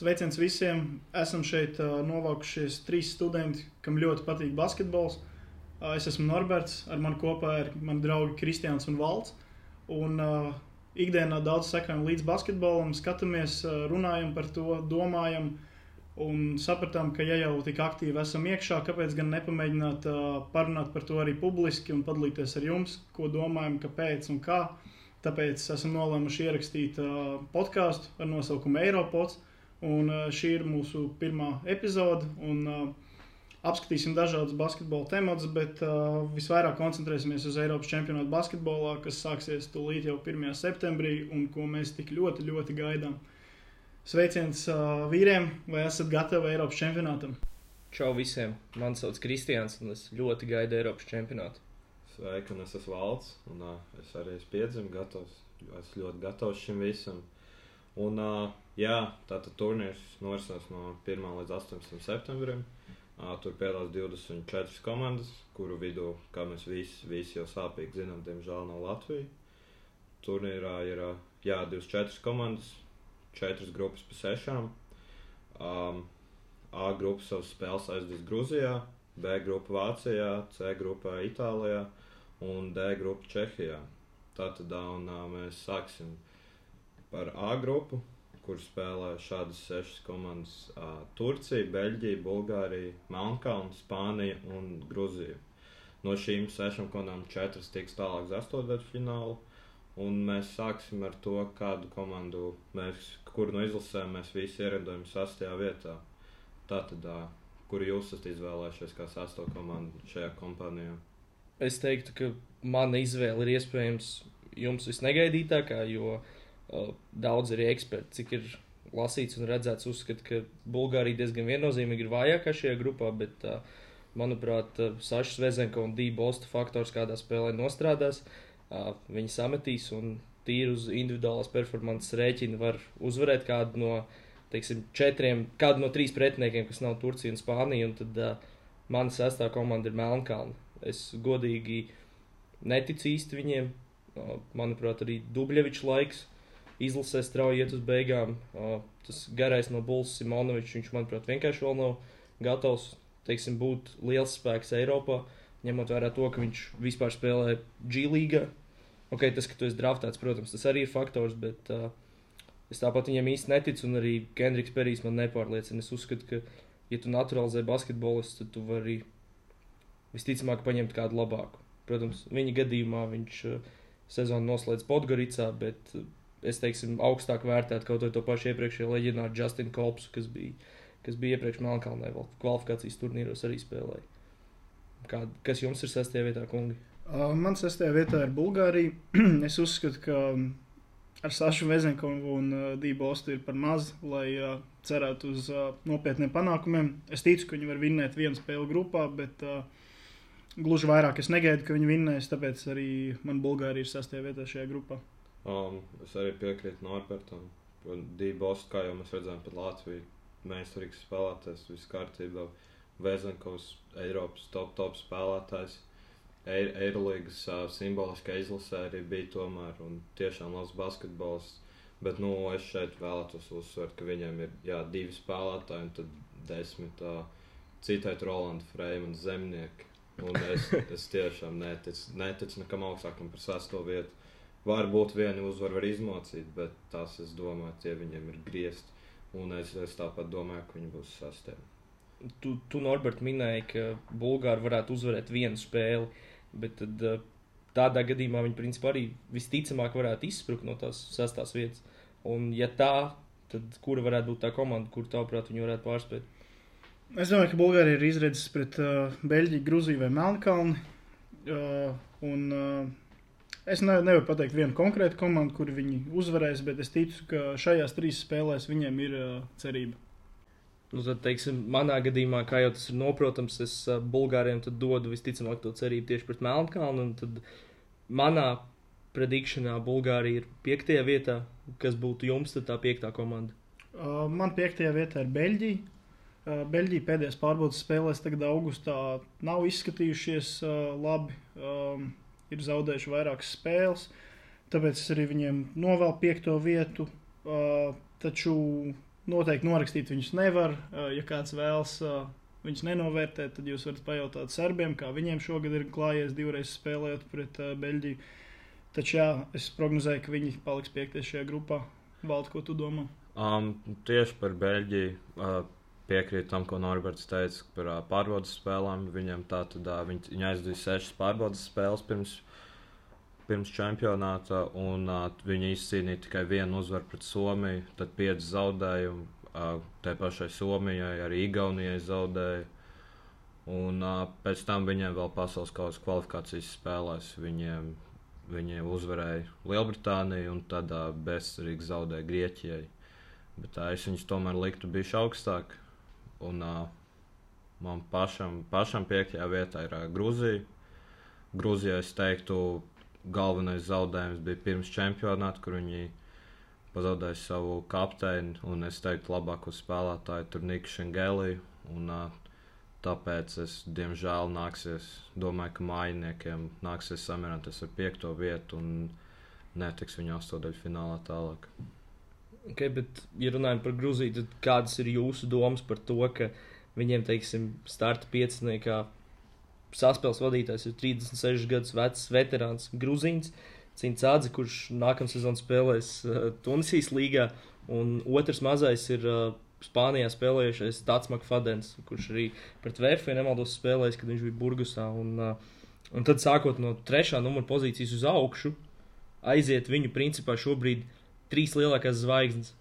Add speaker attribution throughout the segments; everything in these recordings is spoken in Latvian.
Speaker 1: Sveiciens visiem! Esam šeit uh, novākušies trīs studenti, kam ļoti patīk basketbols. Uh, es esmu Norberts, ar mani kopā ir mani draugi Kristians un Valts. Un, uh, ikdienā daudz sekojam līdz basketbolam, skatāmies, uh, runājam par to, domājam. Un sapratām, ka ja jau tik aktīvi esam iekšā, kāpēc gan nepamēģināt uh, parunāt par to arī publiski un padalīties ar jums, ko domājam, kāpēc un kā. Tāpēc esam nolēmuši ierakstīt uh, podkāstu ar nosaukumu Eiropods. Un uh, šī ir mūsu pirmā epizode. Un, uh, apskatīsim dažādus basketbola tematus, bet uh, visvairāk koncentrēsimies uz Eiropas čempionātu basketbolā, kas sāksies tūlīt jau 1. septembrī un ko mēs tik ļoti, ļoti gaidām. Sveiciens uh, vīriem, vai esat gatavi Eiropas čempionātam?
Speaker 2: Čau visiem! Mani sauc Kristians, un es ļoti gaidu Eiropas čempionātu.
Speaker 3: Sveiki, un es esmu Valds, un uh, es arī esmu piedzimis, gatavs. Es ļoti gatavs šim visam. Un, uh, jā, tātad turnīrs norisinās no 1. līdz 18. septembrim. Uh, tur piedalās 24 komandas, kuru vidū, kā mēs visi, visi jau sāpīgi zinām, diemžēl nav Latvija. Turnīrā ir uh, jā, 24 komandas, četras grupas pa sešām. Um, A grupa savas spēles aizdīs Grūzijā, B grupa Vācijā, C grupa Itālijā un D grupa Čehijā. Tātad un, uh, mēs sāksim par A grupu, kur spēlē šādas sešas komandas Turcija, Beļģija, Bulgārija, Melnkalna, Spānija un Grūzija. No šīm sešām komandām četras tiks tālāk uz astotdaļfinālu. Un mēs sāksim ar to, kādu komandu mēs, kuru no izlasēm mēs visi ierindojam sastajā vietā. Tātad, kuru jūs esat izvēlējušies kā sasto komandu šajā kompānijā?
Speaker 2: Es teiktu, ka mana izvēle ir iespējams jums visnegaidītākā, jo uh, daudz arī eksperti, cik ir lasīts un redzēts, uzskata, ka Bulgārija diezgan viennozīmīgi ir vājākā šajā grupā, bet, uh, manuprāt, uh, Sašas Vezenko un Dība Bosta faktors kādā spēlē nostrādās. Uh, viņi sametīs un tīri uz individuālās performances rēķina var uzvarēt kādu no teiksim, četriem, kādu no trīs pretiniekiem, kas nav Turcija un Spānija. Un tad uh, mana sestā komanda ir Melnkalna. Es godīgi neticu īsti viņiem. Uh, manuprāt, arī Dubļevičs laiks izlasē strauji iet uz beigām. Tas garais no Bulls Simonovičs, viņš, manuprāt, vienkārši vēl nav gatavs teiksim, būt liels spēks Eiropā. Ņemot vērā to, ka viņš vispār spēlē G līgā. Ok, tas, ka tu esi draftēts, protams, tas arī ir faktors, bet uh, Es tāpat viņam īsti neticu, un arī Kendriks Perijs man nepārliecina. Es uzskatu, ka, ja tu naturalizē basketbolistu, tad tu vari visticamāk paņemt kādu labāku. Protams, viņa gadījumā viņš uh, sezonu noslēdz Podgoricā, bet uh, es teiksim, augstāk vērtētu kaut to pašu iepriekšējo leģionāru Justinu Kolpsu, kas bija, kas bija iepriekš Melnkalnē, vēl kvalifikācijas turnīros arī spēlēja. Kā, kas jums ir sastajā vietā, kungi?
Speaker 1: Uh, man sastajā vietā ir Bulgārija. es uzskatu, ka ar Sašu Vezenkovu un uh, Dību Ostu ir par maz, lai uh, cerētu uz uh, nopietniem panākumiem. Es ticu, ka viņi var vinnēt vienu spēli grupā, bet uh, gluži vairāk es negaidu, ka viņi vinnēs, tāpēc arī man Bulgārija ir sastajā vietā šajā grupā.
Speaker 3: Um, es arī piekrītu Norbertam. Dību Ostu, kā jau mēs redzējām, pat Latviju meistarīgs spēlētājs, viss kārtībā. Vezenkovs, Eiropas top, top spēlētājs. Eirolandes uh, simboliskā izlasē arī bija tomēr un tiešām labs basketbols. Bet nu, es šeit vēlētos uzsvērt, ka viņiem ir jā, divi spēlētāji un tad desmit uh, citādi Rolanda Freimana zemnieki. Un es, es tiešām neticu, neticu nekam augstākam par sesto vietu. Varbūt vienu uzvaru var izmocīt, bet tas, es domāju, tie viņiem ir griezti. Un es, es tāpat domāju, ka viņi būs sastāvdaļa.
Speaker 2: Tu, tu Norbert, minēji, ka Bulgāri varētu uzvarēt vienu spēli. Bet tad, eh, tādā gadījumā viņi principā arī visticamāk varētu izsprukt no tās sastās vietas. Un, ja tā, tad kura varētu būt tā komanda, kur tavuprāt viņi varētu pārspēt?
Speaker 1: Es domāju, ka Bulgārija ir izredzes pret uh, Beļģiju, Grūziju vai Melnkalni. Uh, un, uh, es ne, nevaru pateikt vienu konkrētu komandu, kur viņi uzvarēs, bet es ticu, ka šajās trīs spēlēs viņiem ir uh, cerība.
Speaker 2: Nu, tad, teiksim, manā gadījumā, kā jau tas ir noprotams, es uh, Bulgāriem dodu visticamāk to cerību tieši pret Melnkalnu. Tad manā predikšanā Bulgārija ir piektajā vietā. Kas būtu jums tā piektā komanda?
Speaker 1: Uh, man piektajā vietā ir Beļģija. Uh, Beļģija pēdējās pārbaudas spēlēs tagad augustā nav izskatījušies uh, labi. Um, ir zaudējuši vairākas spēles, tāpēc es arī viņiem novēlu piekto vietu. Uh, taču noteikti norakstīt viņus nevar. Ja kāds vēlas viņus nenovērtēt, tad jūs varat pajautāt serbiem, kā viņiem šogad ir klājies divreiz spēlējot pret Beļģiju. Taču jā, es prognozēju, ka viņi paliks piektie šajā grupā. Valda, ko tu domā?
Speaker 3: Um, tieši par Beļģiju. Uh, piekrītu tam, ko Norberts teica par uh, pārbaudas spēlēm. Viņam tā tad uh, viņi, viņi aizdīja sešas pārbaudas spēles pirms, pirms čempionāta, un uh, viņi izcīnīja tikai vienu uzvaru pret Somiju, tad pieci zaudējumi. Uh, tai pašai Somijai, arī Igaunijai zaudēja. Un uh, pēc tam viņiem vēl pasaules kausa kvalifikācijas spēlēs. Viņiem, viņiem uzvarēja Lielbritānija un tad uh, bezcerīgi zaudēja Grieķijai. Bet tā, es viņus tomēr liktu bijuši augstāk. Un uh, man pašam, pašam piektajā vietā ir uh, Grūzija. Grūzijā es teiktu, galvenais zaudējums bija pirms čempionāta, kur viņi pazaudēja savu kapteini. Un es teiktu, labāko spēlētāju tur Niku Šengeliju. Un, uh, tāpēc es, diemžēl, nāksies, domāju, ka mājiniekiem nāksies samierināties ar piekto vietu un netiks viņu astotdaļu finālā tālāk.
Speaker 2: Okay, bet, ja runājam par Grūziju, tad kādas ir jūsu domas par to, ka viņiem, teiksim, starta pieciniekā saspēles vadītājs ir 36 gadus vecs veterāns Grūzīns, Cincādze, kurš nākamā sezonā spēlēs uh, Tunisijas līgā, un otrs mazais ir uh, Spānijā spēlējušais Tats Makfadens, kurš arī pret Vērfiju nemaldos spēlējis, kad viņš bija Burgusā. Un, uh, un tad sākot no trešā numura pozīcijas uz augšu, aiziet viņu principā šobrīd trīs lielākās zvaigznes.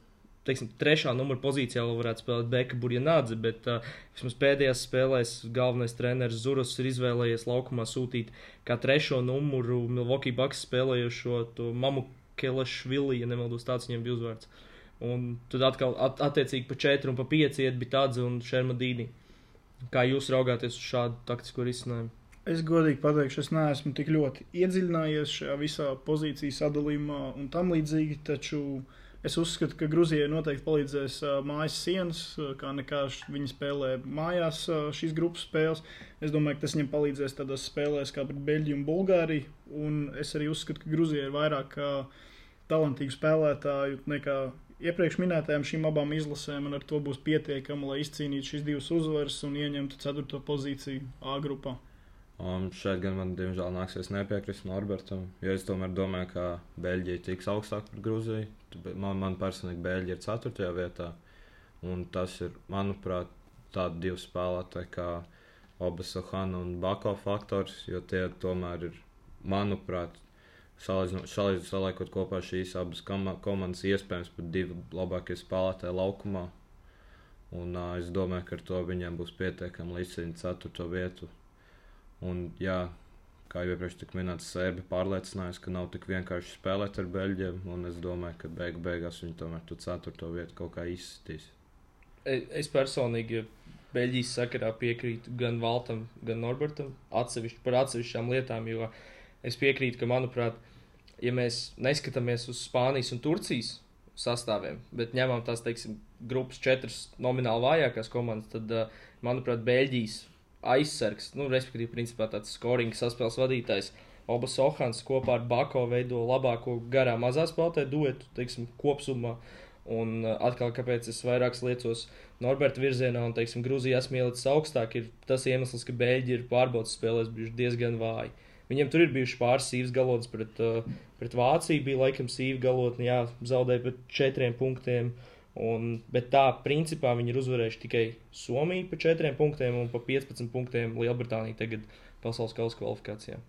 Speaker 2: Teiksim, trešā numura pozīcijā vēl varētu spēlēt Beka Burjanādze, bet uh, vismaz pēdējās spēlēs galvenais treneris Zuros ir izvēlējies laukumā sūtīt kā trešo numuru Milwaukee Bucks spēlējošo to Mamu Kelešvili, ja nemaldos tāds viņiem bija uzvārds. Un tad atkal at, attiecīgi pa 4 un pa 5 iet bija tāds un Šermadīni. Kā jūs raugāties uz šādu taktisko risinājumu?
Speaker 1: Es godīgi pateikšu, es neesmu tik ļoti iedziļinājies šajā visā pozīciju sadalījumā un tam līdzīgi, taču es uzskatu, ka Grūzijai noteikti palīdzēs mājas sienas, kā nekā viņi spēlē mājās šīs grupas spēles. Es domāju, ka tas viņiem palīdzēs tādās spēlēs kā pret Beļģiju un Bulgāriju, un es arī uzskatu, ka Grūzijai ir vairāk talantīgu spēlētāju nekā iepriekš minētajām šīm abām izlasēm, un ar to būs pietiekami, lai izcīnītu šīs divas uzvaras un ieņemtu ceturto pozīciju A grupā.
Speaker 3: Um, šeit gan man, diemžēl, nāksies nepiekrist Norbertam, jo es tomēr domāju, ka Beļģija tiks augstāk par Grūziju. Man, man personīgi Beļģija ir 4. vietā, un tas ir, manuprāt, tādi divi spēlētāji kā Obasohana un Bako faktors, jo tie tomēr ir, manuprāt, salīdzinot kopā šīs abas komandas, iespējams pat divi labākie spēlētāji laukumā. Un, uh, es domāju, ka ar to viņiem būs pietiekami līdz 4. vietu Un, jā, kā jau iepriekš tika minēts, Sēbe pārliecinājās, ka nav tik vienkārši spēlēt ar Beļģiem. Es domāju, ka beig beigās viņi tomēr tur ceturto vietu kaut kā izsitīs.
Speaker 2: E, es personīgi Beļģijas sakarā piekrītu gan Valtam, gan Norbertam atsevišķi par atsevišķām lietām, jo es piekrītu, ka, manuprāt, ja mēs neskatāmies uz Spānijas un Turcijas sastāviem, bet ņemam tās, teiksim, grupas četras nomināli vājākās komandas, tad, manuprāt, Beļģijas aizsargs, nu, respektīvi, principā tāds scoring saspēles vadītājs. Obas Ohans kopā ar Bako veido labāko garā mazā spēlē duetu, teiksim, kopsumā. Un uh, atkal, kāpēc es vairāk liecos Norberta virzienā un, teiksim, Grūzijā esmu ielicis augstāk, ir tas iemesls, ka Beļģi ir pārbaudas spēlēs bijuši diezgan vāji. Viņiem tur ir bijuši pāris sīvas galotnes pret, uh, pret Vāciju, bija laikam sīva galotne, jā, zaudēja pret četriem punktiem. Uh, Un, bet tā, principā, viņi ir uzvarējuši tikai Somiju pa 4 punktiem un pa 15 punktiem Lielbritāniju tagad pasaules kausa kvalifikācijā.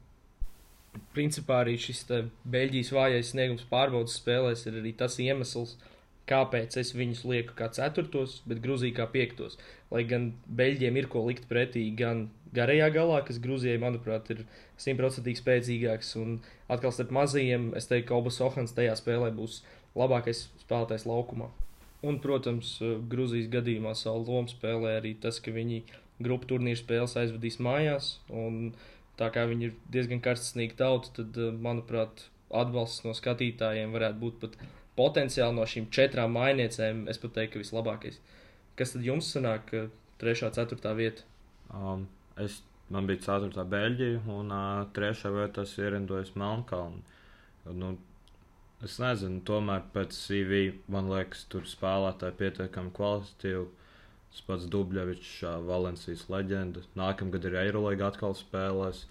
Speaker 2: Principā arī šis Beļģijas vājais sniegums pārbaudas spēlēs ir arī tas iemesls, kāpēc es viņus lieku kā ceturtos, bet Grūzija kā piektos. Lai gan Beļģiem ir ko likt pretī gan garajā galā, kas Grūzijai, manuprāt, ir simtprocentīgi spēcīgāks, un atkal starp mazajiem, es teiktu, ka Obas Ohans tajā spēlē būs labākais spēlētājs laukumā. Un, protams, eh, Grūzijas gadījumā savu lomu spēlē arī tas, ka viņi grupu turnīru spēles aizvadīs mājās. Tā kā viņi ir diezgan karstsnīgi tauta, tad, eh, manuprāt, atbalsts no skatītājiem varētu būt pat potenciāli no šīm četrām mainniecēm. Es pat teiktu, ka vislabākais. Kas tad jums sanāk, trešā, ceturtā vieta?
Speaker 3: Um, es, man bija ceturtā Beļģija, un uh, trešā vietā es ierindoju Melnkalnu. Nu, Es nezinu, tomēr pēc CV man liekas, tur spēlētāji pietiekami kvalitatīvi. Tas pats Dubļevičs, Valencijas leģenda. Nākamgad ir Eirolandā atkal spēlēs.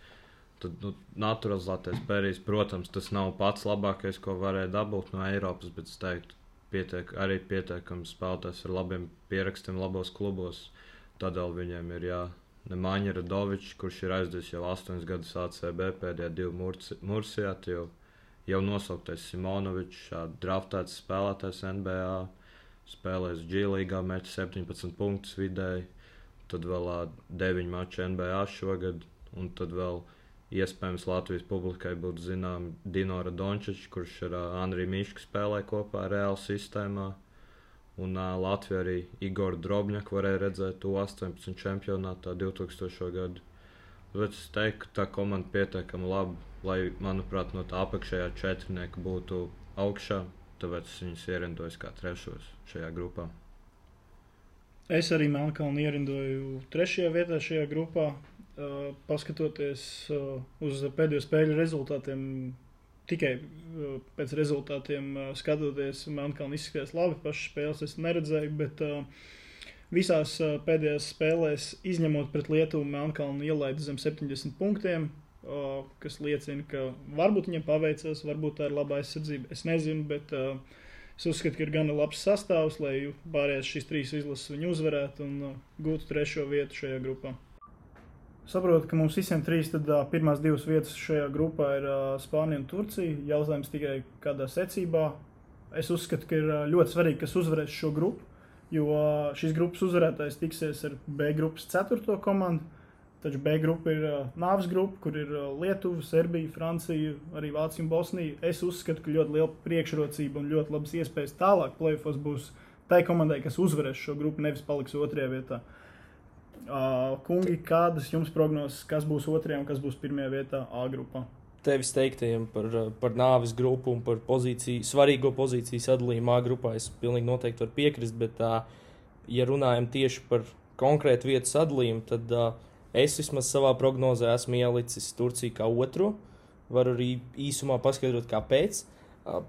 Speaker 3: Tad, nu, naturalizētais pērijs, protams, tas nav pats labākais, ko varēja dabūt no Eiropas, bet es teiktu, pietiek, arī pietiekami spēlētājs ar labiem pierakstiem, labos klubos. Tādēļ viņiem ir jā. Nemaņa Radovičs, kurš ir aizdevis jau 8 gadus ACB, pēdējā divu Mursijā, jau, jau nosauktais Simonovičs, draftēts spēlētājs NBA, spēlēs G-līgā, metis 17 punktus vidēji, tad vēl 9 maču NBA šogad, un tad vēl iespējams Latvijas publikai būtu zināms Dinora Dončičs, kurš ar Andriju Mišku spēlē kopā Reāla sistēmā. Un uh, Latvija arī Igor Drobņaku varēja redzēt U18 čempionātā 2000. gadu. Bet es teiktu, ka tā komanda pietiekami labi, lai, manuprāt, no tā apakšējā četrnieka būtu augšā. Tāpēc es viņus ierindoju kā trešos šajā grupā.
Speaker 1: Es arī Melnkalnu ierindoju trešajā vietā šajā grupā. Uh, paskatoties uh, uz pēdējo spēļu rezultātiem, tikai uh, pēc rezultātiem skatoties, Melnkalna izskatījās labi. Pašas spēles es neredzēju, bet visās pēdējās spēlēs, izņemot pret Lietuvu, Melnkalna ielaida zem 70 punktiem, kas liecina, ka varbūt viņam paveicās, varbūt tā ir laba aizsardzība. Es nezinu, bet es uzskatu, ka ir gana labs sastāvs, lai pārējās šīs trīs izlases viņu uzvarētu un gūtu trešo vietu šajā grupā. Saprotu, ka mums visiem trīs tad, uh, pirmās divas vietas šajā grupā ir uh, Spānija un Turcija. Jautājums tikai kādā secībā. Es uzskatu, ka ir uh, ļoti svarīgi, kas uzvarēs šo grupu, jo uh, šīs grupas uzvarētājs tiksies ar B grupas ceturto komandu. Taču B grupa ir uh, nāves grupa, kur ir uh, Lietuva, Serbija, Francija, arī Vācija un Bosnija. Es uzskatu, ka ļoti liela priekšrocība un ļoti labas iespējas tālāk plēfos būs tai komandai, kas uzvarēs šo grupu, nevis paliks otrajā vietā. Uh, kungi, kādas jums prognozes, kas būs otrajā un kas būs pirmajā vietā A grupā?
Speaker 2: Tevis teiktajiem par, par nāves grupu un par pozīciju, svarīgo pozīciju sadalījumu A grupā es pilnīgi noteikti varu piekrist, bet, uh, ja runājam tieši par konkrētu vietu sadalījumu, tad uh, es vismaz savā prognozē esmu ielicis Turciju kā otro. Varu arī īsumā paskaidrot, kāpēc.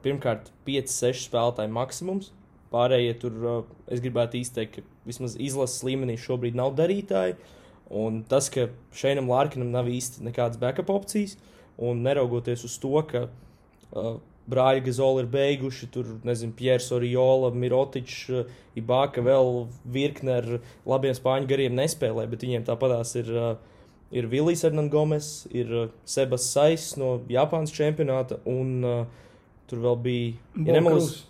Speaker 2: Pirmkārt, 5-6 spēlētāju maksimums. Pārējie tur es gribētu izteikt, ka vismaz izlases līmenī šobrīd nav darītāji. Un tas, ka Šeinam Lārkinam nav īsti nekādas backup opcijas, un neraugoties uz to, ka uh, brāļi Gazoli ir beiguši, tur, nezinu, Piers Oriola, Mirotičs, uh, Ibāka vēl virkne ar labiem spāņu gariem nespēlē, bet viņiem tāpatās ir, uh, ir Vilijs Hernandgomes, ir uh, Sebas Sais no Japānas čempionāta, un uh, tur vēl bija, ja nemaldos,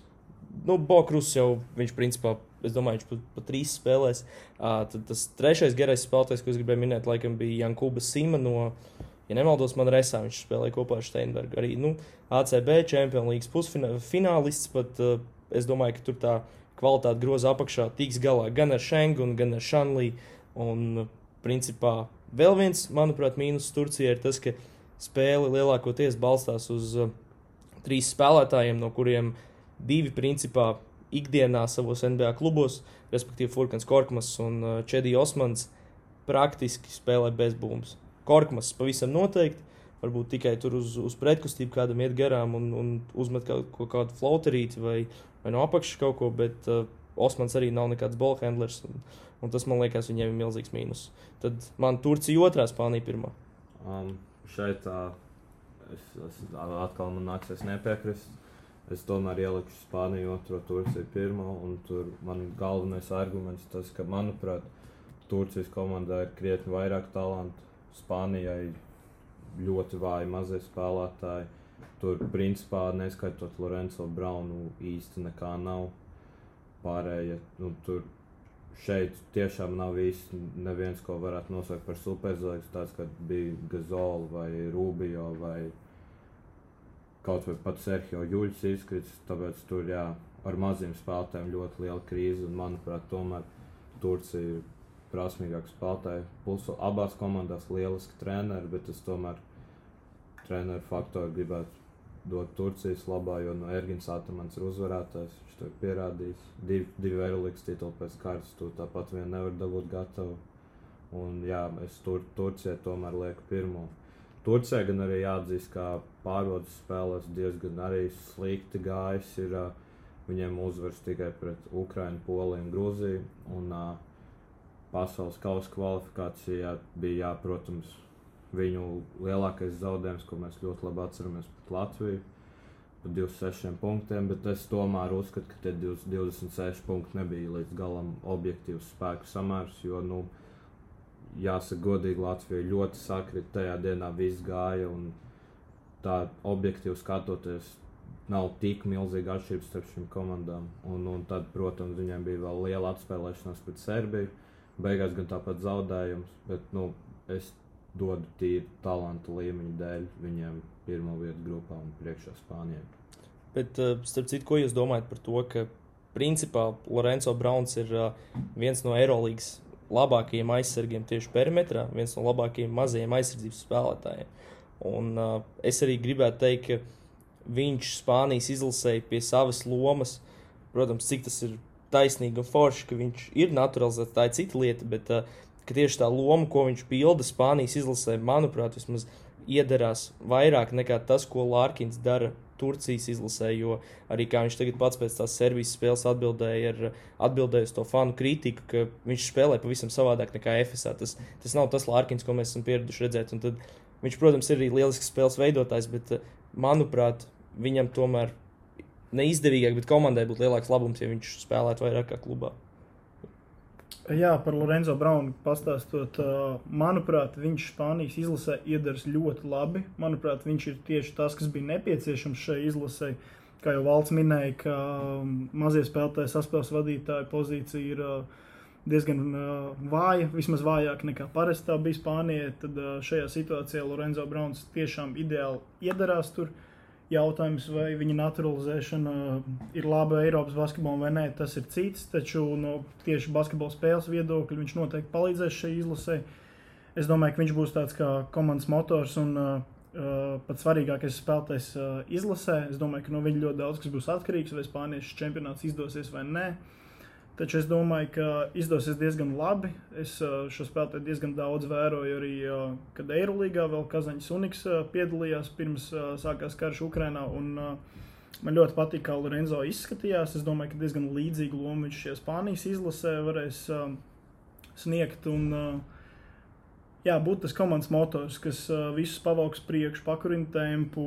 Speaker 2: nu, Bokrus jau viņš principā es domāju, viņš pat, pat trīs spēlēs. Uh, tad tas trešais garais spēlētājs, ko es gribēju minēt, laikam bija Jankūba Sima no, ja nemaldos, man resā viņš spēlēja kopā ar Steinbergu. Arī nu, ACB Champions League pusfinālists, pat uh, es domāju, ka tur tā kvalitāte groza apakšā tiks galā gan ar Schengen, gan ar Šanlī. Un, principā, vēl viens, manuprāt, mīnus Turcijai ir tas, ka spēle lielākoties balstās uz uh, trīs spēlētājiem, no kuriem divi principā ikdienā savos NBA klubos, respektīvi Furkans Korkmas un uh, Čedija Osmans, praktiski spēlē bez bumbas. Korkmas pavisam noteikti, varbūt tikai tur uz, uz pretkustību kādam iet garām un, un uzmet kaut, kaut kādu flauterīti vai, vai no apakšas kaut ko, bet uh, Osmans arī nav nekāds ballhandlers, un, un tas man liekas viņiem ir milzīgs mīnus. Tad man Turcija otrā, Spānija pirmā.
Speaker 3: Um, šeit tā, es, es atkal man nāksies nepiekrist. Es tomēr ieliku Spāniju otro, Turciju pirmo, tur man galvenais arguments tas, ka, manuprāt, Turcijas komandā ir krietni vairāk talantu, Spānijai ļoti vāji mazie spēlētāji. Tur, principā, neskaitot Lorenzo Braunu, īsti nekā nav. Pārējie, nu, tur šeit tiešām nav īsti neviens, ko varētu nosaukt par superzvaigzni, tāds, kā bija Gazola vai Rubio vai kaut vai pat Sergio Juļs izkrits, tāpēc tur jā, ar maziem spēlētājiem ļoti liela krīze. Un, manuprāt, tomēr Turcija ir prasmīgāka spēlētāja. Plus abās komandās lieliski treneri, bet es tomēr treneru faktoru gribētu dot Turcijas labā, jo no Ergins Atamans ir uzvarētājs. Viņš to ir pierādījis. Divi, divi Eirolandes tituli pēc kārtas, tu tāpat vien nevar dabūt gatavu. Un jā, es tur Turcijai tomēr lieku pirmo. Turcijā gan arī jāatzīst, ka pārbaudas spēlēs diezgan arī slikti gājis. Ir, viņiem uzvaras tikai pret Ukraiņu, Poliju un Grūziju. Un, uh, pasaules kausa kvalifikācijā bija, jā, protams, viņu lielākais zaudējums, ko mēs ļoti labi atceramies pret Latviju. Par 26 punktiem, bet es tomēr uzskatu, ka tie 26 punkti nebija līdz galam objektīvs spēku samērs. Jo, nu, jāsaka, godīgi Latvija ļoti sakrita tajā dienā, viss gāja. Tā objektīvi skatoties, nav tik milzīga atšķirība starp šīm komandām. Un, un tad, protams, viņiem bija vēl liela atspēlēšanās pret Serbiju. Beigās gan tāpat zaudējums, bet nu, es dodu tīri talantu līmeņa dēļ viņiem pirmo vietu grupā un priekšā Spānijai.
Speaker 2: Bet, uh, starp citu, ko jūs domājat par to, ka principā Lorenzo Browns ir uh, viens no Eirolandes labākajiem aizsargiem tieši perimetrā, viens no labākajiem mazajiem aizsardzības spēlētājiem. Un, uh, es arī gribētu teikt, ka viņš Spānijas izlasēja pie savas lomas. Protams, cik tas ir taisnīgi un forši, ka viņš ir naturalizēts, tā ir cita lieta, bet uh, tieši tā loma, ko viņš pilda Spānijas izlasē, manuprāt, vismaz iederās vairāk nekā tas, ko Lārkins dara Turcijas izlasē, jo arī kā viņš tagad pats pēc tās Serbijas spēles atbildēja, ar, atbildēja uz to fanu kritiku, ka viņš spēlē pavisam savādāk nekā FSA. Tas, tas nav tas Lārkins, ko mēs esam pieraduši redzēt. Tad viņš, protams, ir arī lielisks spēles veidotājs, bet, manuprāt, viņam tomēr neizdevīgāk, bet komandai būtu lielāks labums, ja viņš spēlētu vairāk kā klubā.
Speaker 1: Jā, par Lorenzo Braunu pastāstot, manuprāt, viņš Spānijas izlasē iedaras ļoti labi. Manuprāt, viņš ir tieši tas, kas bija nepieciešams šai izlasē. Kā jau Valds minēja, ka mazie spēlētāji saspēles vadītāja pozīcija ir diezgan vāja, vismaz vājāka nekā parasti tā bija Spānijai. Tad šajā situācijā Lorenzo Brauns tiešām ideāli iedarās tur. Uh, Jautājums, vai viņa naturalizēšana ir laba Eiropas basketbolam vai nē, tas ir cits. Taču no tieši basketbola spēles viedokļa viņš noteikti palīdzēs šai izlasē. Es domāju, ka viņš būs tāds kā komandas motors un uh, pats svarīgākais spēlētājs uh, izlasē. Es domāju, ka no viņa ļoti daudz kas būs atkarīgs, vai Spānijas čempionāts izdosies vai nē. Uh, Taču es domāju, ka izdosies diezgan labi. Es šo spēlētāju diezgan daudz vēroju arī, kad Eirolandā vēl Kazaņš Uniks piedalījās pirms sākās karš Ukrajinā. Man ļoti patīk, kā Lorenzo izskatījās. Es domāju, ka diezgan līdzīgu lomu viņš šajā Spānijas izlasē varēs sniegt. Un, uh, jā, būt tas komandas motors, kas uh, visus pavalks priekšu, pakurina tempu,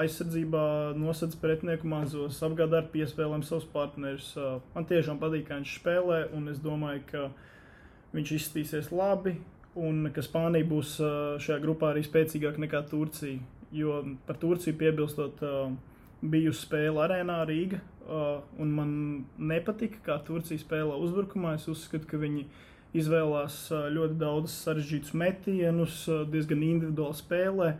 Speaker 1: aizsardzībā nosedz pretinieku mazos, apgādā ar piespēlēm savus partnerus. Uh, man tiešām patīk, kā viņš spēlē, un es domāju, ka viņš izskatīsies labi, un ka Spānija būs uh, šajā grupā arī spēcīgāka nekā Turcija. Jo par Turciju piebilstot, uh, biju spēle arēnā Rīga, un man nepatika, kā Turcija spēlē uzbrukumā. Es uzskatu, ka viņi viņi izvēlās ļoti daudz sarežģītus metienus, diezgan individuāli spēlē.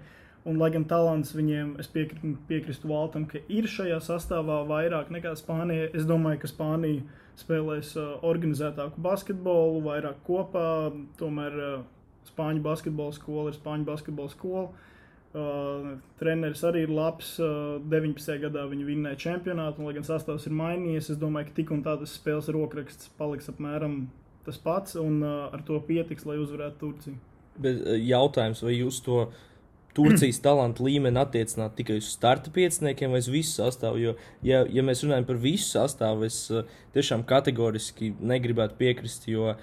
Speaker 1: Un, lai gan talants viņiem, es piekritu, piekristu Valtam, ka ir šajā sastāvā vairāk nekā Spānija, es domāju, ka Spānija spēlēs organizētāku basketbolu, vairāk kopā. Tomēr Spāņu basketbola skola ir Spāņu basketbola skola. Uh, treneris arī ir labs. Uh, 19. gadā viņi vinnēja čempionātu, un, lai gan sastāvs ir mainījies, es domāju, ka tik un tā tas spēles rokraksts paliks apmēram tas pats, un uh, ar to pietiks, lai uzvarētu Turciju.
Speaker 2: Bet uh, jautājums, vai jūs to Turcijas talantu līmeni attiecināt tikai uz starta pieciniekiem vai uz visu sastāvu? Jo, ja, ja mēs runājam par visu sastāvu, es uh, tiešām kategoriski negribētu piekrist, jo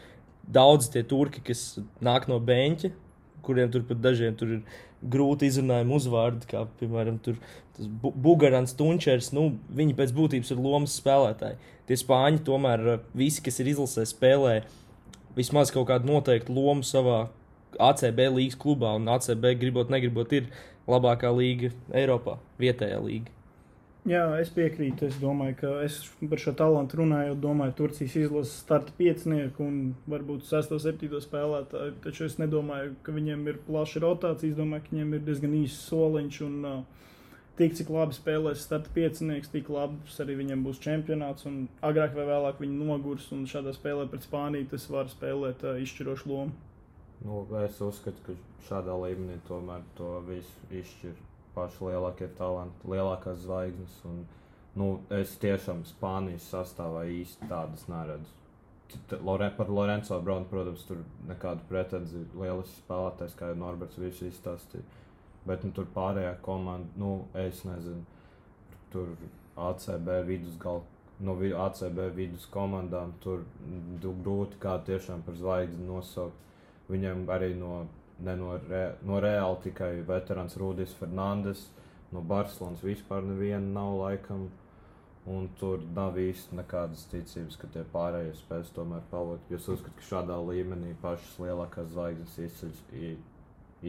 Speaker 2: daudz tie turki, kas nāk no beņķa, kuriem tur pat dažiem tur ir grūti izrunājami uzvārdi, kā piemēram Bugarants, Tunčers. Nu, viņi pēc būtības ir lomas spēlētāji. Tie spāņi tomēr eh, visi, kas ir izlasē, spēlē vismaz kaut kādu noteiktu lomu savā ACB līnijas klubā. Un ACB, gribot, negribot, ir labākā līga Eiropā, vietējā līga.
Speaker 1: Jā, es piekrītu. Es domāju, ka es par šo talantu runāju, domāju, Turcijas izlases starta piecinieku un varbūt 6, 7 spēlētāju. Taču es nedomāju, ka viņiem ir plaša rotācija. Es domāju, ka viņiem ir diezgan īsts soliņš. Un, tik cik labi spēlēs starta piecinieks, tik labs arī viņiem būs čempionāts. Agrāk vai vēlāk viņi nogurs un šādā spēlē pret Spāniju tas var spēlēt uh, izšķirošu lomu.
Speaker 3: Nu, es uzskatu, ka šādā līmenī tomēr to visu izšķir paši lielākie talanti, lielākās zvaigznes. Un, nu, es tiešām Spānijas sastāvā īsti tādas neredzu. Lore, par Lorenzo Braunu, protams, tur nekādu pretenziju. Lielisks spēlētājs, kā jau Norberts visu izstāstīja. Bet nu, tur pārējā komanda, nu, es nezinu, tur ACB vidusgalā. No vi- ACB vidus komandām tur grūti kā tiešām par zvaigzni nosaukt. Viņam arī no, ne no, re, no Reāla tikai veterāns Rudijs Fernandes, no Barcelonas vispār neviena nav laikam. Un tur nav īsti nekādas ticības, ka tie pārējie spēs tomēr palikt. Jo es uzskatu, ka šādā līmenī pašas lielākās zvaigznes izceļ,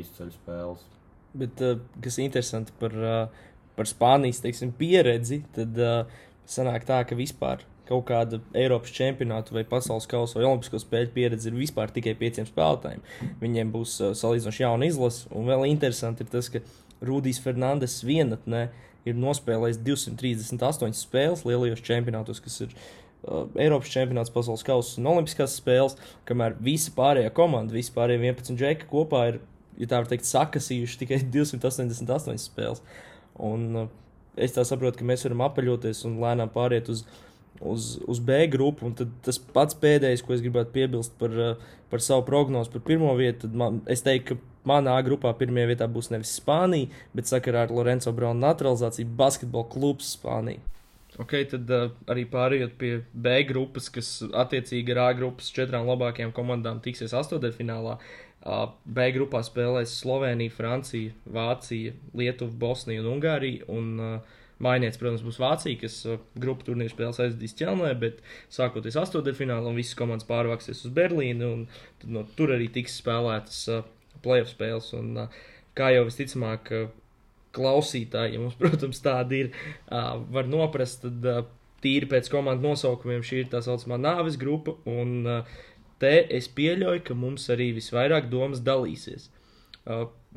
Speaker 3: izceļ spēles.
Speaker 2: Bet, uh, kas interesanti par, uh, par Spānijas teiksim, pieredzi, tad uh, sanāk tā, ka vispār kaut kāda Eiropas čempionāta vai pasaules kausa vai olimpisko spēļu pieredze ir vispār tikai pieciem spēlētājiem. Viņiem būs uh, salīdzinoši jauna izlase. Un vēl interesanti ir tas, ka Rudijs Fernandes vienatnē ir nospēlējis 238 spēles lielajos čempionātos, kas ir uh, Eiropas čempionāts, pasaules kausa un olimpiskās spēles, kamēr visa pārējā komanda, visi pārējie 11 džeki kopā ir, ja tā var teikt, sakasījuši tikai 288 spēles. Un uh, es tā saprotu, ka mēs varam apaļoties un lēnām pāriet uz, uz, uz B grupu. Un tas pats pēdējais, ko es gribētu piebilst par, uh, par savu prognozi par pirmo vietu, tad man, es teiktu, ka manā grupā pirmajā vietā būs nevis Spānija, bet sakarā ar Lorenzo Braunu naturalizāciju basketbola klubs Spānija. Ok, tad uh, arī pārējot pie B grupas, kas attiecīgi ar A grupas četrām labākajām komandām tiksies astotdaļfinālā. Uh, B grupā spēlēs Slovenija, Francija, Vācija, Lietuva, Bosnija un Ungārija. Un, uh, Mainiets, protams, būs Vācija, kas uh, grupu turnīru spēles aizdīs ķelnē, bet sākoties astotdaļfinālā, un visas komandas pārvāksies uz Berlīnu, un no, tur arī tiks spēlētas uh, playoff spēles. Un, uh, kā jau visticamāk, klausītāji, ja mums, protams, tādi ir, var noprast, tad tīri pēc komandu nosaukumiem šī ir tā saucamā nāves grupa. Un te es pieļauju, ka mums arī visvairāk domas dalīsies.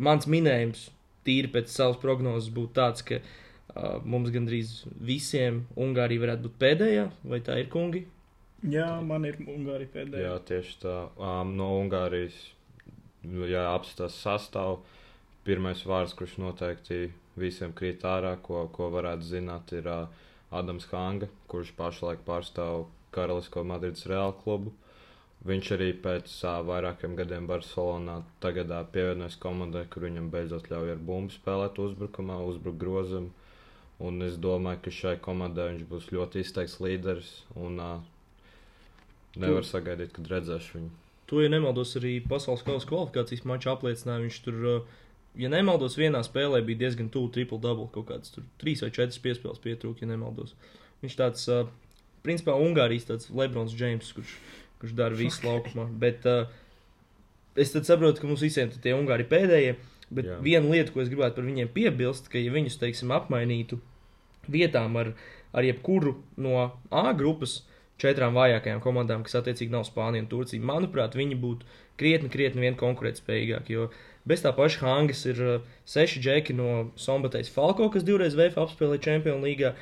Speaker 2: Mans minējums, tīri pēc savas prognozes, būtu tāds, ka uh, mums gandrīz visiem Ungārija varētu būt pēdējā, vai tā ir kungi?
Speaker 1: Jā, man ir Ungārija pēdējā.
Speaker 3: Jā, tieši tā. Um, no Ungārijas, ja apskatās sastāvu, pirmais vārds, kurš noteikti visiem krīt ārā, ko, ko varētu zināt, ir uh, Adams Hanga, kurš pašlaik pārstāv Karalisko Madrides Reālu klubu. Viņš arī pēc uh, vairākiem gadiem Barcelonā tagad uh, pievienojas komandai, kur viņam beidzot ļauj ar bumbu spēlēt uzbrukumā, uzbrukt grozam. Un es domāju, ka šai komandai viņš būs ļoti izteikts līderis. Un, uh, Nevar sagaidīt, kad redzēšu viņu.
Speaker 2: To, ja nemaldos, arī pasaules kausa kvalifikācijas mačā apliecināja. Viņš tur, ja nemaldos, vienā spēlē bija diezgan tuvu triple double. Kaut kāds tur trīs vai četras piespēles pietrūka, ja nemaldos. Viņš tāds, uh, principā, Ungārijas tāds Lebrons Džeims, kurš, kurš dara visu laukumā. Bet uh, es saprotu, ka mums visiem tie Ungāri pēdējie. Bet Jā. Viena lieta, ko es gribētu par viņiem piebilst, ka, ja viņus, teiksim, apmainītu vietām ar, ar jebkuru no A grupas četrām vājākajām komandām, kas attiecīgi nav Spānija un Turcija, manuprāt, viņi būtu krietni, krietni vien konkurētspējīgāki. Jo bez tā paša Hangas ir uh, seši džeki no Sombatejas Falko, kas divreiz VF apspēlēja Champions līgā.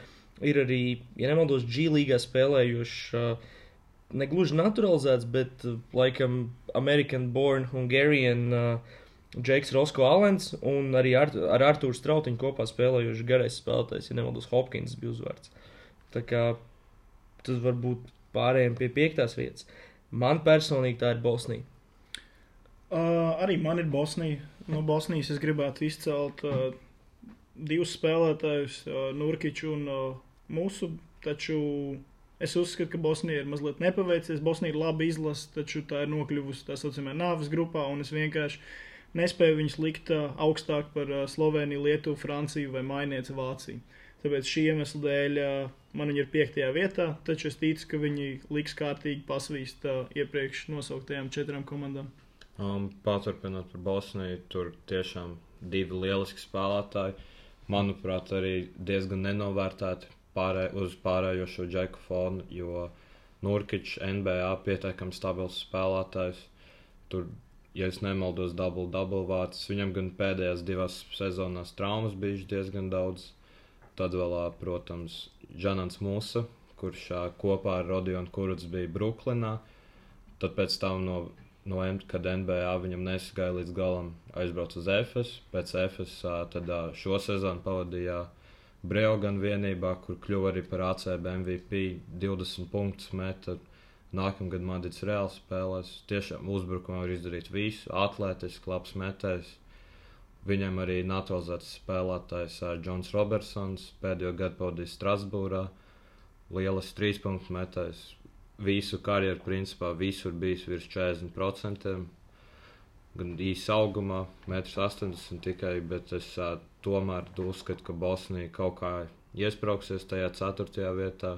Speaker 2: Ir arī, ja nemaldos, G līgā spēlējuši. Uh, Negluži naturalizēts, bet uh, laikam American born Hungarian uh, Džeks Rosko Alens un arī ar, ar Artūru Strautiņu kopā spēlējuši garais spēlētājs, ja nemaldos, Hopkins bija uzvārds. Tā kā tas var būt pārējiem pie piektās vietas. Man personīgi tā ir Bosnija.
Speaker 1: Uh, arī man ir Bosnija. No Bosnijas es gribētu izcelt uh, divus spēlētājus, uh, Nurkiču un uh, Mūsu. Taču es uzskatu, ka Bosnija ir mazliet nepaveicies. Bosnija ir labi izlase, taču tā ir nokļuvusi tā saucamajā nāves grupā, un es vienkārši nespēju viņus likt augstāk par Sloveniju, Lietuvu, Franciju vai Mainieci Vāciju. Tāpēc šī iemesla dēļ man viņi ir piektajā vietā, taču es ticu, ka viņi liks kārtīgi pasvīst iepriekš nosauktajām četrām komandām.
Speaker 3: Um, Paturpinot par Bosniju, tur tiešām divi lieliski spēlētāji. Manuprāt, arī diezgan nenovērtēti pārē, uz pārējošo džeku fonu, jo Nurkičs NBA pietiekami stabils spēlētājs. Tur, ja es nemaldos, dubult-dubult vārds. Viņam gan pēdējās divās sezonās traumas bijušas diezgan daudz. Tad vēl, protams, Džanans Musa, kurš kopā ar Rodionu Kurts bija Brooklynā. Tad pēc tam no no M, kad NBA viņam nesagāja līdz galam, aizbrauca uz EFS. Pēc EFS tad šo sezonu pavadīja Breogan vienībā, kur kļuva arī par ACB MVP, 20 punktus meta. Nākamgad Madrids reāli spēlēs. Tiešām uzbrukumā var izdarīt visu, atletiski, labs metējs. Viņam arī naturalizēts spēlētājs Džons Robertsons pēdējo gadu pavadījis Strasbūrā. Lielas trīs punktu metājs. Visu karjeru, principā, visur bijis virs 40%. Gan īsa augumā, 1,80 m tikai, bet es uh, tomēr uzskatu, ka Bosnija kaut kā iesprāgsies tajā ceturtajā vietā.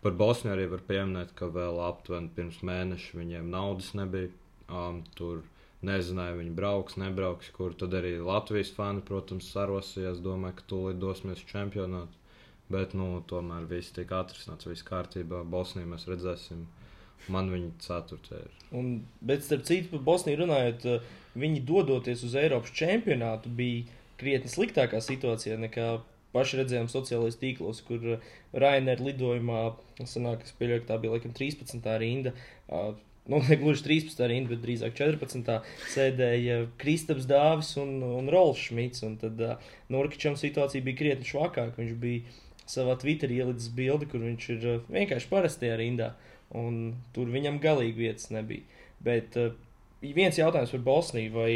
Speaker 3: Par Bosniju arī var pieminēt, ka vēl aptuveni pirms mēneša viņiem naudas nebija. Um, tur nezināja, viņi brauks, nebrauks, kur tad arī Latvijas fani, protams, sarosījās. Domāju, ka tūlīt dosimies čempionātā. Bet, nu, tomēr viss tika atrisināts, viss kārtībā. Bosniju mēs redzēsim. Man viņa ceturtā ir.
Speaker 2: Un, bet, starp citu, par Bosniju runājot, viņi dodoties uz Eiropas čempionātu bija krietni sliktākā situācijā nekā paši redzējām sociālajos tīklos, kur Rainera lidojumā, sanāk, es pieļauju, ka tā bija laikam 13. rinda. Uh, nu, ne gluži 13. rinda, bet drīzāk 14. sēdēja Kristaps Dāvis un, un Rolfs Šmits. Un tad uh, Norkičam situācija bija krietni švakāka. Viņš bija savā Twitterī ielicis bildi, kur viņš ir uh, vienkārši parastajā rindā. Un tur viņam galīgi vietas nebija. Bet uh, viens jautājums par Bosniju. Vai,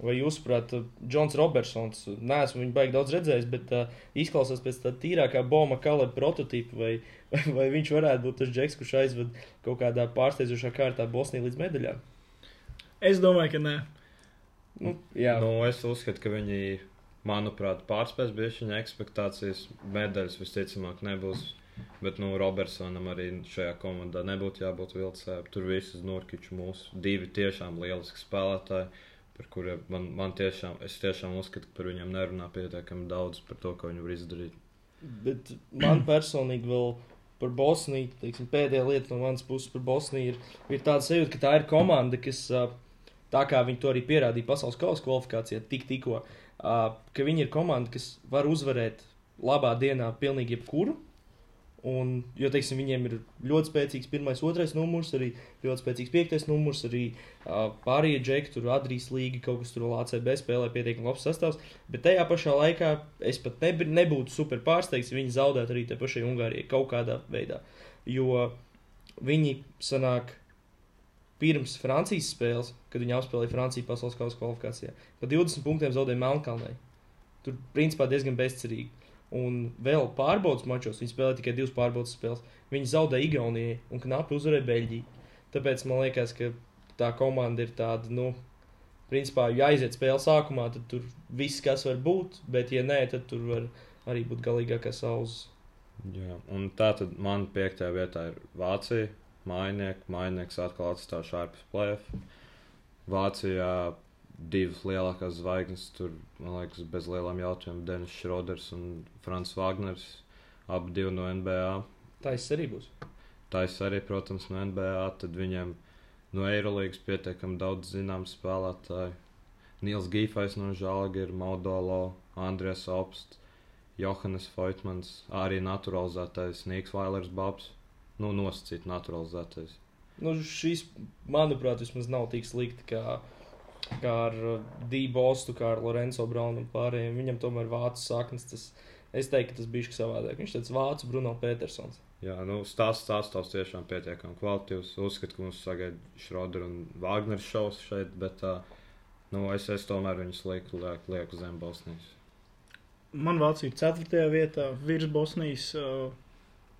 Speaker 2: vai jūsuprāt, Džons Robertsons, neesmu viņu baigi daudz redzējis, bet uh, izklausās pēc tā tīrākā Boma Kaleba prototypa, vai, vai, vai viņš varētu būt tas džeks, kurš aizved kaut kādā pārsteidzošā kārtā Bosniju līdz medaļām?
Speaker 1: Es domāju, ka nē.
Speaker 2: Nu, jā,
Speaker 3: Nu, es uzskatu, ka viņi, manuprāt, pārspēs bieži viņa ekspektācijas. Medaļas visticamāk nebūs. Bet, nu, Robertsonam arī šajā komandā nebūtu jābūt vilcējam. Tur viss ir Norkičs, mūsu divi tiešām lieliski spēlētāji, par kuriem man, man tiešām, es tiešām uzskatu, ka par viņiem nerunā pietiekami daudz par to, ko viņi var izdarīt.
Speaker 2: bet man personīgi vēl par Bosniju, teiksim, pēdējā lieta no manas puses par Bosniju ir, ir tāda sajūta, ka tā ir komanda, kas, tā kā viņi to arī pierādīja pasaules kausa kvalifikācijā, tik tikko, ka viņi ir komanda, kas var uzvarēt labā dienā pilnīgi jebkuru. Un, jo, teiksim, viņiem ir ļoti spēcīgs pirmais, otrais numurs, arī ļoti spēcīgs piektais numurs, arī uh, pārējie džeki, tur Adrijas līga, kaut kas tur LCB spēlē pietiekami labs sastāvs. Bet tajā pašā laikā es pat neb nebūtu super pārsteigts, ja viņi zaudētu arī te pašai Ungārijai kaut kādā veidā. Jo viņi sanāk pirms Francijas spēles, kad viņi apspēlēja Franciju pasaules kausa kvalifikācijā, pa 20 punktiem zaudēja Melnkalnei. Tur, principā, diezgan bezcerīgi. Un vēl pārbaudas mačos, viņi spēlēja tikai divas pārbaudas spēles. Viņi zaudēja Igaunijai un knapi uzvarēja Beļģiju. Tāpēc man liekas, ka tā komanda ir tāda, nu, principā, ja aiziet spēles sākumā, tad tur viss, kas var būt, bet, ja nē, tad tur var arī būt galīgākā saules.
Speaker 3: Jā, un tā tad man piektajā vietā ir Vācija. Mājnieks, mājnieks atkal atstāja šāpes plēfu. Vācijā divas lielākās zvaigznes, tur, man liekas, bez lielām jautājumiem, Denis Šroders un Frans Wagners, abi divi no NBA.
Speaker 2: Taisa arī būs.
Speaker 3: Taisa arī, protams, no NBA, tad viņiem no Eirolandes pietiekami daudz zināmu spēlētāju. Nils Gīfais no Žalgiris, Maudolo, Andrēs Opsts, Johannes Foitmans, arī naturalizētais Nīks Vailers Babs. Nu, nosacīt naturalizētais.
Speaker 2: Nu, šis, manuprāt, vismaz nav tik slikti kā, kā ar uh, Dībostu, kā ar Lorenzo Braunu un pārējiem. Viņam tomēr vācu saknes. Tas, es teiktu, ka tas bija savādāk. Viņš tāds vācu Bruno Petersons.
Speaker 3: Jā, nu, stāsts sastāvs tiešām pietiekami kvalitīvs. Uzskatu, ka mums sagaida Šrodera un Vāgners šovs šeit, bet uh, nu, es, es tomēr viņus lieku, lieku, lieku zem Bosnijas.
Speaker 1: Man Vācija ir 4. vietā virs Bosnijas. Uh,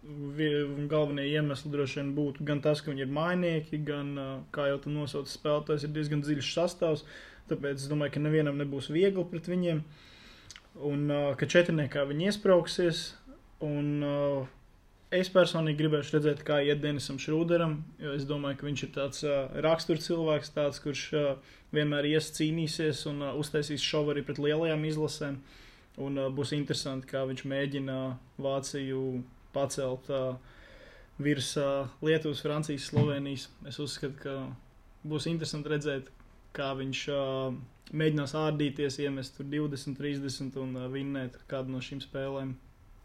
Speaker 1: galvenie iemesli droši vien būtu gan tas, ka viņi ir mainieki, gan, kā jau tu nosauci, spēlētājs ir diezgan dziļš sastāvs. Tāpēc es domāju, ka nevienam nebūs viegli pret viņiem. Un ka četrniekā viņi iesprāgsies. Un, es personīgi gribēju redzēt, kā iet Denisam Šrūderam, jo es domāju, ka viņš ir tāds rakstura cilvēks, tāds, kurš vienmēr ies cīnīsies un uztaisīs šovu arī pret lielajām izlasēm. Un būs interesanti, kā viņš mēģina Vāciju pacelt uh, virs uh, Lietuvas, Francijas, Slovenijas. Es uzskatu, ka būs interesanti redzēt, kā viņš uh, mēģinās ārdīties, iemest tur 20, 30 un uh, vinnēt kādu no šīm spēlēm.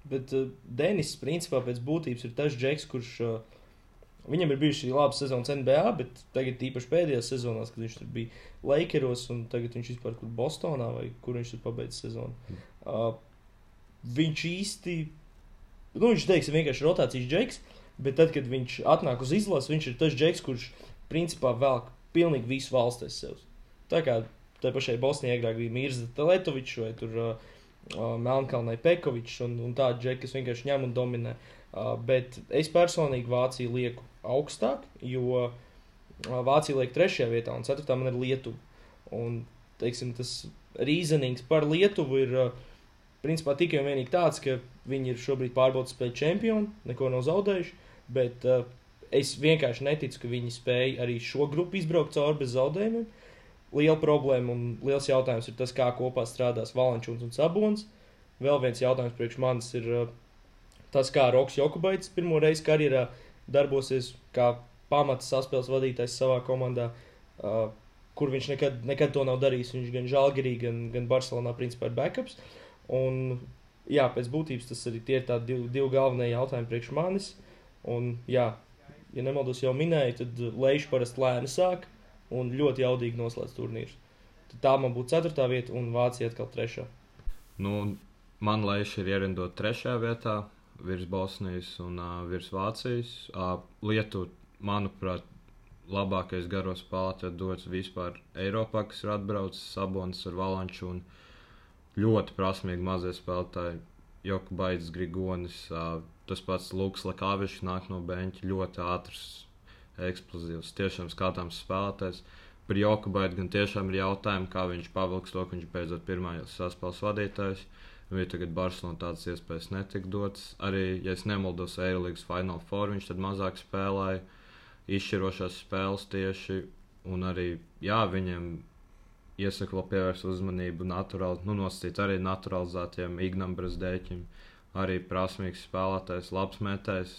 Speaker 2: Bet uh, Denis, principā, pēc būtības ir tas džeks, kurš. Uh, Viņam ir bijusi laba sezona NBA, bet tagad, īpaši pēdējās sezonās, kad viņš tur bija Lakeros, un tagad viņš vispār kur Bostonā vai kur viņš tur pabeidz sezonu. Uh, viņš īsti, nu, viņš teiks, vienkārši rotācijas džeks, bet tad, kad viņš atnāk uz izlases, viņš ir tas džeks, kurš principā velk pilnīgi visu valsts aiz sevis. Tā kā tā pašai Bosnijai agrāk bija Mirza Teletovičs vai tur uh, uh, Melnkalnai Pekovičs un, un tādi džeki, kas vienkārši ņem un dominē. Uh, bet es personīgi Vāciju lieku augstāk, jo uh, Vācija liek trešajā vietā un ceturtā man ir Lietuva. Un, teiksim, tas rīzenings par Lietuvu ir uh, principā tikai un vienīgi tāds, ka viņi ir šobrīd pārbaudas spēļu čempioni, neko nav zaudējuši, bet uh, es vienkārši neticu, ka viņi spēja arī šo grupu izbraukt cauri bez zaudējumiem. Liela problēma un liels jautājums ir tas, kā kopā strādās Valančūns un Sabons. Vēl viens jautājums priekš manis ir uh, tas, kā Roks Jokubaits pirmo reizi karjerā darbosies kā pamats saspēles vadītājs savā komandā, uh, kur viņš nekad, nekad to nav darījis. Viņš gan Žalgirī, gan, gan Barcelonā principā ir backups. Un, jā, pēc būtības tas arī tie ir tādi divi, divi galvenie jautājumi priekš manis. Un, jā, ja nemaldos jau minēju, tad Leiša parasti lēni sāk un ļoti jaudīgi noslēdz turnīrus. Tad tā man būtu ceturtā vieta un Vācija atkal trešā.
Speaker 3: Nu, man Leiša ir ierindot trešajā vietā, virs Bosnijas un uh, virs Vācijas. Uh, Lietuva, manuprāt, labākais garo spēlētājs dots vispār Eiropā, kas ir atbraucis Sabonis ar Valanču un ļoti prasmīgi mazie spēlētāji. Joku Baits, Grigonis, tas pats Lukas Lakāvičs nāk no beņķa ļoti ātrs, eksplozīvs, tiešām skatāms spēlētājs. Par Joku Baitu gan tiešām ir jautājumi, kā viņš pavilks to, ka viņš beidzot pirmajos saspēles vadītājs. Viņam tagad Barcelonā tādas iespējas netika dotas. Arī, ja es nemaldos, Eirolandes Final Four viņš tad mazāk spēlēja izšķirošās spēles tieši. Un arī, jā, viņiem iesaku vēl pievērst uzmanību naturāli, nu, nosacīt arī naturalizētiem Ignambras dēļiem. Arī prasmīgs spēlētājs, labs metējs,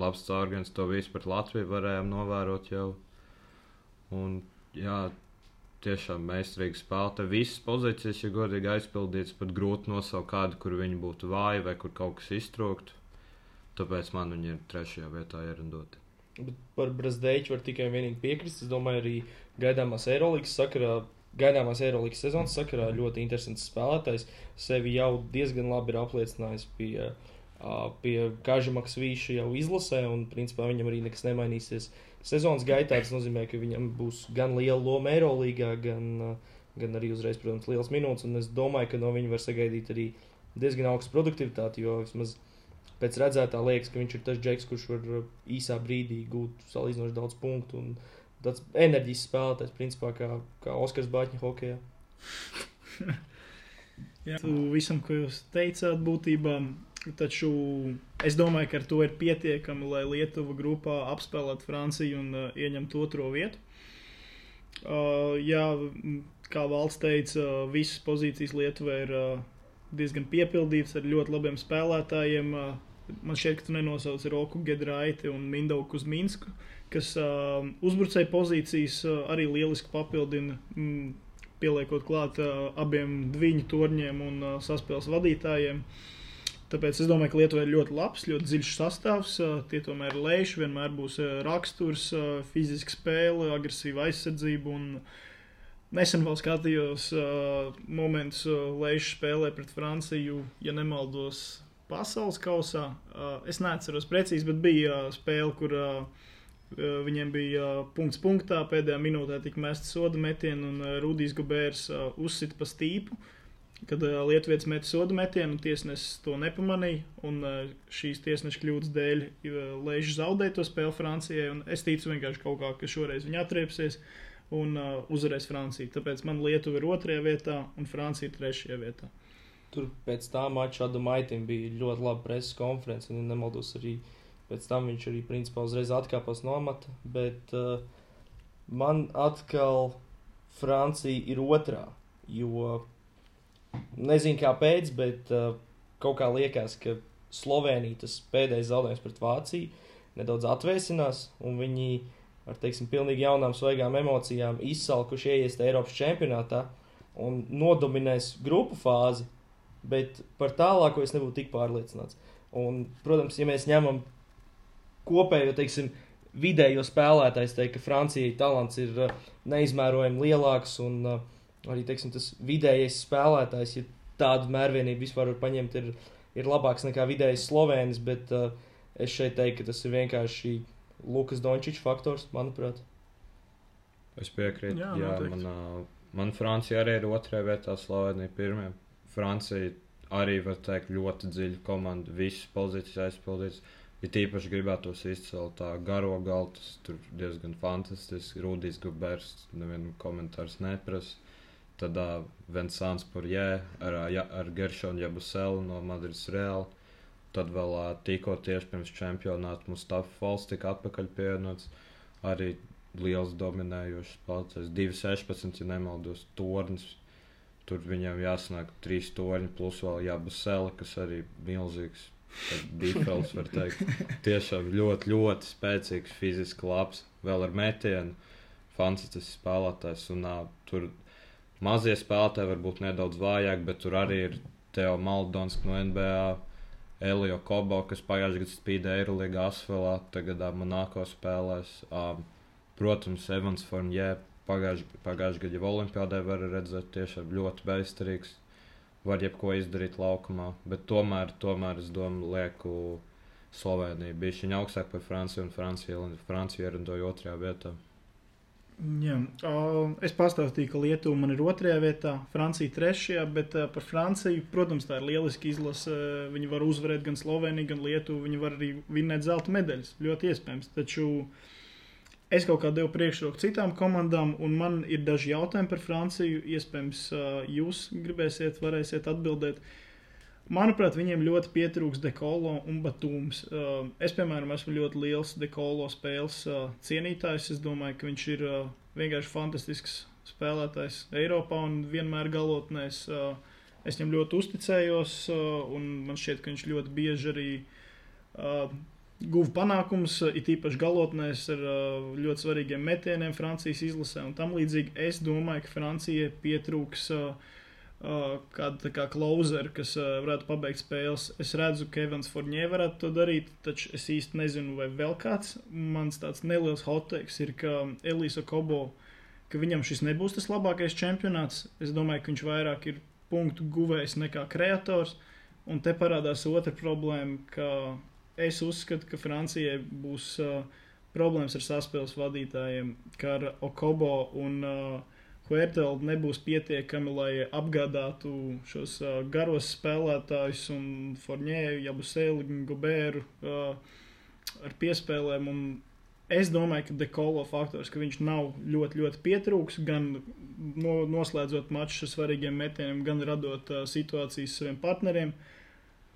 Speaker 3: labs caurgājums. To visu par Latviju varējām novērot jau. Un, jā, tiešām meistarīgi spēlētāji. Visas pozīcijas, ja godīgi aizpildītas, pat grūti nosaukt kādu, kur viņi būtu vāji vai kur kaut kas iztrūktu. Tāpēc man viņi ir trešajā vietā ierindoti.
Speaker 2: Bet par Brazdeiču var tikai vienīgi piekrist. Es domāju, arī gaidāmās Eirolandes sakarā, gaidāmās Eirolandes sezonas sakarā ļoti interesants spēlētājs. Sevi jau diezgan labi ir apliecinājis pie, pie Kažamaks Vīša jau izlasē, un principā viņam arī nekas nemainīsies. Sezonas gaitā tas nozīmē, ka viņam būs gan liela loma Eirolandā, gan, gan arī uzreiz, protams, liels minūtes. Es domāju, ka no viņa var sagaidīt arī diezgan augstu produktivitāti, jo vismaz pēc redzētā liekas, ka viņš ir tas džeks, kurš var īsā brīdī gūt salīdzinoši daudz punktu. Un tāds enerģijas spēlētājs, principā, kā, kā Oskars Bāķņa hokeja.
Speaker 1: Jā, visam, ko jūs teicāt, būtībā. Taču es domāju, ka ar to ir pietiekami, lai Lietuva grupā apspēlētu Franciju un uh, ieņemtu otro vietu. Uh, jā, kā valsts teica, uh, visas pozīcijas Lietuvai ir uh, diezgan piepildītas ar ļoti labiem spēlētājiem. Uh, man šķiet, ka tu nenosauc Roku Gedraiti un Mindaugu Kuzminsku, kas uh, uzbrucēju pozīcijas uh, arī lieliski papildina. Mm, pieliekot klāt uh, abiem viņu torņiem un uh, saspēles vadītājiem. Tāpēc es domāju, ka Lietuvai ir ļoti labs, ļoti dziļš sastāvs. Uh, tie tomēr ir lēši, vienmēr būs uh, raksturs, uh, fiziska spēle, agresīva aizsardzība. Un nesen vēl skatījos uh, momentus, uh, lēši spēlē pret Franciju, ja nemaldos, pasaules kausā. Uh, es neatceros precīzi, bet bija uh, spēle, kur. Uh, Viņiem bija punkts punktā, pēdējā minūtē tika mests soda metiens, un Rudijs Gabērs uzsita pa stīpu. Kad Lietuvietis met soda metienu, tiesnesis to nepamanīja, un šīs tiesneša kļūdas dēļ Lēžs zaudēja to spēli Francijai. Es ticu vienkārši kaut kā, ka šoreiz viņi atriepsies un uzvarēs Franciju. Tāpēc man Lietuva ir otrajā vietā un Francija trešajā vietā.
Speaker 2: Tur pēc tā mača Adamaitim bija ļoti laba preses konference, un nemaldos arī Pēc tam viņš arī principā uzreiz atkāpās no amata. Bet uh, man atkal Francija ir otrā. Jo nezinu kāpēc, bet uh, kaut kā liekas, ka Slovenija tas pēdējais zaudējums pret Vāciju nedaudz atvēsinās, un viņi ar teiksim, pilnīgi jaunām, svaigām emocijām izsalkuši ieiest Eiropas čempionātā un nodominēs grupu fāzi, bet par tālāko es nebūtu tik pārliecināts. Un, protams, ja mēs ņemam kopējo, teiksim, vidējo spēlētājs teikt, ka Francijai talants ir uh, neizmērojami lielāks un uh, arī, teiksim, tas vidējais spēlētājs, ja tādu mērvienību vispār var paņemt, ir, ir labāks nekā vidējais Slovēnis, bet uh, es šeit teiktu, ka tas ir vienkārši Lukas Dončičs faktors, manuprāt.
Speaker 3: Es piekrītu, jā, jā man, man Francija arī ir otrajā vietā, Slovenija pirmajā. Francija arī, var teikt, ļoti dziļa komanda, visas pozīcijas aizpildītas. Ir tīpaši gribētos izcelt tā garo galu, tas tur diezgan fantastiski. Rudijs Gubers, nevienam komentārs neprasa. Tad uh, Vinsants Purjē ar, ja, ar Geršonu Jabuselu no Madrides Reāla. Tad vēl uh, tikko tieši pirms čempionāta Mustafa Falks tika atpakaļ pievienots. Arī liels dominējošs spēlētājs. 2,16, ja nemaldos, tornis. Tur viņam jāsanāk trīs torņi, plus vēl Jabusela, kas arī milzīgs Bifels, var teikt. Tiešām ļoti, ļoti spēcīgs, fiziski labs, vēl ar metienu. Fantastisks spēlētājs. Un, uh, tur mazie spēlētāji var būt nedaudz vājāki, bet tur arī ir Teo Maldons no NBA, Elio Kobo, kas pagājušajā gadā spīdēja Eirolandā asfaltā, tagad Monako spēlēs. Um, protams, Evans Fornjē pagājušajā pagājuš gadā jau Olimpijādē var redzēt tiešām ļoti bezcerīgs var jebko izdarīt laukumā. Bet tomēr, tomēr es domāju, lieku Sloveniju bija viņa augstāk par Franciju, un Francija, Francija ierindoja otrajā vietā.
Speaker 1: Jā, es pastāstīju, ka Lietuva man ir otrajā vietā, Francija trešajā, bet par Franciju, protams, tā ir lieliska izlase. Viņi var uzvarēt gan Sloveniju, gan Lietuvu. Viņi var arī vinnēt zelta medaļas. Ļoti iespējams. Taču uh, Es kaut kā devu priekšroku citām komandām, un man ir daži jautājumi par Franciju. Iespējams, jūs gribēsiet, varēsiet atbildēt. Manuprāt, viņiem ļoti pietrūks dekolo un batūms. Es, piemēram, esmu ļoti liels dekolo spēles cienītājs. Es domāju, ka viņš ir vienkārši fantastisks spēlētājs Eiropā un vienmēr galotnēs. Es viņam ļoti uzticējos, un man šķiet, ka viņš ļoti bieži arī guva panākumus, it īpaši galotnēs ar ļoti svarīgiem metieniem Francijas izlasē un tam līdzīgi. Es domāju, ka Francijai pietrūks kāda kā klauzera, kas varētu pabeigt spēles. Es redzu, ka Evans Fornē varētu to darīt, taču es īsti nezinu, vai vēl kāds. Mans tāds neliels hoteiks ir, ka Elisa Kobo, ka viņam šis nebūs tas labākais čempionāts. Es domāju, ka viņš vairāk ir punktu guvējs nekā kreators. Un te parādās otra problēma, ka es uzskatu, ka Francijai būs uh, problēmas ar saspēles vadītājiem, ka ar Okobo un uh, Huertelu nebūs pietiekami, lai apgādātu šos uh, garos spēlētājus un Fornēju, Jabusēlu, Gobēru uh, ar piespēlēm. Un es domāju, ka dekolo faktors, ka viņš nav ļoti, ļoti pietrūks, gan no, noslēdzot mačus ar svarīgiem metieniem, gan radot uh, situācijas saviem partneriem. Uh,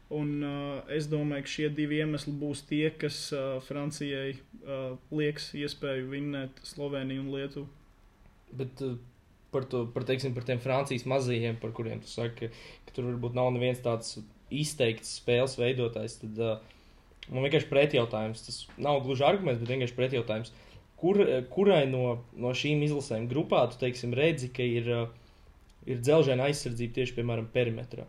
Speaker 1: Un, uh, es domāju, ka šie divi iemesli būs tie, kas uh, Francijai uh, liekas iespēju vinnēt Sloveniju un Lietuvu.
Speaker 2: Bet uh, par, to, par, teiksim, par tiem Francijas mazajiem, par kuriem tu saki, ka, ka tur varbūt nav neviens tāds izteikts spēles veidotājs, tad uh, man vienkārši pretjautājums, tas nav gluži arguments, bet vienkārši pretjautājums. Kur, kurai no, no šīm izlasēm grupā tu teiksim, redzi, ka ir, uh, ir dzelžēna aizsardzība tieši piemēram perimetrā?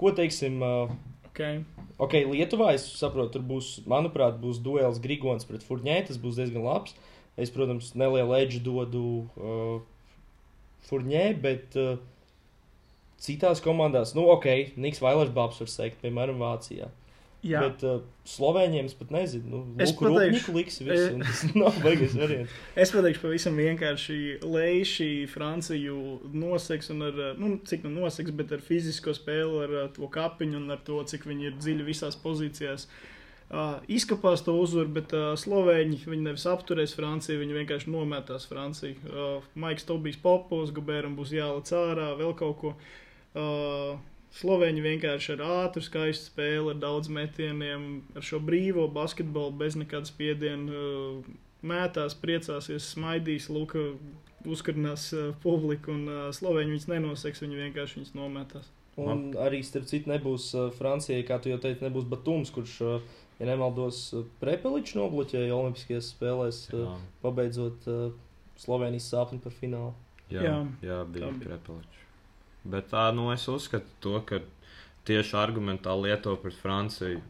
Speaker 2: Ko teiksim, uh,
Speaker 1: Okay.
Speaker 2: ok, Lietuvā es saprotu, tur būs, manuprāt, būs duels Grigons pret Furnē. Tas būs diezgan labs. Es, protams, nelielu edžu dodu uh, Furnē, bet uh, citās komandās, nu, ok, Niks Vailers Babs var teikt, piemēram, Vācijā. Jā. Bet uh, Slovēņiem es pat nezinu, nu, es lūk, pateikšu, liks visu, un tas nav beigas variants.
Speaker 1: es pateikšu pavisam vienkārši, Leiši Franciju noseks un ar, nu, cik nu noseks, bet ar fizisko spēli, ar, ar to kapiņu un ar to, cik viņi ir dziļi visās pozīcijās. Uh, izkapās to uzvaru, bet uh, Slovēņi viņi nevis apturēs Franciju, viņi vienkārši nometās Franciju. Uh, Maiks Tobijs Popos, Gabēram būs jālec ārā, vēl kaut ko. Uh, Slovēņi vienkārši ar ātru, skaistu spēli, ar daudz metieniem, ar šo brīvo basketbolu, bez nekādas spiediena, uh, mētās, priecāsies, smaidīs, lūk, uzkarinās uh, publiku, un uh, Slovēņi viņus nenoseks, viņi vienkārši viņus nometās.
Speaker 2: Un arī, starp citu, nebūs Francijai, kā tu jau teici, nebūs Batums, kurš, ja nemaldos, Prepeličs nobloķēja Olimpiskajās spēlēs, jā. pabeidzot Slovenijas sāpni par finālu.
Speaker 3: Jā, jā, jā bija Prepeličs. Bet tā, nu, es uzskatu to, ka tieši argumentā Lietuva pret Franciju.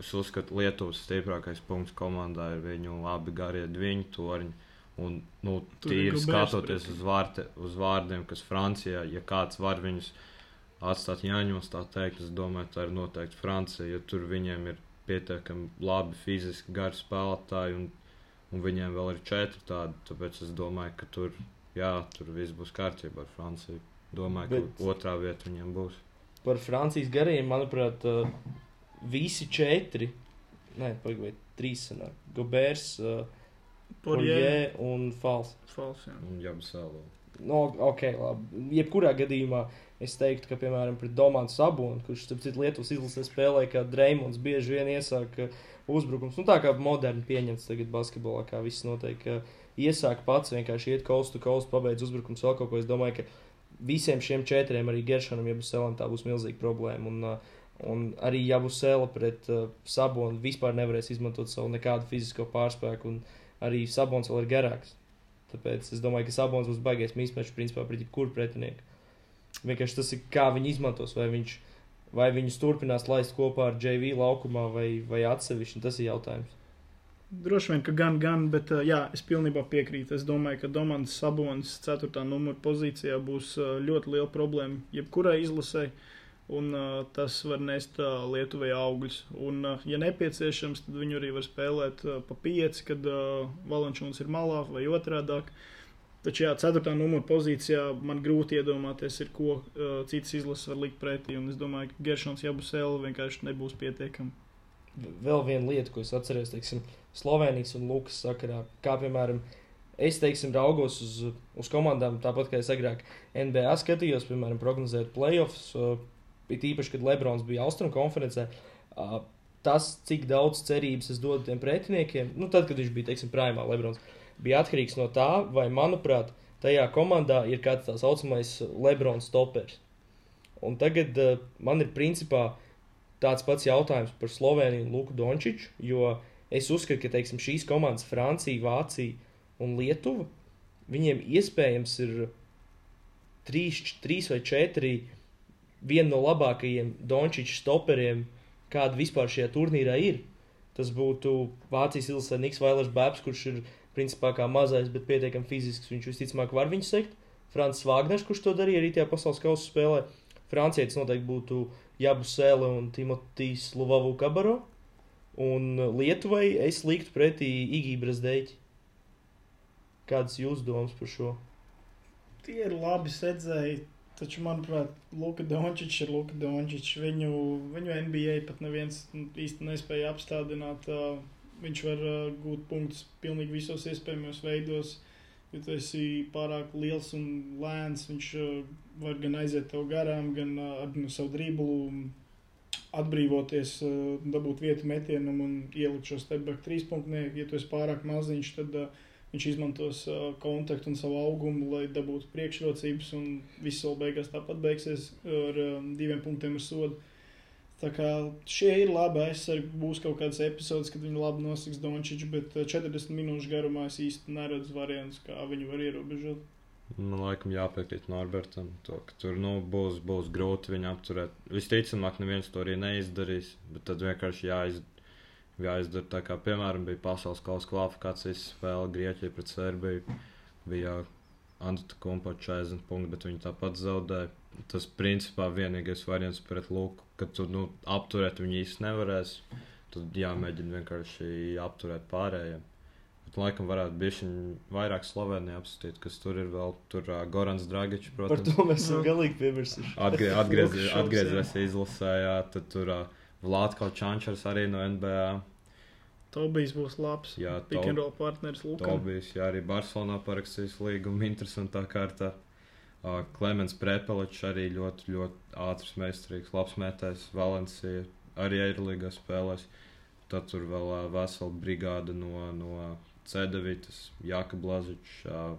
Speaker 3: Es uzskatu, ka Lietuvas stiprākais punkts komandā ir viņu abi garie divi torņi. Un, nu, tīri skatoties uz, vārte, uz vārdiem, kas Francijā, ja kāds var viņus atstāt Jāņos, tā teikt, es domāju, tā ir noteikti Francija, jo tur viņiem ir pietiekami labi fiziski gari spēlētāji, un, un viņiem vēl ir četri tādi. Tāpēc es domāju, ka tur jā, tur viss būs kārtībā ar Franciju. Domāju,
Speaker 2: Bet-
Speaker 3: ka otrā vieta viņiem būs.
Speaker 2: Par Francijas gariem, manuprāt, uh, visi četri, ne, pagaidiet, trīs sanāk. Gobērs,
Speaker 1: Porjē,
Speaker 2: un Fals.
Speaker 1: Fals, jā.
Speaker 3: Un Jabasēlu.
Speaker 2: No, ok, labi. Jebkurā gadījumā es teiktu, ka, piemēram, pret Domānu Sabonu, kurš, starp citu, Lietuvas izlasē spēlē, kā Dreimons, bieži vien iesāk uh, uzbrukums. Nu, tā kā moderni pieņemts tagad basketbolā, kā viss notiek. Uh, iesāk pats vienkārši iet to coast, pabeidz uzbrukums vēl kaut ko. Es domāju, ka visiem šiem četriem, arī Geršanam, ja būs Sēlam, tā būs milzīga problēma. Un, uh, un arī ja būs Sēla pret uh, Sabonu, vispār nevarēs izmantot savu nekādu fizisko pārspēku. Un arī Sabons vēl ir garāks. Tāpēc es domāju, ka Sabons būs baigais mīsmečs principā pret jebkuru pretinieku. Vienkārši tas ir kā viņi izmantos, vai, viņš, vai viņus turpinās laist kopā ar JV laukumā vai, vai atsevišķi. Tas ir jautājums.
Speaker 1: Droši vien, ka gan, gan, bet uh, jā, es pilnībā piekrītu. Es domāju, ka Domants Sabonis 4. numura pozīcijā būs uh, ļoti liela problēma jebkurai izlasē, un uh, tas var nest uh, Lietuvai augļus. Un, uh, ja nepieciešams, tad viņu arī var spēlēt uh, pa pieci, kad uh, Valančūns ir malā vai otrādāk. Taču, jā, 4. numura pozīcijā man grūti iedomāties, ir, ko uh, citas izlases var likt pretī. Un es domāju, ka Geršons Jabusēla vienkārši nebūs pietiekami.
Speaker 2: Vēl viena lieta, ko es atceros, teiksim, Slovenijas un Lukas sakarā, kā piemēram, es teiksim, raugos uz, uz komandām, tāpat kā es agrāk NBA skatījos, piemēram, prognozēt playoffs, uh, it īpaši, kad Lebrons bija Austrum konferencē. Uh, tas, cik daudz cerības es dodu tiem pretiniekiem, nu, tad, kad viņš bija, teiksim, prāmā Lebrons, bija atkarīgs no tā, vai, manuprāt, tajā komandā ir kāds tā saucamais Lebrons stoppers. Un tagad uh, man ir principā tāds pats jautājums par Sloveniju un Luku Dončiču, jo es uzskatu, ka teiksim, šīs komandas, Francija, Vācija un Lietuva, viņiem iespējams ir trīs, trīs vai četri viena no labākajiem Dončiča stoperiem, kāda vispār šajā turnīrā ir. Tas būtu Vācijas ilgsē Niks Vailers Bēbs, kurš ir principā kā mazais, bet pietiekami fizisks. Viņš visticamāk var viņu sekt. Francis Vāgners, kurš to darīja arī tajā pasaules kausa spēlē. Francijai tas noteikti būtu Jabu Sēle un Timotīs Luvavu Kabaro. Un Lietuvai es liktu pretī Igībras dēļ. Kādas jūsu domas par šo?
Speaker 1: Tie ir labi sedzēji, taču, manuprāt, Luka Dončičs ir Luka Dončičs. Viņu, viņu NBA pat neviens īsti nespēja apstādināt. Viņš var gūt punktus pilnīgi visos iespējamos veidos. Ja tu esi pārāk liels un lēns, viņš var gan aiziet tev garām, gan ar nu, savu dribulu atbrīvoties, ā, dabūt vietu metienam un ielikt šo stepback trīspunktnieku. Ja tu esi pārāk maziņš, tad ā, viņš izmantos uh, kontaktu un savu augumu, lai dabūtu priekšrocības, un viss vēl beigās tāpat beigsies ar um, diviem punktiem ar sodu. Tā kā šie ir labi aizsargi, būs kaut kāds episods, kad viņi labi nosaks Dončiču, bet uh, 40 minūšu garumā es īsti neredzu variantus, kā viņu var ierobežot.
Speaker 3: Man laikam jāpiekrīt Norbertam, to, ka tur nu, būs, būs grūti viņu apturēt. Visticamāk, neviens to arī neizdarīs, bet tad vienkārši jāiz, jāizdara tā, kā piemēram bija pasaules kausa kvalifikācijas spēle Grieķija pret Serbiju. Bija Antūta Kumpa 40 punkti, bet viņi tāpat zaudēja. Tas principā vienīgais variants pret Luku, ka tu nu, apturēt viņu īsti nevarēs. Tad jāmēģina vienkārši apturēt pārējiem. Bet, laikam, varētu būt vairāk Slovenijā apskatīt, kas tur ir vēl. Tur uh, Gorans Dragičs,
Speaker 2: Par
Speaker 3: protams,
Speaker 2: to mēs esam
Speaker 1: Nu.
Speaker 2: galīgi piemirsuši.
Speaker 3: atgrie, atgriez,
Speaker 1: Lukas
Speaker 3: atgriezies izlasē, jā, tad tur uh, Vlatko Čančers arī no NBA.
Speaker 1: Tobijs būs labs.
Speaker 3: Jā,
Speaker 1: roll partneris Lukam.
Speaker 3: Tobijs, jā, arī Barcelonā parakstījis līgumu interesantā kārtā. Uh, Klimants Prepeličs arī ļoti, ļoti ātrs, meistarīgs, labs mētājs. Valencija arī Eirolīgā spēlēs. Tad tur vēl uh, vesela brigāde no, no Cedevitas, Jāka Blažičs, uh,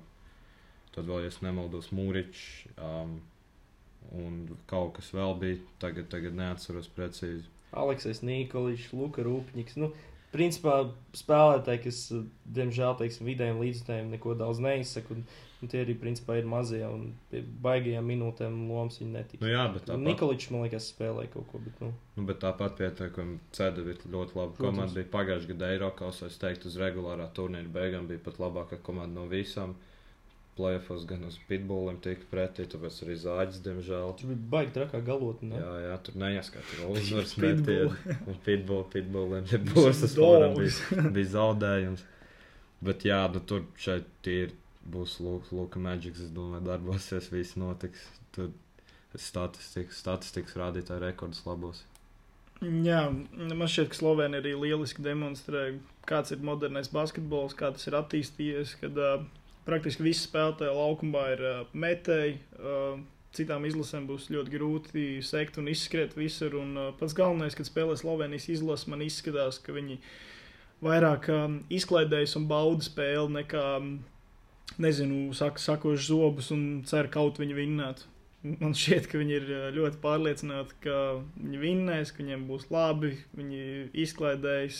Speaker 3: tad vēl, ja nemaldos, Mūričs um, un kaut kas vēl bija. Tagad, tagad neatceros precīzi.
Speaker 2: Aleksis Nikoličs, Luka Rūpņiks. Nu, principā spēlētāji, kas, diemžēl, teiksim, vidējiem līdzstājiem neko daudz neizsaka. Un, un tie arī, principā, ir mazie un baigajām minūtēm lomas viņi netika.
Speaker 3: Nu, jā, bet tāpat.
Speaker 2: Nikoličs, man liekas, spēlēja kaut ko, bet, nu,
Speaker 3: Nu, bet tāpat pieteikumi Cēdevita ļoti laba
Speaker 2: Protams.
Speaker 3: komanda. Bija pagājušajā gadā Eiropas, es teiktu, uz regulārā turnīra beigām bija pat labākā komanda no visām. Playoffs gan uz pitbulliem tika pretī, tāpēc arī zāģis, diemžēl.
Speaker 2: tur bija baigi trakā galotne. ne?
Speaker 3: Jā, jā, tur neieskaita vēl uzvaras
Speaker 1: Pitbull.
Speaker 3: Un pitbull, pitbulliem nebūs tas bija zaudējums. Bet jā, nu tur šeit ir būs Luka, Magics. Es domāju, darbosies, viss notiks. Tad statistikas, statistikas rādītāji rekordus labos.
Speaker 1: Jā, man šķiet, ka Slovenija arī lieliski demonstrē, kāds ir modernais basketbols, kā tas ir attīstījies. Kad uh, praktiski visi spēlētāji laukumā ir uh, metēji. Uh, citām izlasēm būs ļoti grūti sekt un izskriet visur. Un uh, pats galvenais, kad spēlē Slovenijas izlase, man izskatās, ka viņi vairāk um, izklaidējas un bauda spēli nekā, um, nezinu, saka, sakoši zobus un cer kaut viņi vinnētu. Man šķiet, ka viņi ir ļoti pārliecināti, ka viņi vinnēs, ka viņiem būs labi. Viņi izklaidējas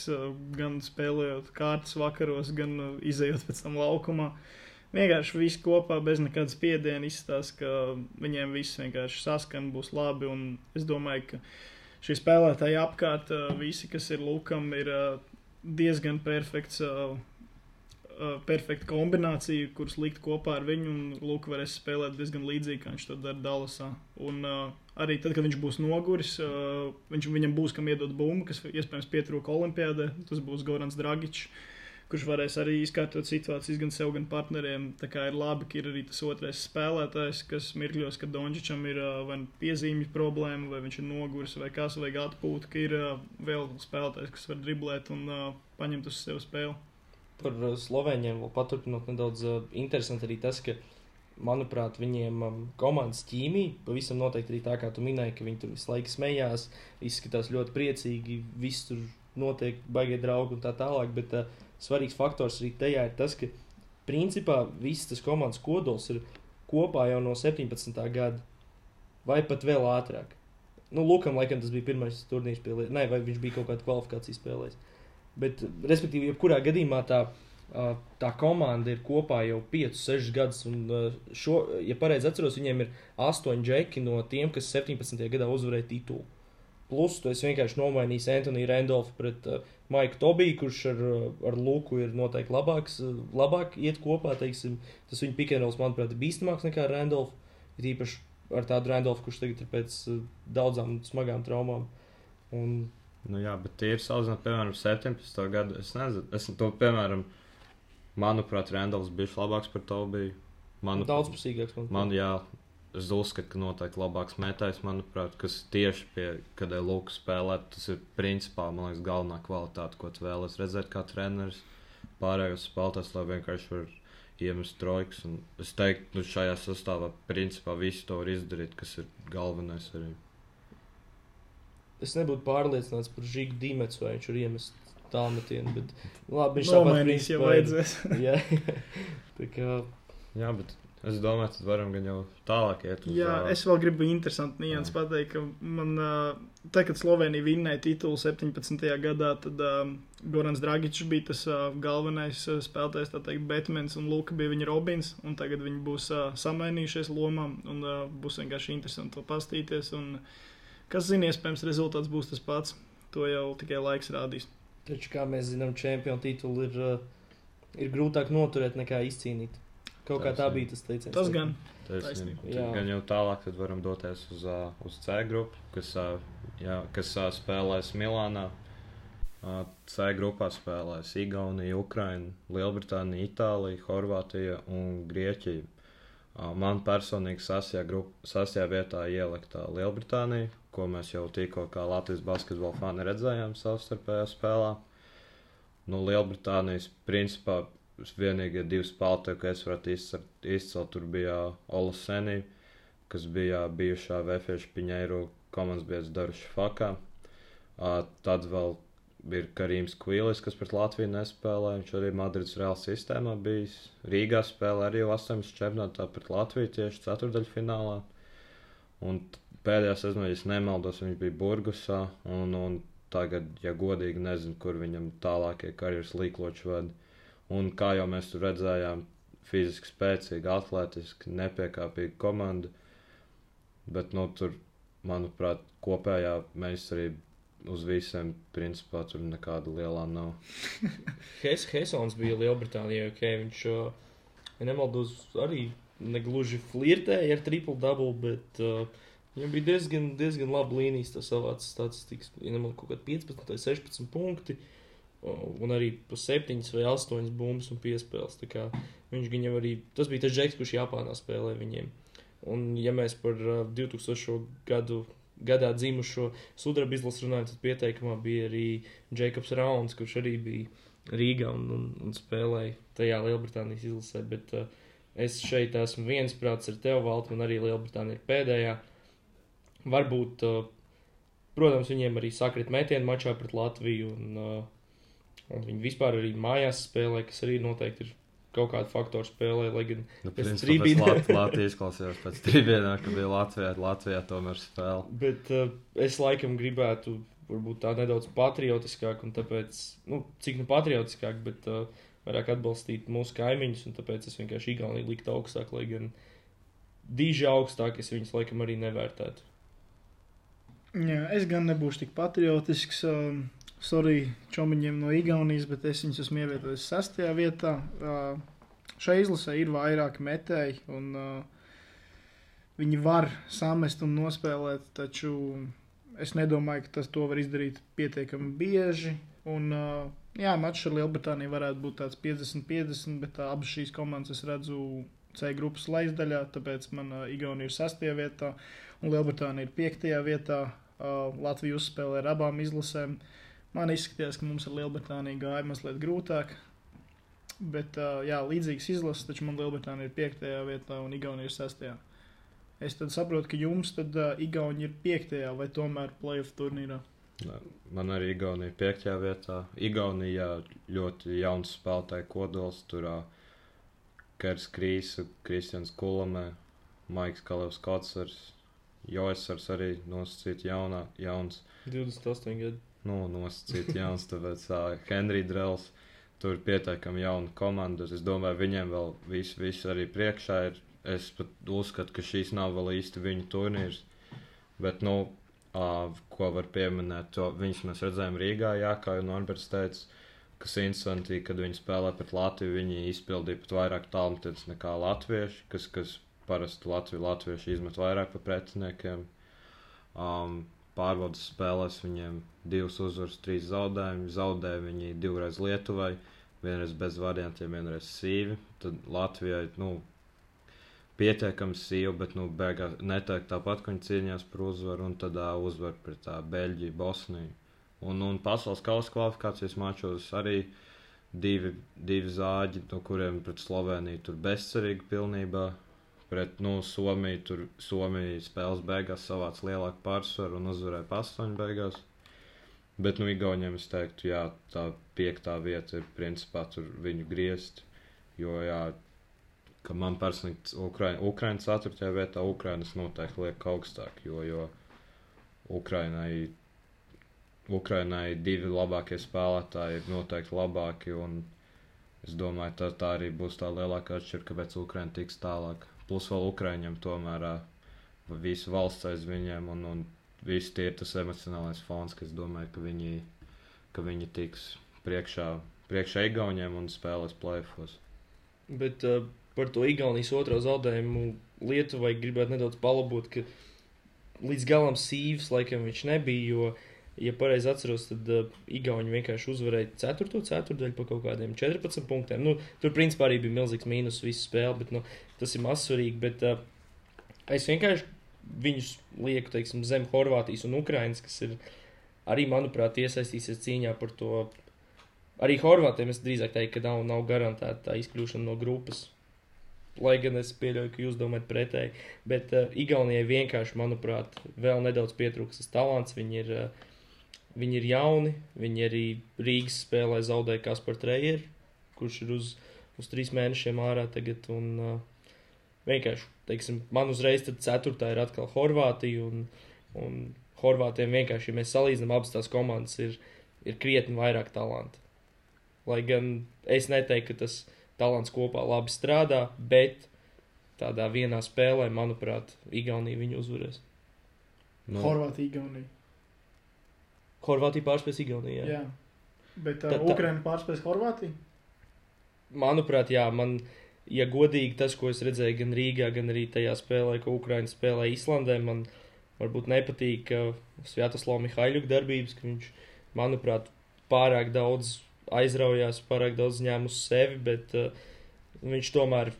Speaker 1: gan spēlējot kārtas vakaros, gan izējot pēc tam laukumā. Vienkārši viss kopā, bez nekādas spiediena, izstāsta, ka viņiem viss vienkārši saskan, būs labi. Un es domāju, ka šī spēlētāja apkārt, visi, kas ir Lukam, ir diezgan perfekts uh, perfekta kombinācija, kuras likt kopā ar viņu. Luka varēs spēlēt diezgan līdzīgi, kā viņš to dara Dallasā. Un uh, arī tad, kad viņš būs noguris, uh, viņš, viņam būs kam iedot bumbu, kas iespējams pietrūka Olimpijādē. Tas būs Gorans Dragičs. Kurš varēs arī izkārtot situācijas gan sev, gan partneriem. Tā kā ir labi, ka ir arī tas otrais spēlētājs, kas mirkļos, ka Dončičam ir uh, vai nu piezīmju problēma, vai viņš ir noguris, vai kas, vai atpūta, ka ir uh, vēl spēlētājs, kas var driblēt un uh, paņemt uz sevi spēli
Speaker 2: par uh, Slovēņiem vēl paturpinot nedaudz uh, interesanti arī tas, ka, manuprāt, viņiem um, komandas ķīmija pavisam noteikti arī tā, kā tu minēji, ka viņi tur visu laiku smējās, izskatās ļoti priecīgi, viss tur notiek, baigie draugi un tā tālāk, bet uh, svarīgs faktors arī tajā ir tas, ka principā viss tas komandas kodols ir kopā jau no 17. gada vai pat vēl ātrāk. Nu, Lukam, laikam, tas bija pirmais turnīrs pie. Nē, vai viņš bija kaut kāda kvalifikācija spēlējis. Bet, respektīvi, jebkurā gadījumā tā, tā komanda ir kopā jau 5, 6 gadus. Un, šo, ja pareizi atceros, viņiem ir 8 džeki no tiem, kas 17. gadā uzvarēja titulu. Plus, tu vienkārši nomainīji Antoni Randolfu pret uh, Maiku Tobiju, kurš ar, ar Luku ir noteikti labāks, labāk iet kopā. Teiksim, tas viņa pikēnos, manuprāt, ir bīstamāks nekā Randolfs. Ir īpaši ar tādu Randolfu, kurš tagad ir pēc uh, daudzām smagām traumām. Un
Speaker 3: Nu, jā, bet tie ir salīdzinot, piemēram, 17. gadu. Es nezinu, es to, piemēram, manuprāt, Randalls bija labāks par to. Bija.
Speaker 2: Manu, Daudzpusīgāks. Man,
Speaker 3: man, jā, es uzskatu, ka noteikti labāks metājs, manuprāt, kas tieši pie, kad ir Lukas spēlēt, tas ir principā, man liekas, galvenā kvalitāte, ko tu vēlies redzēt kā treneris. Pārējos spēlētājs, lai vienkārši var iemest trojkas. Es teiktu, nu, šajā sastāvā principā visi to var izdarīt, kas ir galvenais arī
Speaker 2: es nebūtu pārliecināts par Žigu Dīmetu, vai viņš ir iemests tālmetienu, bet
Speaker 1: labi, viņš tāpat
Speaker 2: mainīs,
Speaker 1: ja vajadzēs.
Speaker 2: jā, tā kā.
Speaker 3: Jā, bet es domāju, tad varam gan jau tālāk iet uz.
Speaker 1: Jā, es vēl gribu interesanti nians pateikt, ka man, tā, kad Slovenija vinnēja titulu 17. gadā, tad uh, Gorans Dragičs bija tas uh, galvenais uh, spēlētājs, tā teikt, Batmans un Luka bija viņa Robins, un tagad viņi būs uh, samainījušies lomām, un uh, būs vienkārši interesanti to pastīties. Un, uh, Kas zina, iespējams, rezultāts būs tas pats. To jau tikai laiks rādīs.
Speaker 2: Taču, kā mēs zinām, čempionu titulu ir, uh, ir grūtāk noturēt nekā izcīnīt. Kaut kā tā bija tas teiciens.
Speaker 1: Tas gan.
Speaker 3: Gan jau tālāk, tad varam doties uz, uh, uz C grupu, kas, uh, jā, kas spēlēs Milānā. C grupā spēlēs Igaunija, Ukraina, Lielbritānija, Itālija, Horvātija un Grieķija. Man personīgi sastajā vietā ieliktā Lielbritānija, ko mēs jau tikko kā Latvijas basketbola fani redzējām savstarpējā spēlē. Nu, Lielbritānijas principā vienīgie divi spēlētāji, ko es varētu izcelt, tur bija Ola Senī, kas bija bijušā Vēfieša Piņēru komandas biedrs Daruša Fakā. Tad vēl ir Karīms Kvīlis, kas pret Latviju nespēlē. Viņš arī Madrides Reāla sistēmā bijis. Rīgā spēlē arī jau 8 čempionātā pret Latviju tieši ceturdaļfinālā. Un pēdējā sezonā, ja nemaldos, viņš bija Burgusā. Un, un tagad, ja godīgi, nezinu, kur viņam tālākie karjeras līkloči vada. Un kā jau mēs tur redzējām, fiziski spēcīga, atletiska, nepiekāpīga komanda. Bet, nu, tur, manuprāt, kopējā meistarība uz visiem, principā, tur nekāda lielā nav.
Speaker 2: Hes, Hesons bija Lielbritānijā, ok, viņš, ja nemaldos, arī negluži flirtēja ar triple double, bet uh, Viņam bija diezgan, diezgan laba līnijas, tas savāds statistikas. Ja nemanāšu, kaut kāda 15 vai 16 punkti. un arī pa septiņas vai astoņas bumbas un piespēles. Tā kā Viņš viņam arī, tas bija tas džeks, kurš Japānā spēlēja viņiem. Un, ja mēs par uh, 2000. gadu gadā dzimušo sudraba izlasu runājam, tad pieteikumā bija arī Jēkabs Rauns, kurš arī bija Rīgā un, un, un spēlēja tajā Lielbritānijas izlasē. Bet uh, es šeit esmu viensprāts ar tevi, Valtu, un arī Lielbritānija ir pēdējā. Varbūt, uh, protams, viņiem arī sakrit metienu mačā pret Latviju, un, uh, un viņi vispār arī mājās spēlē, kas arī noteikti ir kaut kādu faktoru spēlē, lai gan
Speaker 3: Nu,
Speaker 2: Es
Speaker 3: principā pēc Lat- Latvijas izklausījās pēc trījiem, ka bija Latvijā, Latvijā tomēr spēle.
Speaker 2: Bet uh, es laikam gribētu, varbūt tā nedaudz patriotiskāk, un tāpēc, nu, cik nu patriotiskāk, bet uh, vairāk atbalstīt mūsu kaimiņus, un tāpēc es vienkārši Igauniju liktu augstāk, lai gan dīži augstāk es viņus laikam arī nevērtētu.
Speaker 1: Jā, es gan nebūšu tik patriotisks. Um, sorry, čomiņiem no Igaunijas, bet es viņus esmu ievietojis sastajā vietā. Uh, šai izlasē ir vairāki metēji, un uh, viņi var samest un nospēlēt, taču es nedomāju, ka tas to var izdarīt pietiekami bieži. Un, uh, jā, mačs ar Lielbritāniju varētu būt tāds 50-50, bet uh, abas šīs komandas es redzu C grupas leisdaļā, tāpēc man uh, Igaunija ir sastajā vietā un Lielbritānija ir piektajā vietā. Uh, Latvija uzspēlē ar abām izlasēm. Man izskatījās, ka mums ar Lielbritāniju gāja mazliet grūtāk. Bet, uh, jā, līdzīgas izlases, taču man Lielbritānija ir piektajā vietā un Igaunija ir sastajā. Es tad saprotu, ka jums tad uh, Igaunija ir piektajā vai tomēr playoff turnīrā.
Speaker 3: Man arī Igaunija piektajā vietā. Igaunijā ļoti jauns spēlētāju kodols. Tur uh, Kers Krīsa, Kristians Kulamē, Maiks Kalevs Kotsars, Joesars arī nosacīt jaunā, jauns.
Speaker 2: 28 gadi.
Speaker 3: Nu, nosacīt jauns, tāpēc uh, Henry Drells. Tur ir pietiekami jauna komanda. Es domāju, viņiem vēl viss, viss arī priekšā ir. Es pat uzskatu, ka šīs nav vēl īsti viņu turnīrs. Bet, nu, uh, ko var pieminēt, to viņus mēs redzējām Rīgā, jā, kā jau Norberts teica, kas interesanti, kad viņi spēlē pret Latviju, viņi izpildīja pat vairāk talantīgus nekā latvieši, kas, kas parasti Latviju, latvieši izmet vairāk par pretiniekiem. Um, pārbaudas spēlēs viņiem divas uzvaras, trīs zaudējumi. Zaudēja viņi divreiz Lietuvai, vienreiz bez variantiem, vienreiz sīvi. Tad Latvijai, nu, pietiekami sīvi, bet, nu, beigās neteikt tāpat, ka viņi cīnījās par uzvaru, un tad uh, uzvar pret tā Beļģiju, Bosniju. Un, un pasaules kausa kvalifikācijas mačos arī divi, divi zāģi, no kuriem pret Sloveniju tur bezcerīgi pilnībā. Pret nu, Somiju tur Somija spēles beigās savāca lielāku pārsvaru un uzvarēja pastoņu beigās. Bet, nu, Igauniem es teiktu, jā, tā piektā vieta ir principā tur viņu griezt. Jo, jā, ka man personīgi Ukraina, Ukraina 4. vietā, Ukrainas noteikti liek augstāk, jo, jo Ukrainai, Ukrainai divi labākie spēlētāji ir noteikti labāki, un es domāju, tā, tā arī būs tā lielākā atšķirība, kāpēc Ukraina tiks tālāk. Plus vēl Ukraiņiem tomēr visu valsts aiz viņiem, un, un viss tie ir tas emocionālais fons, kas domāju, ka viņi, ka viņi tiks priekšā, priekšā Igauniem un spēlēs plēfos.
Speaker 2: Bet uh, par to Igaunijas otro zaudējumu Lietuvai gribētu nedaudz palabot, ka līdz galam sīvs laikam viņš nebija, jo, ja pareizi atceros, tad uh, Igauni vienkārši uzvarēja 4. ceturdaļu pa kaut kādiem 14 punktiem. Nu, tur principā arī bija milzīgs mīnus visu spēli, bet nu, tas ir mazsvarīgi. Bet uh, es vienkārši viņus lieku, teiksim, zem Horvātijas un Ukrainas, kas ir arī, manuprāt, iesaistīsies cīņā par to. Arī Horvātiem es drīzāk teiktu, ka nav, nav garantēta tā izkļūšana no grupas. Lai gan es pieļauju, ka jūs domājat pretēji. Bet uh, Igaunijai vienkārši, manuprāt, vēl nedaudz pietrūks tas talants. Viņi ir, uh, viņi ir jauni, viņi arī Rīgas spēlē zaudēja Kaspar Trejeru, kurš ir uz, uz trīs mēnešiem ārā tagad. Un, uh, vienkārši, teiksim, man uzreiz tad ceturtā ir atkal Horvātija. Un, un Horvātiem vienkārši, ja mēs salīdzinām abas tās komandas, ir, ir krietni vairāk talantu. Lai gan es neteiktu, ka tas talants kopā labi strādā, bet tādā vienā spēlē, manuprāt, Igaunija viņu uzvarēs.
Speaker 3: Nu,
Speaker 1: Horvātija, Igaunija.
Speaker 2: Horvātija pārspēs Igauniju. Jā.
Speaker 1: Jā. Bet uh, Ukraina pārspēs Horvātiju?
Speaker 2: Manuprāt, jā, man, ja godīgi tas, ko es redzēju gan Rīgā, gan arī tajā spēlē, ko Ukraiņa spēlē Islandē, man varbūt nepatīk Sviatoslava Mihaiļuka darbības, ka viņš, manuprāt, pārāk daudz aizraujās pārāk daudz ņēmu uz sevi, bet uh, viņš tomēr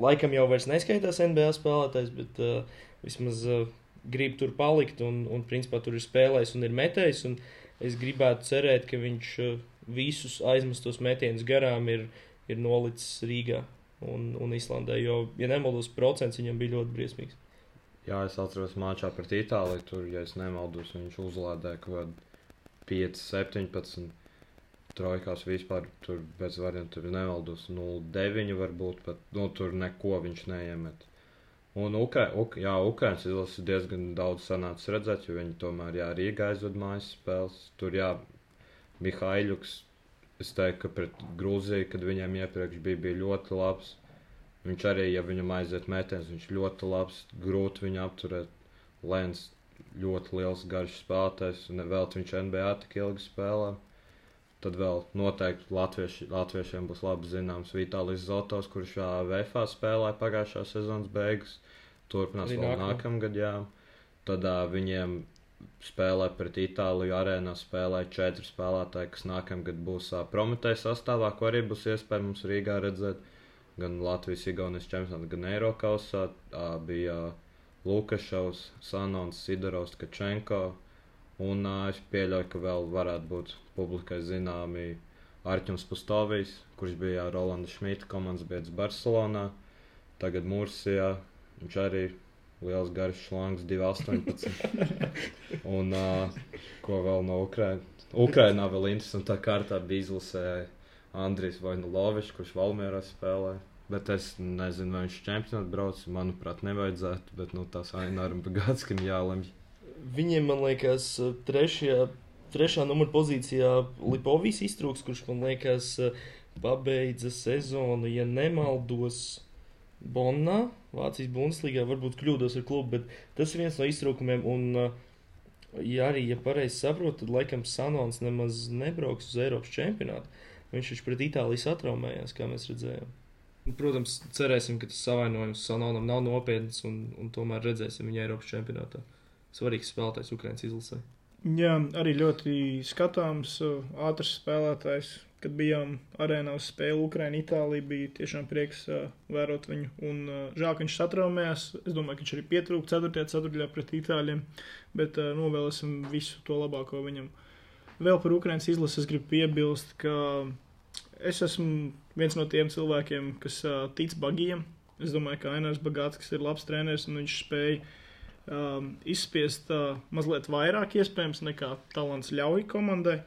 Speaker 2: laikam jau vairs neskaitās NBA spēlētājs, bet uh, vismaz uh, grib tur palikt un, un principā tur ir spēlējis un ir metējis. Un es gribētu cerēt, ka viņš uh, visus aizmestos metienus garām ir, ir nolicis Rīgā un, un Islandē, jo, ja nemaldos, procents viņam bija ļoti briesmīgs.
Speaker 3: Jā, es atceros māčā pret Itāliju. Tur, ja es nemaldos, viņš uzlādēja kaut kādu 5, 17. Trojkās vispār tur bez variantiem tur nevaldos 0,9 varbūt, bet nu, tur neko viņš neiemet. Un Ukra Uk jā, Ukraiņas izlases diezgan daudz sanācis redzēt, jo viņi tomēr jā, Rīgā aizved mājas spēles. Tur jā, Mihaiļuks, es teiktu, ka pret Grūziju, kad viņiem iepriekš bija, bija ļoti labs. Viņš arī, ja viņam aiziet mētēns, viņš ļoti labs, grūti viņu apturēt. Lēns ļoti liels garš spēlētājs, un vēl viņš NBA tik ilgi spēlē. Tad vēl noteikti latvieši, latviešiem būs labi zināms Vitālijs Zotos, kurš VFA spēlēja pagājušā sezonas beigas. Turpinās
Speaker 2: Arī
Speaker 3: vēl nākamgad, jā. Tad uh, viņiem spēlē pret Itāliju arēnā spēlē četri spēlētāji, kas nākamgad būs uh, Prometēja sastāvā, ko arī būs iespēja mums Rīgā redzēt. Gan Latvijas Igaunijas čempionātā, gan Eiropausā uh, bija Lukašovs, Sanons, Sidorovs, Kačenko. Un uh, es pieļauju, ka vēl varētu būt publikai zināmi Arčuns Pustovijs, kurš bija Rolanda Šmita komandas biedrs Barcelonā. Tagad Mursijā viņš arī liels garš šlangs, 2,18. un uh, ko vēl no Ukrainas? Ukrainā vēl interesantā kārtā bija izlasē Andrijs Vainulovičs, kurš Valmērā spēlē. Bet es nezinu, vai viņš čempionātā brauc. Manuprāt, nevajadzētu. Bet nu, tās Aināram Bagātskim jālemj.
Speaker 2: Viņiem, man liekas, trešajā, trešā numura pozīcijā Lipovijas iztrūks, kurš man liekas pabeidza sezonu, ja nemaldos, Bonnā, Vācijas Bundeslīgā. Varbūt kļūdos ar klubu, bet tas ir viens no iztrūkumiem. Un, ja arī, ja pareizi saprotu, tad laikam Sanons nemaz nebrauks uz Eiropas čempionātu. Viņš taču pret Itāliju satraumējās, kā mēs redzējām. Protams, cerēsim, ka tas savainojums Sanonam nav nopietns un, un tomēr redzēsim viņu Eiropas čempionātā. Svarīgs spēlētājs Ukraiņas izlasē.
Speaker 1: Jā, arī ļoti skatāms, uh, ātrs spēlētājs. Kad bijām arēnā uz spēli Ukraiņā, Itālijā, bija tiešām prieks uh, vērot viņu. Un, uh, žēl, ka viņš satraumējās. Es domāju, ka viņš arī pietrūka 4. ceturtajā pret Itāļiem, bet uh, novēlēsim visu to labāko viņam. Vēl par Ukraiņas izlasi es gribu piebilst, ka es esmu viens no tiem cilvēkiem, kas uh, tic bagiem. Es domāju, ka Ainārs Bagāts, kas ir labs treneris, un viņš spēja um, izspiest uh, mazliet vairāk iespējams nekā talants ļauj komandai.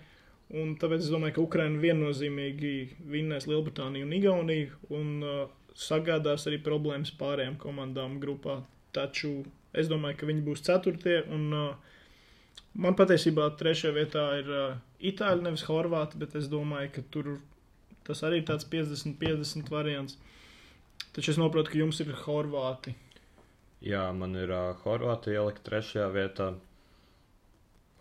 Speaker 1: Un tāpēc es domāju, ka Ukraina viennozīmīgi vinnēs Lielbritāniju un Igauniju un uh, sagādās arī problēmas pārējām komandām grupā. Taču es domāju, ka viņi būs ceturtie. Un, uh, man patiesībā trešajā vietā ir uh, Itāļi, nevis Horvāti, bet es domāju, ka tur tas arī ir tāds 50-50 variants. Taču es saprotu, ka jums ir Horvāti.
Speaker 3: Jā, man ir uh, Horvātija ielikt trešajā vietā.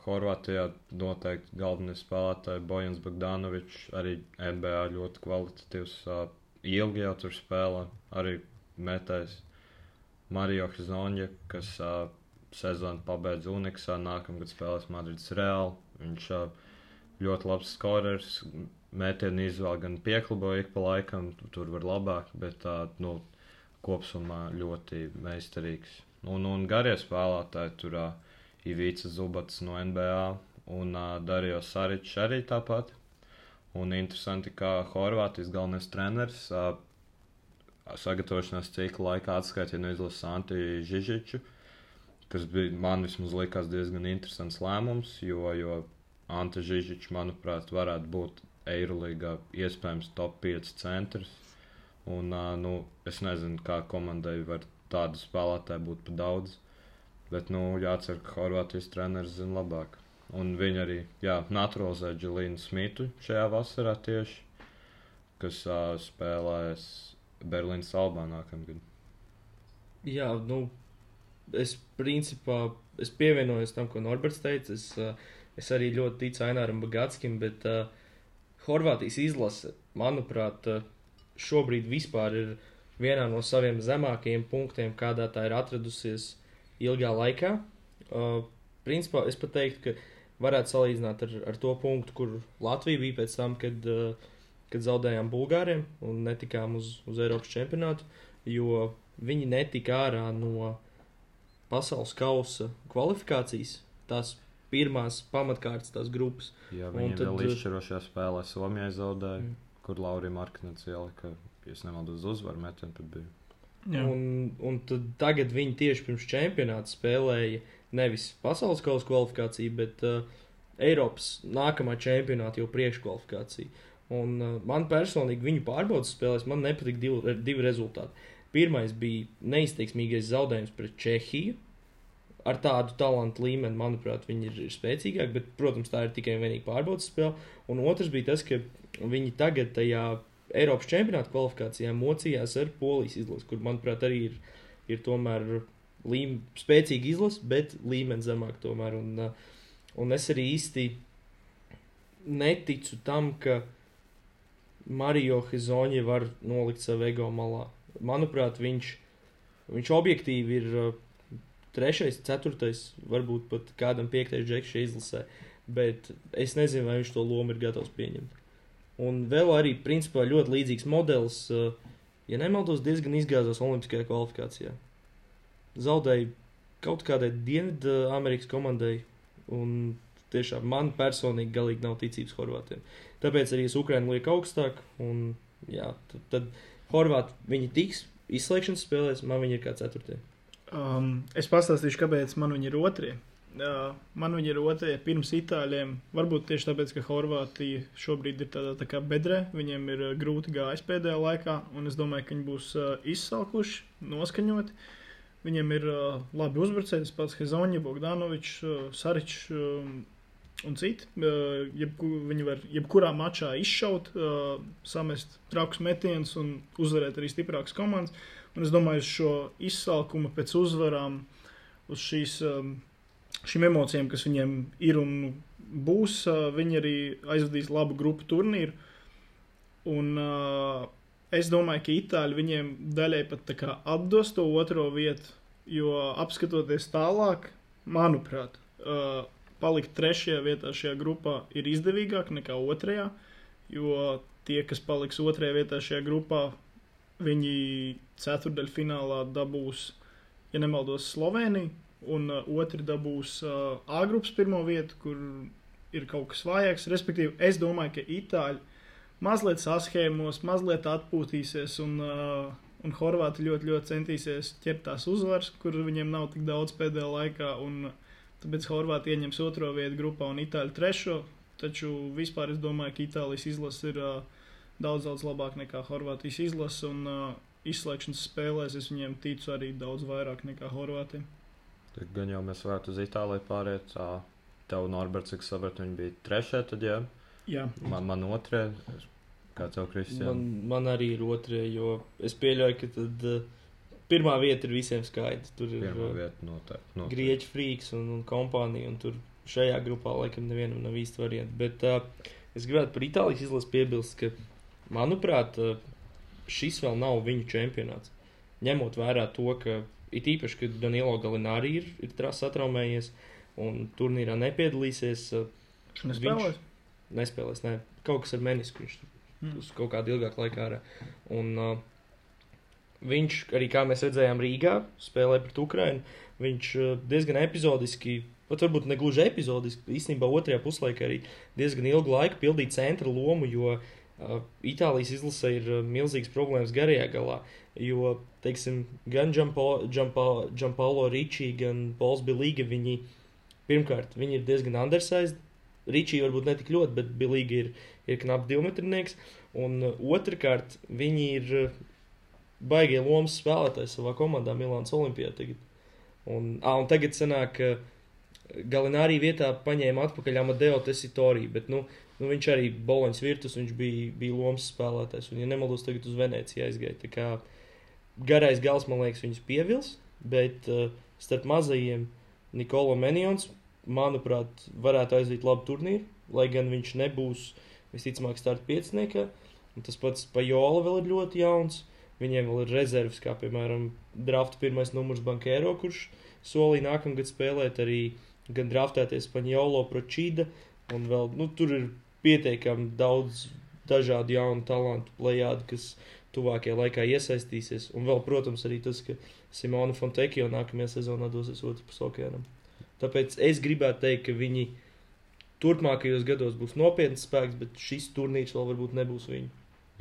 Speaker 3: Horvātijā noteikti galvenais spēlētājs Bojans Bogdanovičs, arī NBA ļoti kvalitatīvs. Uh, ilgi jau tur spēlē, arī metējs Mario Hizonja, kas uh, sezonu pabeidz Uniksā, nākamgad spēlēs Madrids Real. Viņš uh, ļoti labs skorers, mētienu izvēle gan pieklaboja ik pa laikam, tur var labāk, bet uh, nu, kopsumā ļoti meistarīgs. Un, un garie spēlētāji tur uh, Ivīca Zubats no NBA un uh, Darijos Saričs arī tāpat. Un interesanti, ka Horvātijas galvenais treneris uh, sagatavošanās cikla laikā atskaitīja no izlases Santi Žižiču, kas bija man vismaz likās diezgan interesants lēmums, jo, jo Anta Žižičs, manuprāt, varētu būt Eirolīgā iespējams top 5 centrs. Un, uh, nu, es nezinu, kā komandai var tādu spēlētāju būt pa daudz. Bet, nu, jācer, ka Horvātijas treneris zina labāk. Un viņi arī jā, naturalizēja Džilīnu Smitu šajā vasarā tieši, kas uh, spēlēs Berlīnas Albā nākamgad.
Speaker 2: Jā, nu, es principā es pievienojos tam, ko Norberts teica. Es, uh, es arī ļoti ticu Aināram Bagātskim, bet uh, Horvātijas izlase, manuprāt, uh, šobrīd vispār ir vienā no saviem zemākajiem punktiem, kādā tā ir atradusies ilgā laikā. Uh, principā es pat teiktu, ka varētu salīdzināt ar, ar to punktu, kur Latvija bija pēc tam, kad, uh, kad zaudējām Bulgāriem un netikām uz, uz Eiropas čempionātu, jo viņi netika ārā no pasaules kausa kvalifikācijas, tās pirmās pamatkārtas, tās grupas.
Speaker 3: Jā, viņi
Speaker 2: tad-
Speaker 3: vēl izšķirošajā spēlē Somijai zaudēja,
Speaker 2: Mm.
Speaker 3: kur Laurija Marknets ielika, ja nemaldos, uz uzvaru metienu pat bija.
Speaker 1: Jā.
Speaker 2: Un, un tagad viņi tieši pirms čempionāta spēlēja nevis pasaules kausa kvalifikāciju, bet uh, Eiropas nākamā čempionāta jau priekškvalifikāciju. Un uh, man personīgi viņu pārbaudas spēlēs man nepatika divi, divi rezultāti. Pirmais bija neizteiksmīgais zaudējums pret Čehiju. Ar tādu talantu līmeni, manuprāt, viņi ir spēcīgāki, bet, protams, tā ir tikai un vienīgi pārbaudas spēle. Un otrs bija tas, ka viņi tagad tajā Eiropas čempionāta kvalifikācijā mocījās ar Polijas izlasi, kur, manuprāt, arī ir, ir tomēr līm, spēcīga izlase, bet līmenis zemāk tomēr. Un, uh, un es arī īsti neticu tam, ka Mario Hizoņi var nolikt savu ego malā. Manuprāt, viņš, viņš objektīvi ir uh, trešais, ceturtais, varbūt pat kādam piektais džeks šajā izlasē, bet es nezinu, vai viņš to lomu ir gatavs pieņemt. Un vēl arī, principā, ļoti līdzīgs modelis, uh, ja nemaldos, diezgan izgāzās Olimpiskajā kvalifikācijā. Zaudēja kaut kādai Dienvidu Amerikas komandai, un tiešām man personīgi galīgi nav ticības Horvātiem. Tāpēc arī es Ukraiņu lieku augstāk, un jā, tad, tad Horvāti viņi tiks izslēgšanas spēlēs, man viņi ir kā ceturtie.
Speaker 1: Um, es pastāstīšu, kāpēc man viņi ir otrie. Uh, man viņi ir otrie pirms itāļiem. Varbūt tieši tāpēc, ka Horvātija šobrīd ir tādā tā kā bedrē. Viņiem ir uh, grūti gājis pēdējā laikā, un es domāju, ka viņi būs uh, izsalkuši, noskaņoti. Viņiem ir uh, labi uzbrucēji, pats Hezoņa, Bogdanovičs, uh, Saričs um, un citi. Uh, jebku, viņi var jebkurā mačā izšaut, uh, samest trakus metienus un uzvarēt arī stiprākas komandas. Un es domāju, šo izsalkumu pēc uzvarām, uz šīs, um, šīm emocijām, kas viņiem ir un būs, viņi arī aizvadīs labu grupu turnīru. Un uh, es domāju, ka itāļi viņiem daļai pat atdos to otro vietu, jo apskatoties tālāk, manuprāt, uh, palikt trešajā vietā šajā grupā ir izdevīgāk nekā otrajā, jo tie, kas paliks otrajā vietā šajā grupā, viņi ceturdaļfinālā dabūs, ja nemaldos, Sloveniju, un uh, otri dabūs uh, A grupas pirmo vietu, kur ir kaut kas vājāks. Respektīvi, es domāju, ka Itāļi mazliet saschēmos, mazliet atpūtīsies, un, uh, un Horvāti ļoti, ļoti centīsies ķert tās uzvaras, kur viņiem nav tik daudz pēdējā laikā. Un, tāpēc Horvāti ieņems otro vietu grupā un Itāļi trešo. Taču vispār es domāju, ka Itālijas izlase ir uh, daudz, daudz labāka nekā Horvātijas izlase. Un uh, izslēgšanas spēlēs es viņiem ticu arī daudz vairāk nekā Horvātiem.
Speaker 3: Tad gan jau mēs varētu uz Itāliju pāriet. ā, Tev, Norberts, cik sapratu, viņi bija trešie, tad jā.
Speaker 1: Jā,
Speaker 3: Man, man otrē, kā tev, Kristian.
Speaker 2: Man, man arī ir otrie, jo es pieļauju, ka tad, uh, pirmā vieta ir visiem skaidrs. Tur ir
Speaker 3: Pirmā
Speaker 2: uh. Grieķu frīks un, un kompānija, un tur šajā grupā laikam nevienam nav īsti varianti. Bet uh, es gribētu par Itālijas izlasi piebilst, ka, manuprāt, uh, šis vēl nav viņu čempionāts. Ņemot vērā to, ka it īpaši, ka Danilo Galinārī ir, ir satraumējies un turnīrā nepiedalīsies, uh,
Speaker 1: nespēlēs.
Speaker 2: nespēlēs, ne, kaut kas ar menisku, viņš
Speaker 1: Mm.
Speaker 2: uz kaut kādu ilgāku laiku ārā. Un uh, viņš, arī kā mēs redzējām Rīgā, spēlē pret Ukrainu, viņš uh, diezgan epizodiski, pat varbūt ne gluži epizodiski, īstenībā otrajā puslaikā arī diezgan ilgu laiku pildīja centra lomu, jo Itālijas izlasē ir milzīgas problēmas garajā galā. Jo, teiksim, gan Gianpaolo Ricci, gan Pols Bilīga, viņi pirmkārt, viņi ir diezgan undersized. Ricci varbūt ne tik ļoti, bet Bilīga ir, ir knap divmetrnieks. Un otrkārt, viņi ir baigie lomas spēlētāji savā komandā Milānas Olimpijā tagad. Un, ā, un tagad sanāk, ka Galinārī vietā paņēma atpakaļ Amadeo Tesitoriju, bet, nu, nu, viņš arī Boloņas virtus, viņš bija, bija lomas spēlētājs, un, ja nemaldos, tagad uz Venēciju aizgāja. Tā kā garais gals, man liekas, viņus pievils, bet uh, starp mazajiem Nikola Menjons, manuprāt, varētu aiziet labu turnīru, lai gan viņš nebūs visticamāk starta pieciniekā. Tas pats Pajola vēl ir ļoti jauns. Viņiem vēl ir rezerves, kā piemēram drafta pirmais numurs Bankēro, kurš solīja nākamgad spēlēt arī gan draftēties Paņolo, Pročīda, un vēl, nu, tur ir pietiekami daudz dažādu jaunu talantu plējādi, kas tuvākajā laikā iesaistīsies. Un vēl, protams, arī tas, ka Simona Fontekio nākamajā sezonā dosies otru pusi okeānam. Tāpēc es gribētu teikt, ka viņi turpmākajos gados būs nopietns spēks, bet šis turnīrs vēl varbūt nebūs viņu.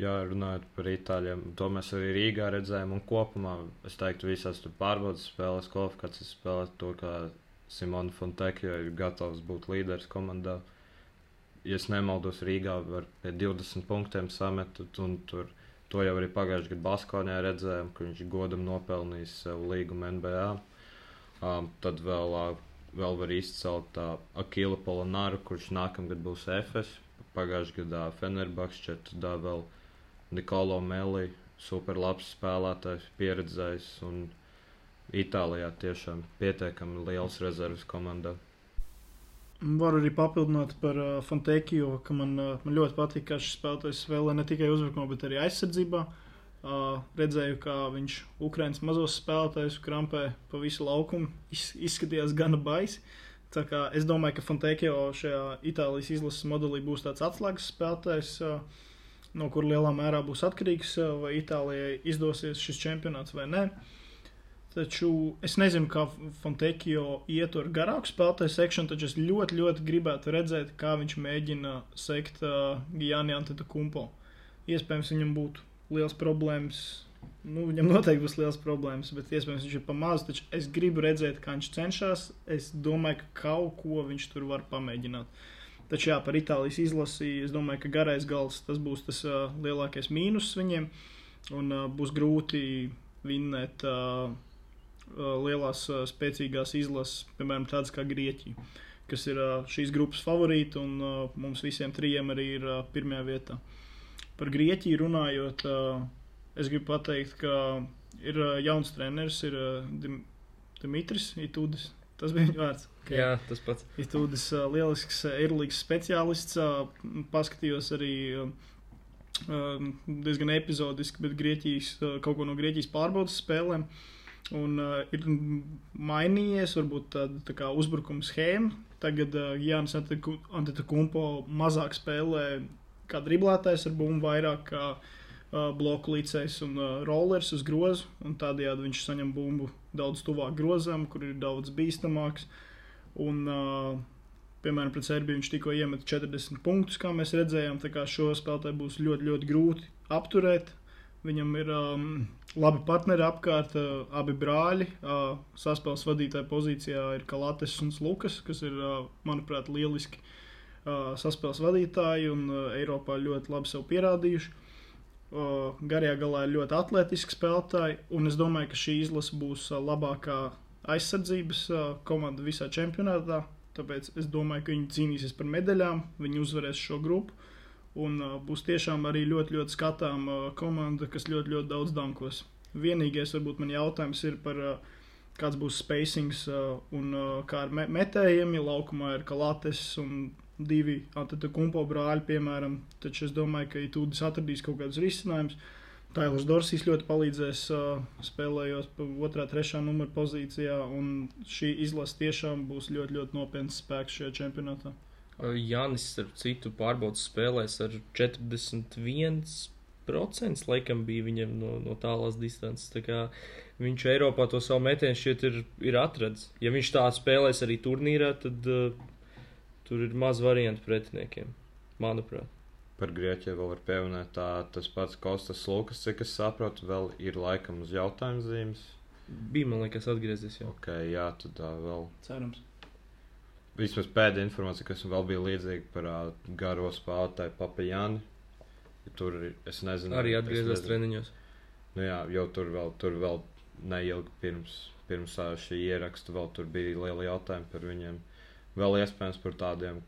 Speaker 3: Jā, runājot par itāļiem, to mēs arī Rīgā redzējām. Un kopumā es teiktu, visās pārbaudas spēlēs, kvalifikācijas spēlēs, to, ka Simona Fontekio ir gatavs būt līderis komandā. Ja nemaldos, Rīgā pie 20 punktiem samet, un tur to jau arī pagājušajā gadā Baskonijā redzējām, ka viņš godam nopelnījis sev līgumu NBA. Um, tad vēl, vēl var izcelt uh, Akila Polonāru, kurš nākamgad būs FS. Pagājušajā gadā Fenerbahčē, tad vēl Nikolo Meli, super labs spēlētājs, pieredzējis un Itālijā tiešām pietiekami liels rezerves komandā.
Speaker 1: Varu arī papildināt par uh, Fontekiju, ka man, uh, man ļoti patīk, kā šis spēlētājs spēlē ne tikai uzbrukumā, bet arī aizsardzībā. Uh, redzēju, kā viņš Ukraiņas mazos spēlētājus krampē pa visu laukumu. Iz, izskatījās gana baisi. Tā kā es domāju, ka Fontekio šajā Itālijas izlases modelī būs tāds atslēgas spēlētājs, uh, no kur lielā mērā būs atkarīgs, uh, vai Itālijai izdosies šis čempionāts vai nē. Uh, Taču es nezinu, kā Fontekio ietur garāku spēlētāju sekšanu, taču es ļoti, ļoti gribētu redzēt, kā viņš mēģina sekt uh, Gijani Anteta Kumpo. Iespējams, viņam būtu liels problēmas. Nu, viņam noteikti būs liels problēmas, bet iespējams viņš ir pamazs. Taču es gribu redzēt, kā viņš cenšas. Es domāju, ka kaut ko viņš tur var pamēģināt. Taču jā, par Itālijas izlasi es domāju, ka garais gals tas būs tas uh, lielākais mīnus viņiem. Un uh, būs grūti vinnēt. Uh, lielās, uh, spēcīgās izlases, piemēram, tādas kā Grieķija, kas ir uh, šīs grupas favorīti, un mums visiem trijiem arī ir pirmajā vietā. Par Grieķiju runājot, es gribu pateikt, ka ir jauns treneris, ir Dimitris Itudis. Tas bija viņa vārds.
Speaker 2: Okay. Jā, tas pats.
Speaker 1: Itudis lielisks aerolīgs speciālists. Paskatījos arī diezgan epizodiski, bet Grieķijas, kaut ko no Grieķijas pārbaudas spēlēm. Uh, Un uh, ir mainījies varbūt tāda tā kā uzbrukuma schēma. Tagad uh, Jānis Antetokumpo mazāk spēlē kā driblētājs, ar bumbu vairāk kā uh, bloku līdzējs un uh, rollers uz grozu. Tādējādi viņš saņem bumbu daudz tuvāk grozam, kur ir daudz bīstamāks. Un, uh, piemēram, pret Serbiju viņš tikko iemeta 40 punktus, kā mēs redzējām. Tā kā šo spēlētāju būs ļoti, ļoti grūti apturēt. Viņam ir um, labi partneri apkārt, uh, abi brāļi. Uh, saspēles vadītāja pozīcijā ir Kalates un Lukas, kas ir, uh, manuprāt, lieliski uh, saspēles vadītāji un uh, Eiropā ļoti labi sev pierādījuši. Uh, garajā galā ir ļoti atletiski spēlētāji, un es domāju, ka šī izlase būs uh, labākā aizsardzības uh, komanda visā čempionātā. Tāpēc es domāju, ka viņi cīnīsies par medaļām, viņi uzvarēs šo grupu. Un uh, būs tiešām arī ļoti, ļoti skatām uh, komanda, kas ļoti, ļoti daudz dankos. Vienīgais, varbūt, man jautājums ir par uh, kāds būs spacings un kā ar me metējiem, ja laukumā ir kalates un divi Antetokumpo brāļi, piemēram. Taču es domāju, ka Itūdis atradīs kaut kādus risinājumus. Tailers Dorsijs ļoti palīdzēs spēlējot otrā, trešā numura pozīcijā, un šī izlase tiešām būs ļoti, ļoti nopietns spēks šajā čempionātā.
Speaker 2: Jānis, starp citu, pārbaudas spēlēs ar 41%, laikam bija viņam no, no tālās distances. Tā kā viņš Eiropā to savu metienu šķiet ir, ir atradis. Ja viņš tā spēlēs arī turnīrā, tad uh, tur ir maz variantu pretiniekiem, manuprāt.
Speaker 3: Par Grieķiju vēl var pieminēt, tā, tas pats Kostas Lukas, cik es saprotu, vēl ir laikam uz jautājumu zīmes.
Speaker 2: Bija, man liekas, atgriezies jau.
Speaker 3: Ok, jā, tad tā vēl.
Speaker 1: Cerams.
Speaker 3: Vismaz pēdējā informācija, kas man vēl bija līdzīga par uh, garo spēlētāju Papajānu. Tur es nezinu,
Speaker 2: arī atgriezās treniņos.
Speaker 3: Nu jā, jau tur vēl, tur vēl neilgi pirms, pirms uh, šī ieraksta vēl tur bija liela jautājuma par viņiem. Vēl iespējams par tādiem,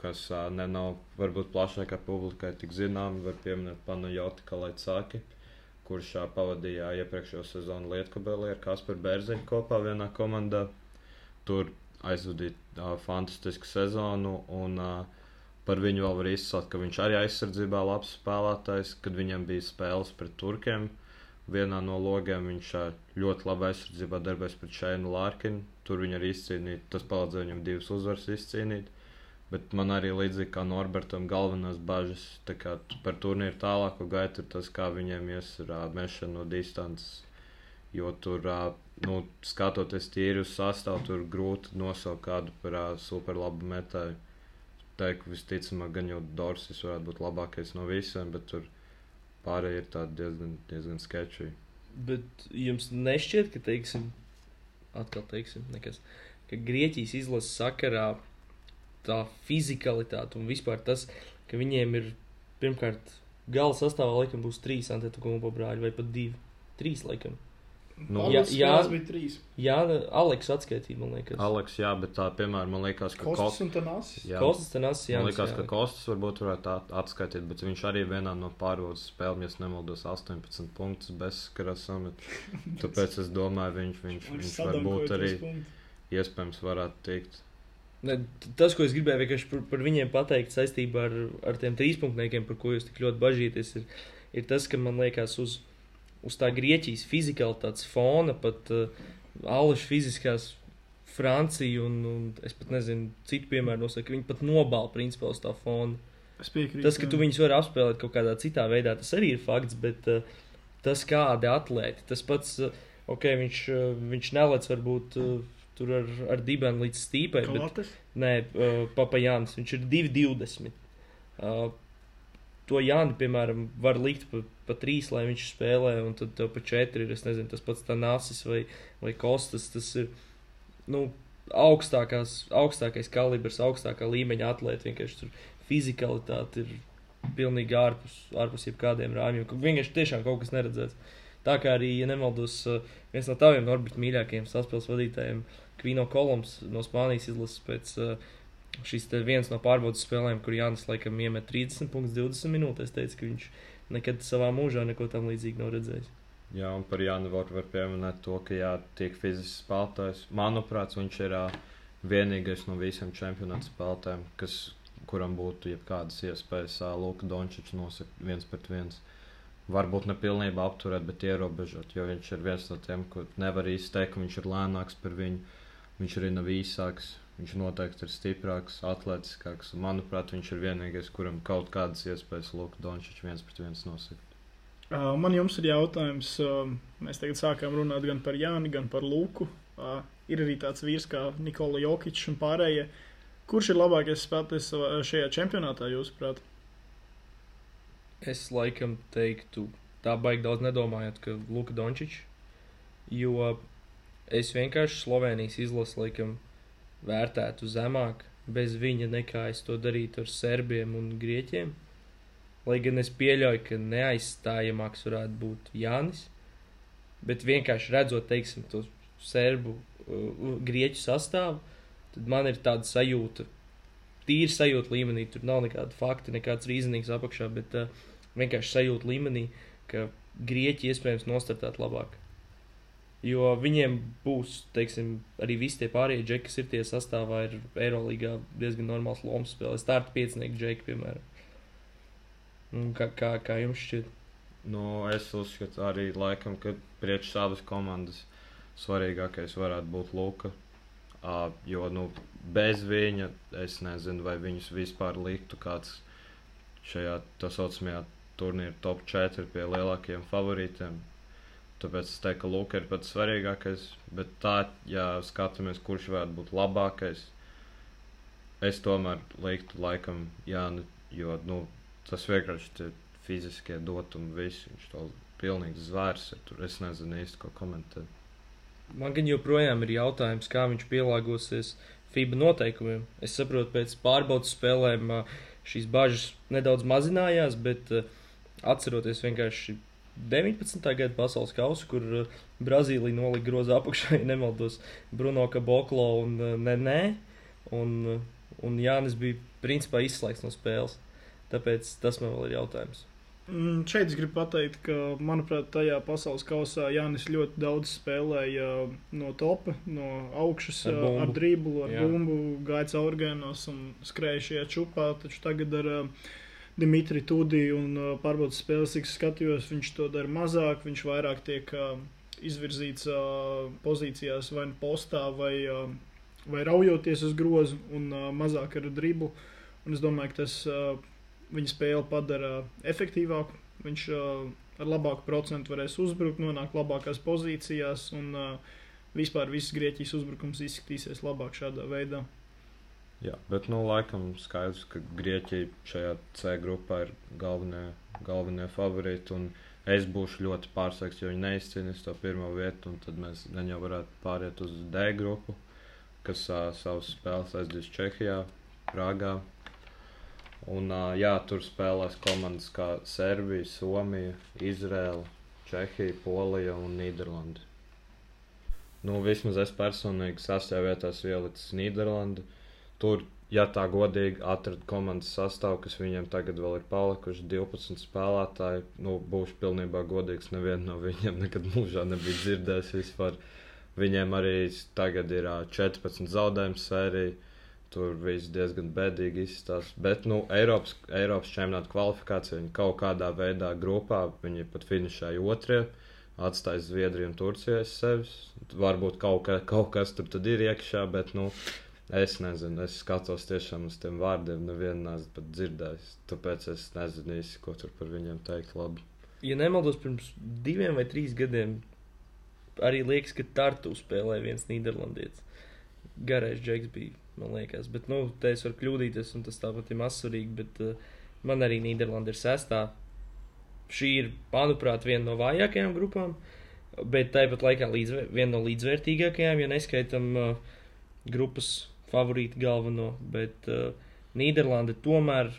Speaker 3: kas uh, ne nav varbūt plašākā publikai tik zināmi, var pieminēt Panu Joti Kalaitsāki, kurš uh, pavadīja iepriekšējo sezonu Lietkabelī ar Kasparu Bērziņu kopā vienā komandā. Tur aizvadīt uh, fantastisku sezonu. Un, uh, par viņu vēl var izsākt, ka viņš arī aizsardzībā labs spēlētājs, kad viņam bija spēles pret turkiem. vienā no logiem viņš ļoti labi aizsardzībā darbojas pret Šēnu Lārkinu. Tur viņa arī izcīnīja, tas palīdzēja viņam divas uzvaras izcīnīt. Bet man arī līdzīgi kā Norbertam, galvenās bažas par turnīru tālāko gaitu ir tas, kā viņiem ies ar ā, mešanu no distances. Jo tur, nu, skatoties tīri uz sastāvu, tur grūti nosaukt kādu par superlabu metāju. Teiktu, visticamāk, gan jau Dorsis varētu būt labākais no visiem, bet tur pārējie ir tādi diezgan, diezgan sketčīgi.
Speaker 2: Bet jums nešķiet, ka, teiksim, atkal teiksim, nekas, ka Grieķijas izlases sakarā tā fizikalitāte un vispār tas, ka viņiem ir pirmkārt gala sastāvā laikam būs trīs antetokumpa brāļi vai pat divi. Trīs laikam.
Speaker 3: Nu,
Speaker 2: Jā, jā.
Speaker 1: bija trīs.
Speaker 2: Jā, Aleks atskaitīja, man liekas.
Speaker 3: Aleks, jā, bet tā, piemēram, man liekas, ka
Speaker 1: Kostas un Tanasis.
Speaker 3: Jā,
Speaker 2: Kostas tenas, jā.
Speaker 3: man liekas, ka Kostas varbūt varētu at- atskaitīt, bet viņš arī vienā no pārbaudas spēlēm, ja nemaldos, 18 punktus bezskaras samet. Tāpēc es domāju, viņš, viņš, viņš varbūt arī iespējams varētu tikt.
Speaker 2: Ne, tas, ko es gribēju vienkārši par, par viņiem pateikt saistībā ar, ar tiem trīspunktiem, par ko jūs tik ļoti bažīties, ir, ir tas, ka man liekas, uz, uz tā Grieķijas fizikalitātes fona, pat uh, Alaša fiziskās Francija un, un es pat nezinu, citu piemēru nosaka, viņi pat nobāla principā uz tā fona.
Speaker 1: Es piekrītu.
Speaker 2: Tas, ka tu viņus vari apspēlēt kaut kādā citā veidā, tas arī ir fakts, bet uh, tas kādi atlēti, tas pats, uh, ok, viņš, uh, viņš nelec varbūt uh, tur ar, ar dibenu līdz stīpai, bet
Speaker 1: Kalates.
Speaker 2: Nē, uh, Papa Jānis. Viņš ir 2,20. Uh, to Jāni, piemēram, var likt pa, pa 3, lai viņš spēlē, un tad tev pa 4 ir, es nezinu, tas pats Tanasis vai, vai Kostas. Tas ir nu, augstākās, augstākais kalibrs, augstākā līmeņa atlētājs. Vienkārši tur fizikalitāte ir pilnīgi ārpus, ārpus jebkādiem rāmjiem. Vienkārši tiešām kaut kas neredzēts. Tā kā arī, ja nemaldos, uh, viens no taviem Norbita mīļākajiem saspēles vadītājiem, Kvino Kolums no Spānijas izlases pēc uh, šīs te vienas no pārbaudas spēlēm, kur Jānis laikam iemet 30 punktus 20 minūtēs, teica, ka viņš nekad savā mūžā neko tam līdzīgu nav redzējis.
Speaker 3: Jā, un par Jānu var, var pieminēt to, ka jā, tiek fizisks spēlētājs. Manuprāt, viņš ir ā, vienīgais no visiem čempionāta spēlētājiem, kas, kuram būtu jebkādas iespējas ā, Luka Dončičs nosakt viens pret viens. Varbūt ne pilnībā apturēt, bet ierobežot, jo viņš ir viens no tiem, ko nevar īsti teikt, ka viņš ir lēnāks par viņu. Viņš arī nav īsāks, viņš noteikti ir stiprāks, atletiskāks. Un, manuprāt, viņš ir vienīgais, kuram kaut kādas iespējas Luka Dončičs viens pret viens nosakt.
Speaker 1: Man jums ir jautājums. Mēs tagad sākām runāt gan par Jāni, gan par Luku. Ir arī tāds vīrs kā Nikola Jokičs un pārējie. Kurš ir labākais spēlētājs šajā čempionātā, jūsuprāt?
Speaker 2: Es laikam teiktu, tā baigi daudz nedomājot, ka Luka Dončičs, jo es vienkārši Slovenijas izlasu laikam vērtētu zemāk bez viņa nekā es to darītu ar serbiem un grieķiem. Lai gan es pieļauju, ka neaizstājamāks varētu būt Jānis, bet vienkārši redzot, teiksim, to serbu, uh, grieķu sastāvu, tad man ir tāda sajūta, tīri sajūta līmenī, tur nav nekāda fakta, nekāds rīznieks apakšā, bet uh, vienkārši sajūta līmenī, ka grieķi iespējams nostartēt labāk. Jo viņiem būs, teiksim, arī visi tie pārējie džeki, kas ir tie sastāvā, ir Eirolandā diezgan normāls lomas spēlē. Starta piecinieku džeki, piemēram. Un Kā, kā, kā jums šķiet?
Speaker 3: Nu, es uzskatu arī, laikam, ka priekš savas komandas svarīgākais varētu būt Luka. Uh, jo nu, bez viņa es nezinu, vai viņus vispār liktu kāds šajā tā saucamajā turnīra top 4 pie lielākajiem favorītiem. Tāpēc es teiktu, ka Luka ir pats svarīgākais. Bet tā, ja skatāmies, kurš varētu būt labākais, es tomēr liktu laikam Jānu, jo nu, tas vienkārši tie fiziskie dotumi, visi viņš to pilnīgi zvērs. ir Tur es nezinu īsti, ko komentēt.
Speaker 2: Man gan joprojām ir jautājums, kā viņš pielāgosies FIBA noteikumiem. Es saprotu, pēc pārbaudas spēlēm šīs bažas nedaudz mazinājās, bet atceroties vienkārši 19. gada pasaules kausu, kur ā, Brazīlija nolika grozu apakšā, ja nemaldos, Bruno Kaboklo un ā, Nenē, un, ā, un Jānis bija principā izslēgts no spēles. Tāpēc tas man vēl ir jautājums.
Speaker 1: Mm, Šeit es gribu pateikt, ka, manuprāt, tajā pasaules kausā Jānis ļoti daudz spēlēja no topa, no augšas,
Speaker 2: Ar bumbu.
Speaker 1: ar driblu, ar
Speaker 2: Jā.
Speaker 1: bumbu, gāja caurgainos un skrēja šajā čupā. Taču tagad ar uh, Dimitri Tudī un uh, pārbaudas spēles, cik skatījos, viņš to dara mazāk, viņš vairāk tiek uh, izvirzīts uh, pozīcijās vai nu postā vai, uh, vai raujoties uz grozu un uh, mazāk ar dribu. Un es domāju, ka tas uh, viņa spēli padara efektīvāku. Viņš uh, ar labāku procentu varēs uzbrukt, nonākt labākās pozīcijās un uh, vispār viss Grieķijas uzbrukums izskatīsies labāk šādā veidā.
Speaker 3: Jā, bet nu, laikam skaidrs, ka Grieķija šajā C grupā ir galvenie, galvenie favorīti. Es būšu ļoti pārsteigts, jo viņi neizcīnīs to pirmo vietu, un tad mēs gan jau varētu pāriet uz D grupu, kas uh, savus spēles aizdīs Čehijā, Prāgā. Un, uh, jā, tur spēlēs komandas kā Serbija, Somija, Izraela, Čehija, Polija un Nīderlanda. Nu, vismaz es personīgi sastajā vietā esmu ielicis Nīderlandi. Tur ja tā godīgi atrada komandas sastāvu, kas viņiem tagad vēl ir palikuši 12 spēlētāji, nu, būšu pilnībā godīgs. Nevienu no viņiem nekad mūžā nebija dzirdējis vispār. Viņiem arī tagad ir 14 zaudējumu sērija. Tur viss diezgan bēdīgi izskatās. Bet, nu, Eiropas, Eiropas čempionāta kvalifikācija viņi kaut kādā veidā grupā, viņi pat finišēja otrie, atstāja Zviedriju un Turciju aiz sevis. Varbūt kaut, ka, kaut kas tur ir iekšā, bet, nu, Es nezinu, es skatos tiešām uz tiem vārdiem, nevienu neesmu pat dzirdējis. Tāpēc es nezinu īsti, ko tur par viņiem teikt. Labi.
Speaker 2: Ja nemaldos, pirms diviem vai trīs gadiem arī liekas, ka Tartu spēlēja viens Nīderlandietis. Garais džeks bija, man liekas. Bet, nu, te es varu kļūdīties, un tas tāpat ir mazsvarīgi. Bet uh, man arī Nīderlanda ir sestā. Šī ir, manuprāt, viena no vājākajām grupām. Bet tāpat laikā līdzvēr, viena no līdzvērtīgākajām, ja neskaitam uh, grupas favorīti galveno, bet uh, Nīderlanda tomēr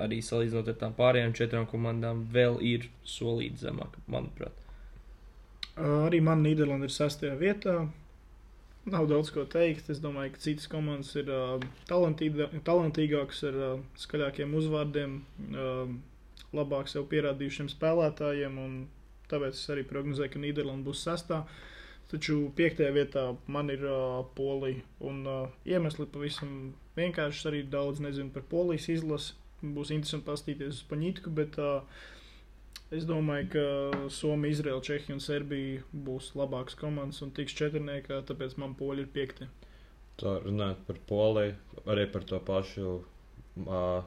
Speaker 2: arī salīdzinot ar tām pārējām četrām komandām vēl ir solīti zemāk, manuprāt.
Speaker 1: Arī man Nīderlanda ir sastajā vietā. Nav daudz ko teikt. Es domāju, ka citas komandas ir uh, talantīgākas ar uh, skaļākiem uzvārdiem, uh, labāk sev pierādījušiem spēlētājiem. Tāpēc es arī prognozēju, ka Nīderlanda būs sastāvā. Taču piektajā vietā man ir uh, Polija. Un uh, iemesli pavisam vienkārši arī daudz nezinu par Polijas izlasi. Būs interesanti paskatīties uz Paņitku, bet uh, es domāju, ka Somija, Izraela, Čehija un Serbija būs labākas komandas un tiks četrniekā, tāpēc man Polija ir piekta.
Speaker 3: Tā runājot par Poliju, arī par to pašu uh,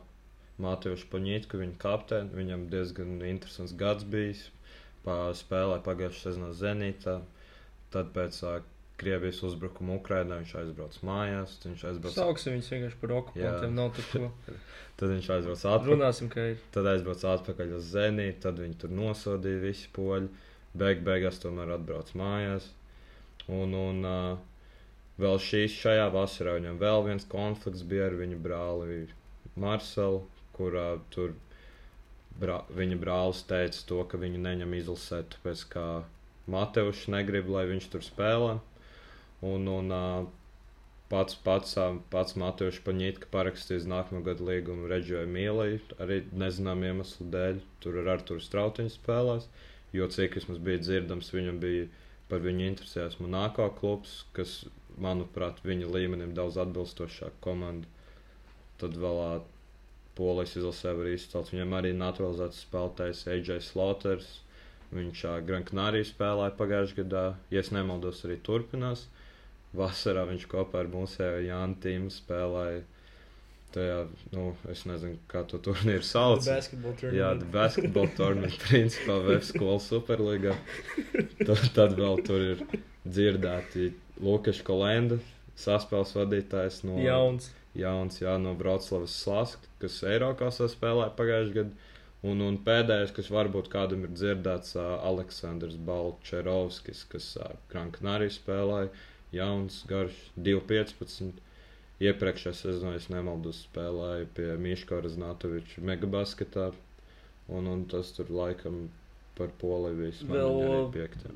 Speaker 3: Mātiešu Paņitku, viņa kapteini. Viņam diezgan interesants gads bijis. Spēlēja pagājušajā sezonā Zenītā. Uh, Tad pēc uh, Krievijas uzbrukuma Ukrainā viņš aizbrauca mājās. Viņš aizbrauca.
Speaker 2: Sauksim viņus vienkārši par okupantiem, nav tur ko.
Speaker 3: tad viņš aizbrauca atpakaļ.
Speaker 2: Runāsim, ka ir.
Speaker 3: Tad aizbrauca atpakaļ uz Zenītu, tad viņi tur nosodīja visi poļi. Beig beigās tomēr atbrauca mājās. Un, un uh, vēl šīs šajā vasarā viņam vēl viens konflikts bija ar viņu brāli Marselu, kurā tur brā, viņa brālis teica to, ka viņu neņem izlasē, tāpēc kā Mateušs negrib, lai viņš tur spēlē. Un, un pats, pats, pats Mateušs paņītka parakstīs nākamā gada līgumu Reģioja Mīlai, arī nezinām iemeslu dēļ. Tur ar Arturu Strautiņu spēlēs, jo cik es mums bija dzirdams, viņam bija par viņu interesējās Monako klubs, kas, manuprāt, viņa līmenim daudz atbilstošāk komanda. Tad vēl Polijas izlasē var izcelt. Viņam arī naturalizēts spēlētājs AJ Slauters Viņš Gran Canaria spēlēja pagājušajā gadā, ja nemaldos, arī turpinās. Vasarā viņš kopā ar mūsu Jānu Tīmu spēlēja. Tajā, nu, es nezinu, kā to turnīru sauc. Jā, basketbola turnīrs, principā, Web skolas superligā. tad, tad vēl tur ir dzirdēti Lukas Kolenda, saspēles vadītājs no
Speaker 2: Jauns.
Speaker 3: Jauns, jā, no Broclavas Slask, kas Eiropasā spēlēja pagājušajā gadā. Un, un pēdējais, kas varbūt kādam ir dzirdēts, uh, Aleksandrs Balčerovskis, kas Kranknārī spēlēja, jauns, garš, 2.15. Iepriekšējā sezonā, ja nemaldos, spēlēja pie Miško Raznatoviča megabasketā, un, un tas tur laikam par poliju.
Speaker 2: Vēl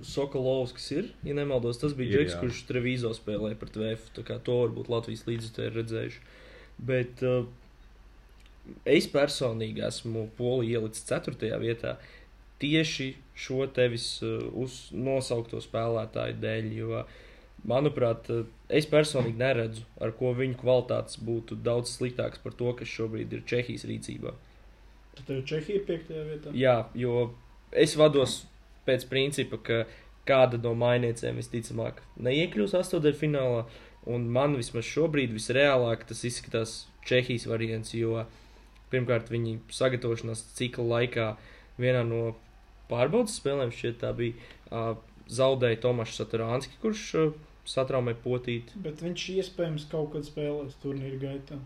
Speaker 2: Sokolovskis ir, ja nemaldos, tas bija Džeks, kurš Trevizo spēlēja par TVF, tā kā to varbūt Latvijas līdzekļi ir redzējuši. Bet uh, es personīgi esmu Poliju ielicis 4. vietā tieši šo tevis uh, uz nosaukto spēlētāju dēļ. Jo, manuprāt, uh, es personīgi neredzu, ar ko viņu kvalitātes būtu daudz sliktāks par to, kas šobrīd ir Čehijas rīcībā.
Speaker 1: Tad tev Čehija ir piektajā vietā.
Speaker 2: Jā, jo es vados pēc principa, ka kāda no mainniecēm visticamāk neiekļūs astotdaļfinālā. Un man vismaz šobrīd visreālāk tas izskatās Čehijas variants, jo pirmkārt viņi sagatavošanās cikla laikā vienā no pārbaudas spēlēm šķiet tā bija uh, zaudēja Tomašs Saturānski, kurš uh, satraumē potīti.
Speaker 1: Bet viņš iespējams kaut kad spēlēs turnīra gaitā.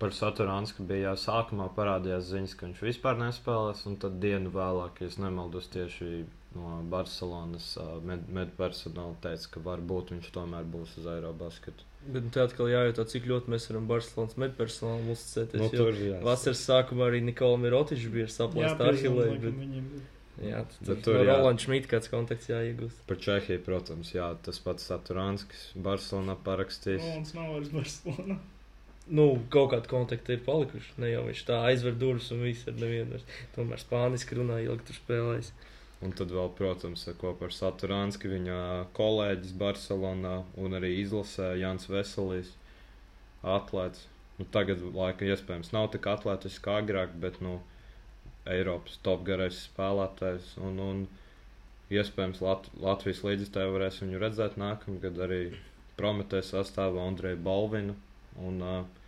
Speaker 3: Par Saturānsku bija jau sākumā parādījās ziņas, ka viņš vispār nespēlēs, un tad dienu vēlāk, ja es nemaldos, tieši no Barcelonas med medpersonāla teica, ka varbūt viņš tomēr būs uz Eirobasketu.
Speaker 2: Bet nu, te atkal jājautā, cik ļoti mēs varam Barcelonas medpersonālam uzticēties.
Speaker 3: Nu,
Speaker 2: jo
Speaker 3: tur jā.
Speaker 2: Vasaras sākumā arī Nikola Mirotičs bija saplēsta arhilē. Bet...
Speaker 1: Viņiem
Speaker 2: Jā,
Speaker 3: Bet
Speaker 2: tad
Speaker 3: tur
Speaker 2: tur
Speaker 3: jā.
Speaker 2: Rolands Šmit kāds kontakts jāiegūst.
Speaker 3: Par Čehiju, protams, jā, tas pats Saturānskis Barcelonā parakstījis.
Speaker 1: Rolands nav vairs Barcelona.
Speaker 2: Nu, kaut kādi kontakti ir palikuši. Ne jau viņš tā aizver durvis un viss ar nevienu. vairs. Tomēr spāniski runā, ilgi tur spēlējis.
Speaker 3: Un tad vēl, protams, kopā ar Saturānski viņa kolēģis Barcelonā un arī izlasē Jans Veselīs. Atlēts. Nu, tagad, laikam, iespējams, nav tik atlētisks kā agrāk, bet, nu, Eiropas topgarais spēlētājs. Un, un iespējams, Lat Latvijas līdzekļi varēs viņu redzēt nākamgad arī Prometēs sastāvā Andreju Balvinu. Un uh,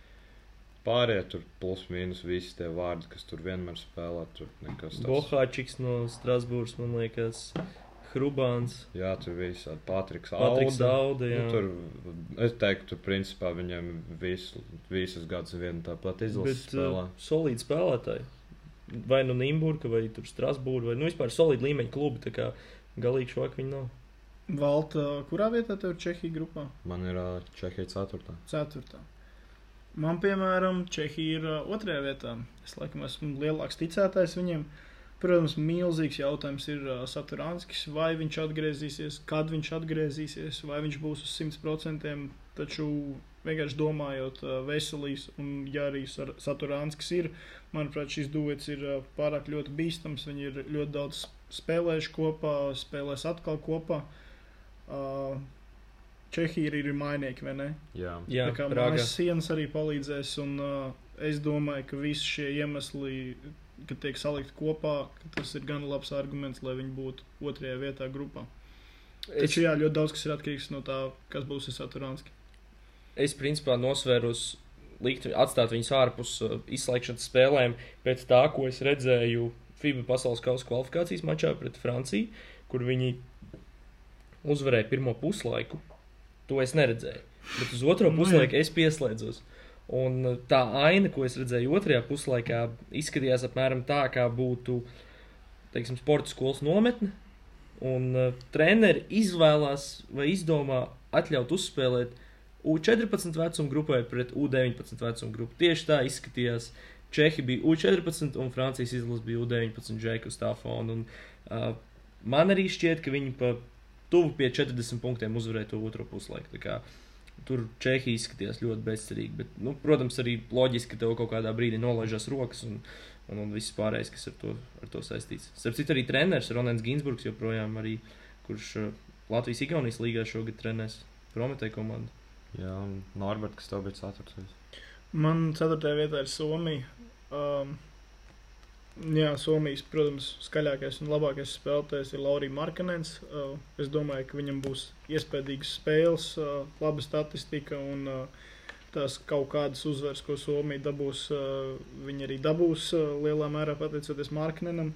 Speaker 3: pārējie tur plus mīnus visi tie vārdi, kas tur vienmēr spēlē. Tur nekas tāds.
Speaker 2: Bohāčiks no Strasbūras, man liekas, Hrubāns,
Speaker 3: Jā, tur viss ir Patriks
Speaker 2: Patriks
Speaker 3: Auda.
Speaker 2: Dauda. Jā.
Speaker 3: Nu, tur, es teiktu, tur principā viņiem visu, visas gadus viena tā pati izlases
Speaker 2: Bet
Speaker 3: spēlē.
Speaker 2: uh, solīdi spēlētāji. Vai nu Nimburga, vai tur Strasbūra, vai nu vispār solīdi līmeņa klubi. Tā kā galīgi švāk viņi nav.
Speaker 1: Valta, kurā vietā tev ir Čehija grupā?
Speaker 3: Man ir uh, Čehija 4.
Speaker 1: Ceturtā. Man, piemēram, Čehija ir uh, otrajā vietā. Es laikam esmu lielāks ticētājs viņiem. Protams, milzīgs jautājums ir uh, Saturānskis, vai viņš atgriezīsies, kad viņš atgriezīsies, vai viņš būs uz 100%. Taču vienkārši domājot, uh, veselīs, un ja arī Saturānskis ir, manuprāt, šis duets ir pārāk ļoti bīstams. Viņi ir ļoti daudz spēlējuši kopā, spēlēs atkal kopā. Uh, Čehija ir, ir mainieki, vai ne?
Speaker 3: Jā,
Speaker 2: Jā,
Speaker 1: Tā kā mājas sienas arī palīdzēs, un uh, es domāju, ka visi šie iemesli, kad tiek salikti kopā, ka tas ir gan labs arguments, lai viņi būtu otrajā vietā grupā.
Speaker 2: Es,
Speaker 1: Taču jā, ļoti daudz kas ir atkarīgs no tā, kas būs Saturānski.
Speaker 2: es principā nosvēru uz likt, atstāt viņus ārpus uh, izslēgšanas spēlēm pēc tā, ko es redzēju FIBA pasaules kausa kvalifikācijas mačā pret Franciju, kur viņi uzvarēja pirmo puslaiku. To es neredzēju. Bet uz otro
Speaker 1: Nu,
Speaker 2: puslaiku es pieslēdzos. Un uh, tā aina, ko es redzēju otrajā puslaikā, izskatījās apmēram tā, kā būtu teiksim, sporta skolas nometne. Un uh, treneri izvēlās vai izdomā atļaut uzspēlēt U14 vecuma grupai pret U19 vecuma grupu. Tieši tā izskatījās. Čehi bija U14 un Francijas izlase bija U19 Džeku Stafona. Un, uh, man arī šķiet, ka viņi pa tuvu pie 40 punktiem uzvarēja to otro puslaiku. Tur Čehija izskatījās ļoti bezcerīgi. Bet, nu, protams, arī loģiski, ka tev kaut kādā brīdī nolaižas rokas un, un, un viss pārējais, kas ar to, ar to saistīts. Starp citu, arī treneris Ronēns Ginsburgs joprojām, arī, kurš uh, Latvijas-Igaunijas līgā šogad trenēs Prometēju komandu.
Speaker 3: jā un Norbert, kas tev bija 4.
Speaker 1: Man ceturtajā vietā ir Somija. Um, jā, Somijas, protams, skaļākais un labākais spēlētājs ir Laurija Markanens. Uh, es domāju, ka viņam būs iespējīgas spēles, uh, laba statistika un uh, tās kaut kādas uzvaras, ko Somija dabūs, uh, viņi arī dabūs uh, lielā mērā pateicoties Markanenam.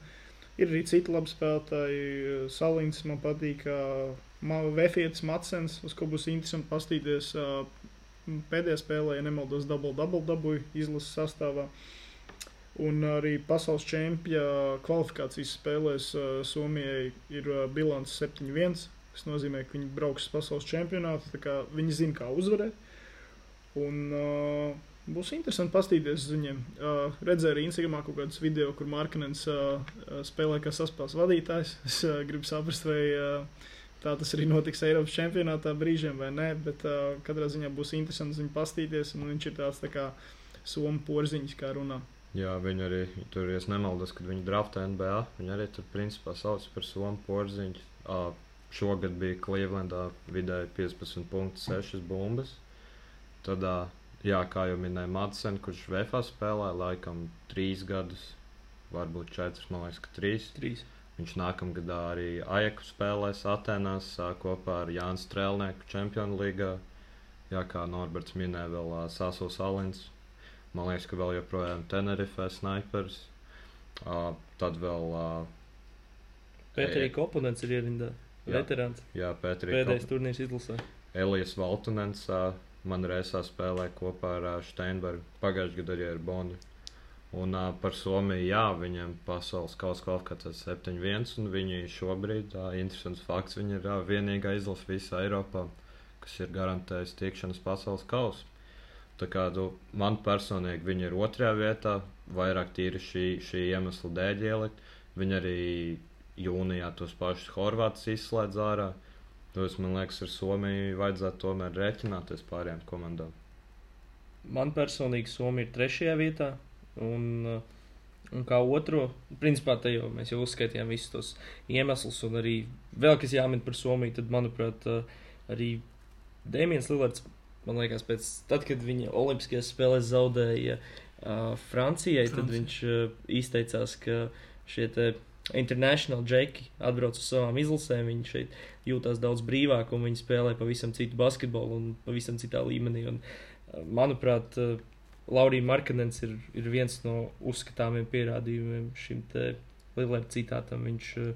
Speaker 1: Ir arī citi labi spēlētāji. uh, Salins man patīk, uh, Vefietis Matsens, uz ko būs interesanti pastīties. Uh, pēdējā spēlē, ja nemaldos, double double dabūja izlases sastāvā. Un arī pasaules čempiona kvalifikācijas spēlēs uh, Somijai ir uh, bilants 7-1. Tas nozīmē, ka viņi brauks uz pasaules čempionātu. Viņi zina, kā uzvarēt. Un uh, būs interesanti paskatīties uz viņiem. Uh, redzēju arī Instagramā kaut kādus video, kur Markinens uh, spēlē kā saspēles vadītājs. Es uh, gribu saprast, vai uh, tā tas arī notiks Eiropas čempionātā brīžiem vai nē. Bet uh, katrā ziņā būs interesanti viņu paskatīties. Viņš ir tāds tā kā somu porziņš, kā runā.
Speaker 3: Jā, viņi arī tur, ja es nemaldos, kad viņi draftē NBA. Viņi arī tur principā sauc par Somu porziņu. Uh, šogad bija Clevelandā vidēji 15,6 bumbas. Tad, uh, jā, kā jau minēja Madsen, kurš VFA spēlē laikam trīs gadus. varbūt četras, man liekas, ka trīs.
Speaker 2: Trīs.
Speaker 3: Viņš nākamgadā arī Ajaku spēlēs Atenās ā, kopā ar Jānu Strēlnieku Čempionu līgā. Jā, kā Norberts minēja, vēl ā, Sasūs Alins. Man liekas, ka vēl joprojām Tenerife snipers. Ā, Tad vēl, ā,
Speaker 2: Pēterī Koponents ir ierindā.
Speaker 3: Jā.
Speaker 2: Veterāns.
Speaker 3: jā, Pēterī
Speaker 2: Pēdējais turnīrs izlasē.
Speaker 3: Elijas Valtunens ā, man reizē spēlē kopā ar ā, Steinbergu. Pagājušajā gadā arī ar Bondu. Un ā, par Somiju, jā, viņiem pasaules kausa kvalifikācijas 7-1, un viņi šobrīd, ā, interesants fakts, viņi ir ā, vienīgā izlase visā Eiropā, kas ir garantējis tiekšanas pasaules kausa. Tā kā tu, man personīgi viņi ir otrajā vietā, vairāk tīri šī, šī iemesla dēļ ielikt. Viņi arī jūnijā tos pašus Horvātus izslēdz ārā. Tos, man liekas, ar Somiju vajadzētu tomēr rēķināties pārējām komandām.
Speaker 2: Man personīgi Somija ir trešajā vietā. Un, uh, un kā otro, principā te jau mēs jau uzskaitījām visus tos iemeslus, un arī vēl kas jāmin par Somiju, tad, manuprāt, arī Dēmons Lillards, man liekas, pēc tad, kad viņa Olimpiskajās spēlēs zaudēja uh, Francijai, tad
Speaker 1: Francija.
Speaker 2: viņš uh, izteicās, ka šie te international džeki atbrauc uz savām izlasēm, viņi šeit jūtās daudz brīvāk, un viņi spēlē pavisam citu basketbolu un pavisam citā līmenī. Un, uh, manuprāt, uh, Laurija Markanens ir, ir viens no uzskatāmiem pierādījumiem šim te Lillarda citātam. Viņš uh,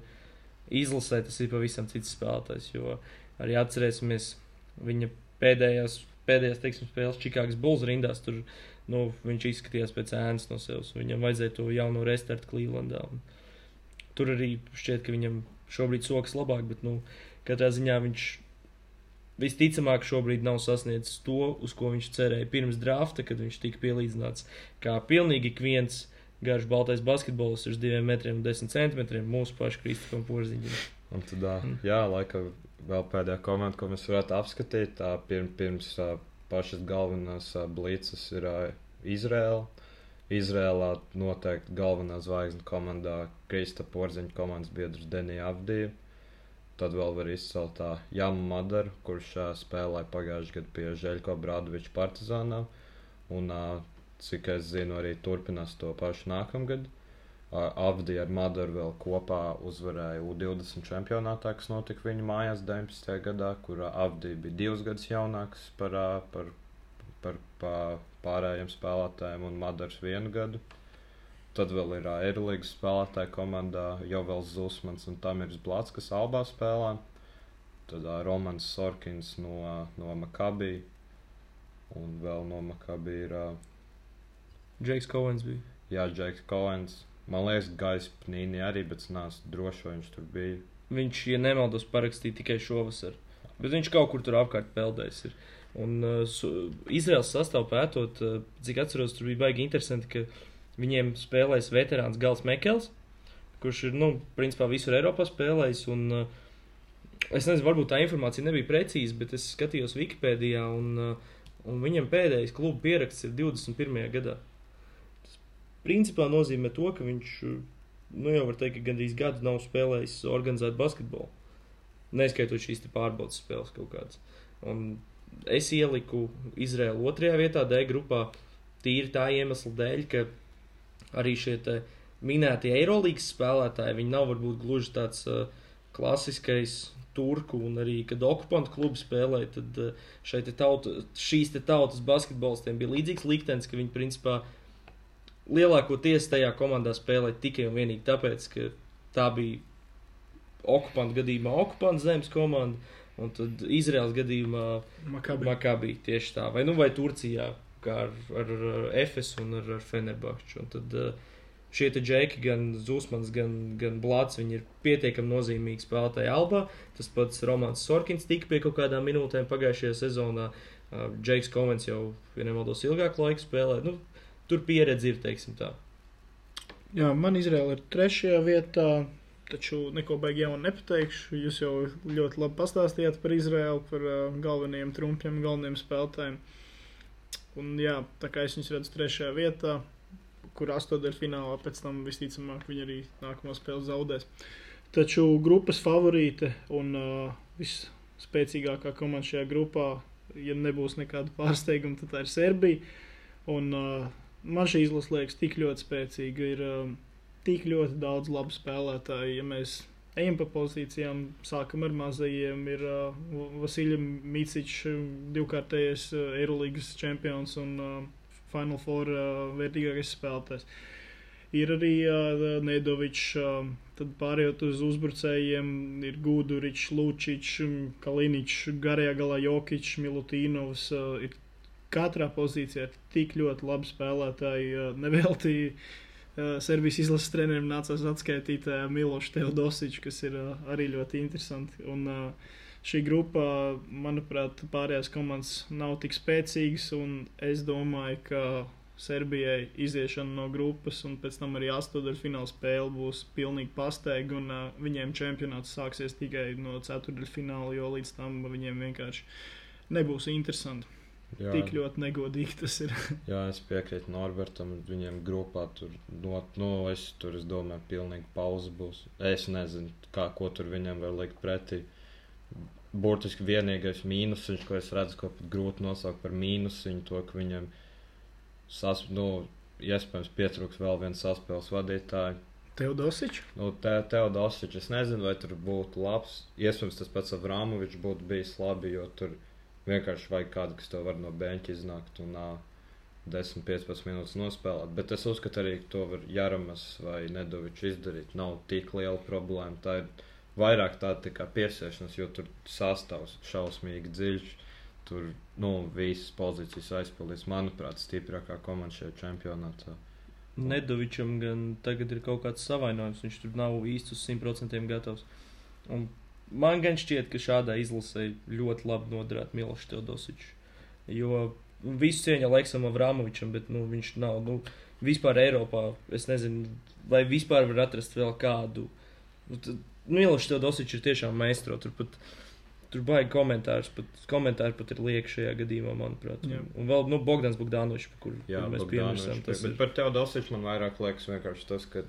Speaker 2: izlasē tas ir pavisam cits spēlētājs, jo arī atcerēsimies viņa pēdējās, pēdējās teiksim, spēles Čikāgas Bulls rindās. Tur nu, viņš izskatījās pēc ēnas no sevis. Viņam vajadzēja to jauno restartu Clevelandā. Tur arī šķiet, ka viņam šobrīd sokas labāk, bet nu, katrā ziņā viņš visticamāk šobrīd nav sasniedzis to, uz ko viņš cerēja pirms drafta, kad viņš tika pielīdzināts kā pilnīgi ik viens garš baltais basketbols uz 2 metriem un 10 centimetriem mūsu pašu Kristofam Porziņam.
Speaker 3: Un tad,
Speaker 2: Mm.
Speaker 3: jā, laikam vēl pēdējā komanda, ko mēs varētu apskatīt, tā pirm, pirms pašas galvenās blīces ir ā, Izrēla. Izrēlā noteikti galvenā zvaigzne komandā Krista Porziņa komandas biedrs Denija Avdija. Tad vēl var izcelt tā Jamu Madaru, kurš ā, spēlēja pagājušajā gadā pie Žeļko Brādoviča Partizānā. Un, ā, cik es zinu, arī turpinās to pašu nākamgad. Avdija ar Madaru vēl kopā uzvarēja U20 čempionātā, kas notika viņa mājās 19. gadā, kur Avdija bija divus gadus jaunāks par, par, par, par pārējiem spēlētājiem un Madars vienu gadu. Tad vēl ir Eirolandes spēlētāja komandā Jovels Zusmans un Tamirs Blats, kas abā spēlē. Tad Romans Sorkins no, no Makabī. Un vēl no Makabī ir ā,
Speaker 2: Džeks Kovens bija.
Speaker 3: Jā, Džeks Koens. Man liekas, Gais Pnīni arī, bet es neesmu drošs, vai viņš tur bija.
Speaker 2: Viņš, ja nemaldos, parakstīja tikai šovasar. Bet viņš kaut kur tur apkārt peldējis. Ir. Un uh, Izraels sastāvā pētot, uh, cik atceros, tur bija baigi interesanti, ka viņiem spēlēs veterāns Gals Mekels, kurš ir, nu, principā visur Eiropā spēlējis. Un, uh, es nezinu, varbūt tā informācija nebija precīza, bet es skatījos Wikipēdijā, un, uh, un viņam pēdējais kluba pieraksts ir 21. gadā. Principā nozīmē to, ka viņš, uh, nu, jau var teikt, ka gandrīz gadu nav spēlējis organizēt basketbolu. Neskaitot šīs pārbaudas spēles kaut kādas. Un es ieliku Izraēlu otrajā vietā, D grupā, tīri tā iemesla dēļ, ka arī šie minētie Eirolandes spēlētāji, viņi nav varbūt gluži tāds uh, klasiskais turku un arī, kad okupantu klubi spēlē, tad uh, te tauta, šīs te tautas basketbolistiem bija līdzīgs liktenis, ka viņi principā lielākoties tajā komandā spēlē tikai un vienīgi tāpēc, ka tā bija okupantu gadījumā okupantu zemes komanda, un tad Izraels gadījumā
Speaker 1: Makabi.
Speaker 2: Makabī tieši tā, vai, nu, vai Turcijā, kā ar, ar, ar Efes un ar, ar Fenerbahču. Tad uh, šie te džeki, gan Zusmans, gan, gan Blāts, viņi ir pietiekami nozīmīgi spēlētāji Albā. Tas pats Romans Sorkins tika pie kaut kādām minūtēm pagājušajā sezonā. Uh, Džeks Kovens jau, ja nemaldos, ilgāku laiku spēlē. Nu, tur pieredze ir, teiksim tā.
Speaker 1: Jā, man Izraela ir trešajā vietā, taču neko baigi jaunu nepateikšu. Jūs jau ļoti labi pastāstījāt par Izraelu, par uh, galvenajiem trumpiem, galvenajiem spēlētājiem. Un jā, tā kā es viņus redzu trešajā vietā, kur astotdaļu finālā pēc tam visticamāk viņi arī nākamo spēli zaudēs. Taču grupas favorīte un uh, visspēcīgākā komanda šajā grupā, ja nebūs nekāda pārsteiguma, tad tā ir Serbija. Un, uh, man šī izlase liekas tik ļoti spēcīga. Ir uh, tik ļoti daudz labu spēlētāju. Ja mēs ejam pa pozīcijām, sākam ar mazajiem, ir uh, Vasiljs Mīciņš, divkārtējais uh, Eirolandes čempions un uh, Final Four uh, vērtīgākais spēlētājs. Ir arī uh, Nedovičs, uh, tad pārējot uz uzbrucējiem, ir Guduričs, Lučičs, Kaliničs, garajā galā Jokičs, Milutīnovs. Uh, ir katrā pozīcijā ir tik ļoti labi spēlētāji. Nevelti uh, Serbijas izlases trenerim nācās atskaitīt uh, Milošu Teodosiču, kas ir uh, arī ļoti interesanti. Un, šī grupa, manuprāt, pārējās komandas nav tik spēcīgas, un es domāju, ka Serbijai iziešana no grupas, un pēc tam arī astotdaļfināla spēle būs pilnīgi pastaiga, un uh, viņiem čempionāts sāksies tikai no ceturdaļfināla, jo līdz tam viņiem vienkārši nebūs interesanti. Jā. Tik ļoti negodīgi tas ir.
Speaker 3: jā, es piekrītu Norbertam. Viņiem grupā tur, no, no es tur, es domāju, pilnīgi pauze būs. Es nezinu, kā, ko tur viņiem var likt pretī. Burtiski vienīgais mīnus, ko es redzu, ko pat grūti nosaukt par mīnusu, to, ka viņiem ir sas, nu, iespējams, pietrūks vēl viens saspēles vadītājs.
Speaker 1: Teodosičs?
Speaker 3: Nu, te, Teodosičs, es nezinu, vai tur būtu labs. Iespējams, tas pats Avrāmovičs būtu bijis labi, jo tur vienkārši vajag kādu, kas to var no beņķa iznākt un uh, 10-15 minūtes nospēlēt. Bet es uzskatu arī, ka to var Jaramas vai Nedovičs izdarīt. Nav tik liela problēma. Tā ir vairāk tāda tā kā piesiešanās, jo tur sastāvs šausmīgi dziļš tur nu, visas pozīcijas aizpildīs. Manuprāt, stiprākā komanda šajā čempionātā.
Speaker 2: Nedovičam gan tagad ir kaut kāds savainojums, viņš tur nav īsti uz 100% gatavs. Un man gan šķiet, ka šādā izlasē ļoti labi noderētu Milošs Teodosičs. Jo visu cieņu Aleksam Avramovičam, bet nu, viņš nav nu, vispār Eiropā. Es nezinu, vai vispār var atrast vēl kādu. Nu, Milošs Teodosičs ir tiešām meistro. Turpat Tur baigi komentārus, pat komentāri pat ir lieki šajā gadījumā, manuprāt. Jā. Un, vēl nu, Bogdans Bogdanovičs, kur,
Speaker 3: Jā,
Speaker 2: kur mēs
Speaker 3: piemirstām. Tas bet ir... par tevi Dosiču man vairāk liekas vienkārši tas, ka,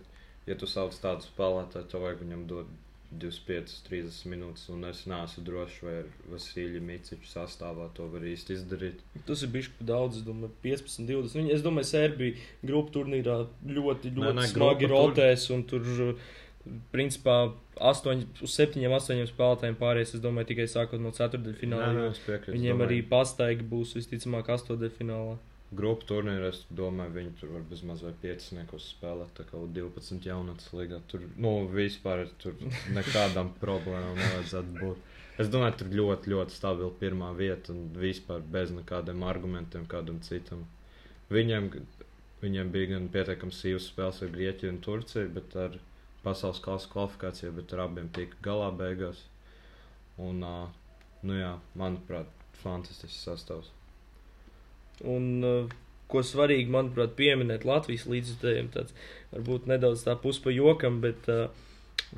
Speaker 3: ja tu sauc tādu spēlētāju, tev vajag viņam dot 25, 30 minūtes, un es neesmu drošs, vai ar Vasiļu Miciču sastāvā to var īsti izdarīt.
Speaker 2: Tas ir bijis daudz, es domāju, 15, 20. Viņi, es domāju, Serbija grupu turnīrā ļoti, ļoti nē, nē, smagi rotēs, tur... un tur principā 8, uz 7, 8 spēlētājiem pārējais, es domāju, tikai sākot no 4. fināla. Viņiem arī pastaigi būs visticamāk 8. finālā.
Speaker 3: Grupu turnīrā es domāju, viņi tur var bez mazliet pieciniekos spēlēt, tā kā 12 jaunatnes līgā. Tur, nu, vispār tur nekādām problēmām nevajadzētu būt. Es domāju, tur ļoti, ļoti stabila pirmā vieta un vispār bez nekādiem argumentiem kādam citam. Viņiem, viņiem bija gan pietiekami sīvas spēles ar Grieķiju un Turciju, bet ar pasaules kausa kvalifikācijā, bet ar abiem tika galā beigās. Un, uh, nu jā, manuprāt, fantastisks sastāvs.
Speaker 2: Un, uh, ko svarīgi, manuprāt, pieminēt Latvijas līdzjutējiem, tāds varbūt nedaudz tā puspa jokam, bet uh,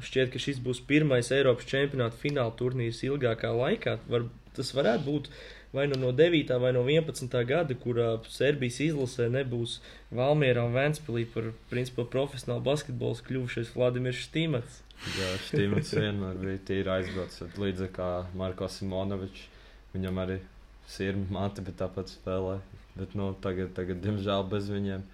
Speaker 2: šķiet, ka šis būs pirmais Eiropas čempionāta fināla turnīrs ilgākā laikā. Var, tas varētu būt vai nu no 9. vai no 11. gada, kurā Serbijas izlasē nebūs Valmjerā un Vēnspilī par principā profesionālu basketbolu kļuvušais Vladimirs Štīmats.
Speaker 3: Jā, Štīmats vienmēr bija tīri aizbraucis līdzīgi kā Marko Simonovičs. Viņam arī sirma māte, bet tāpat spēlē. Bet nu, tagad, tagad, diemžēl, bez viņiem.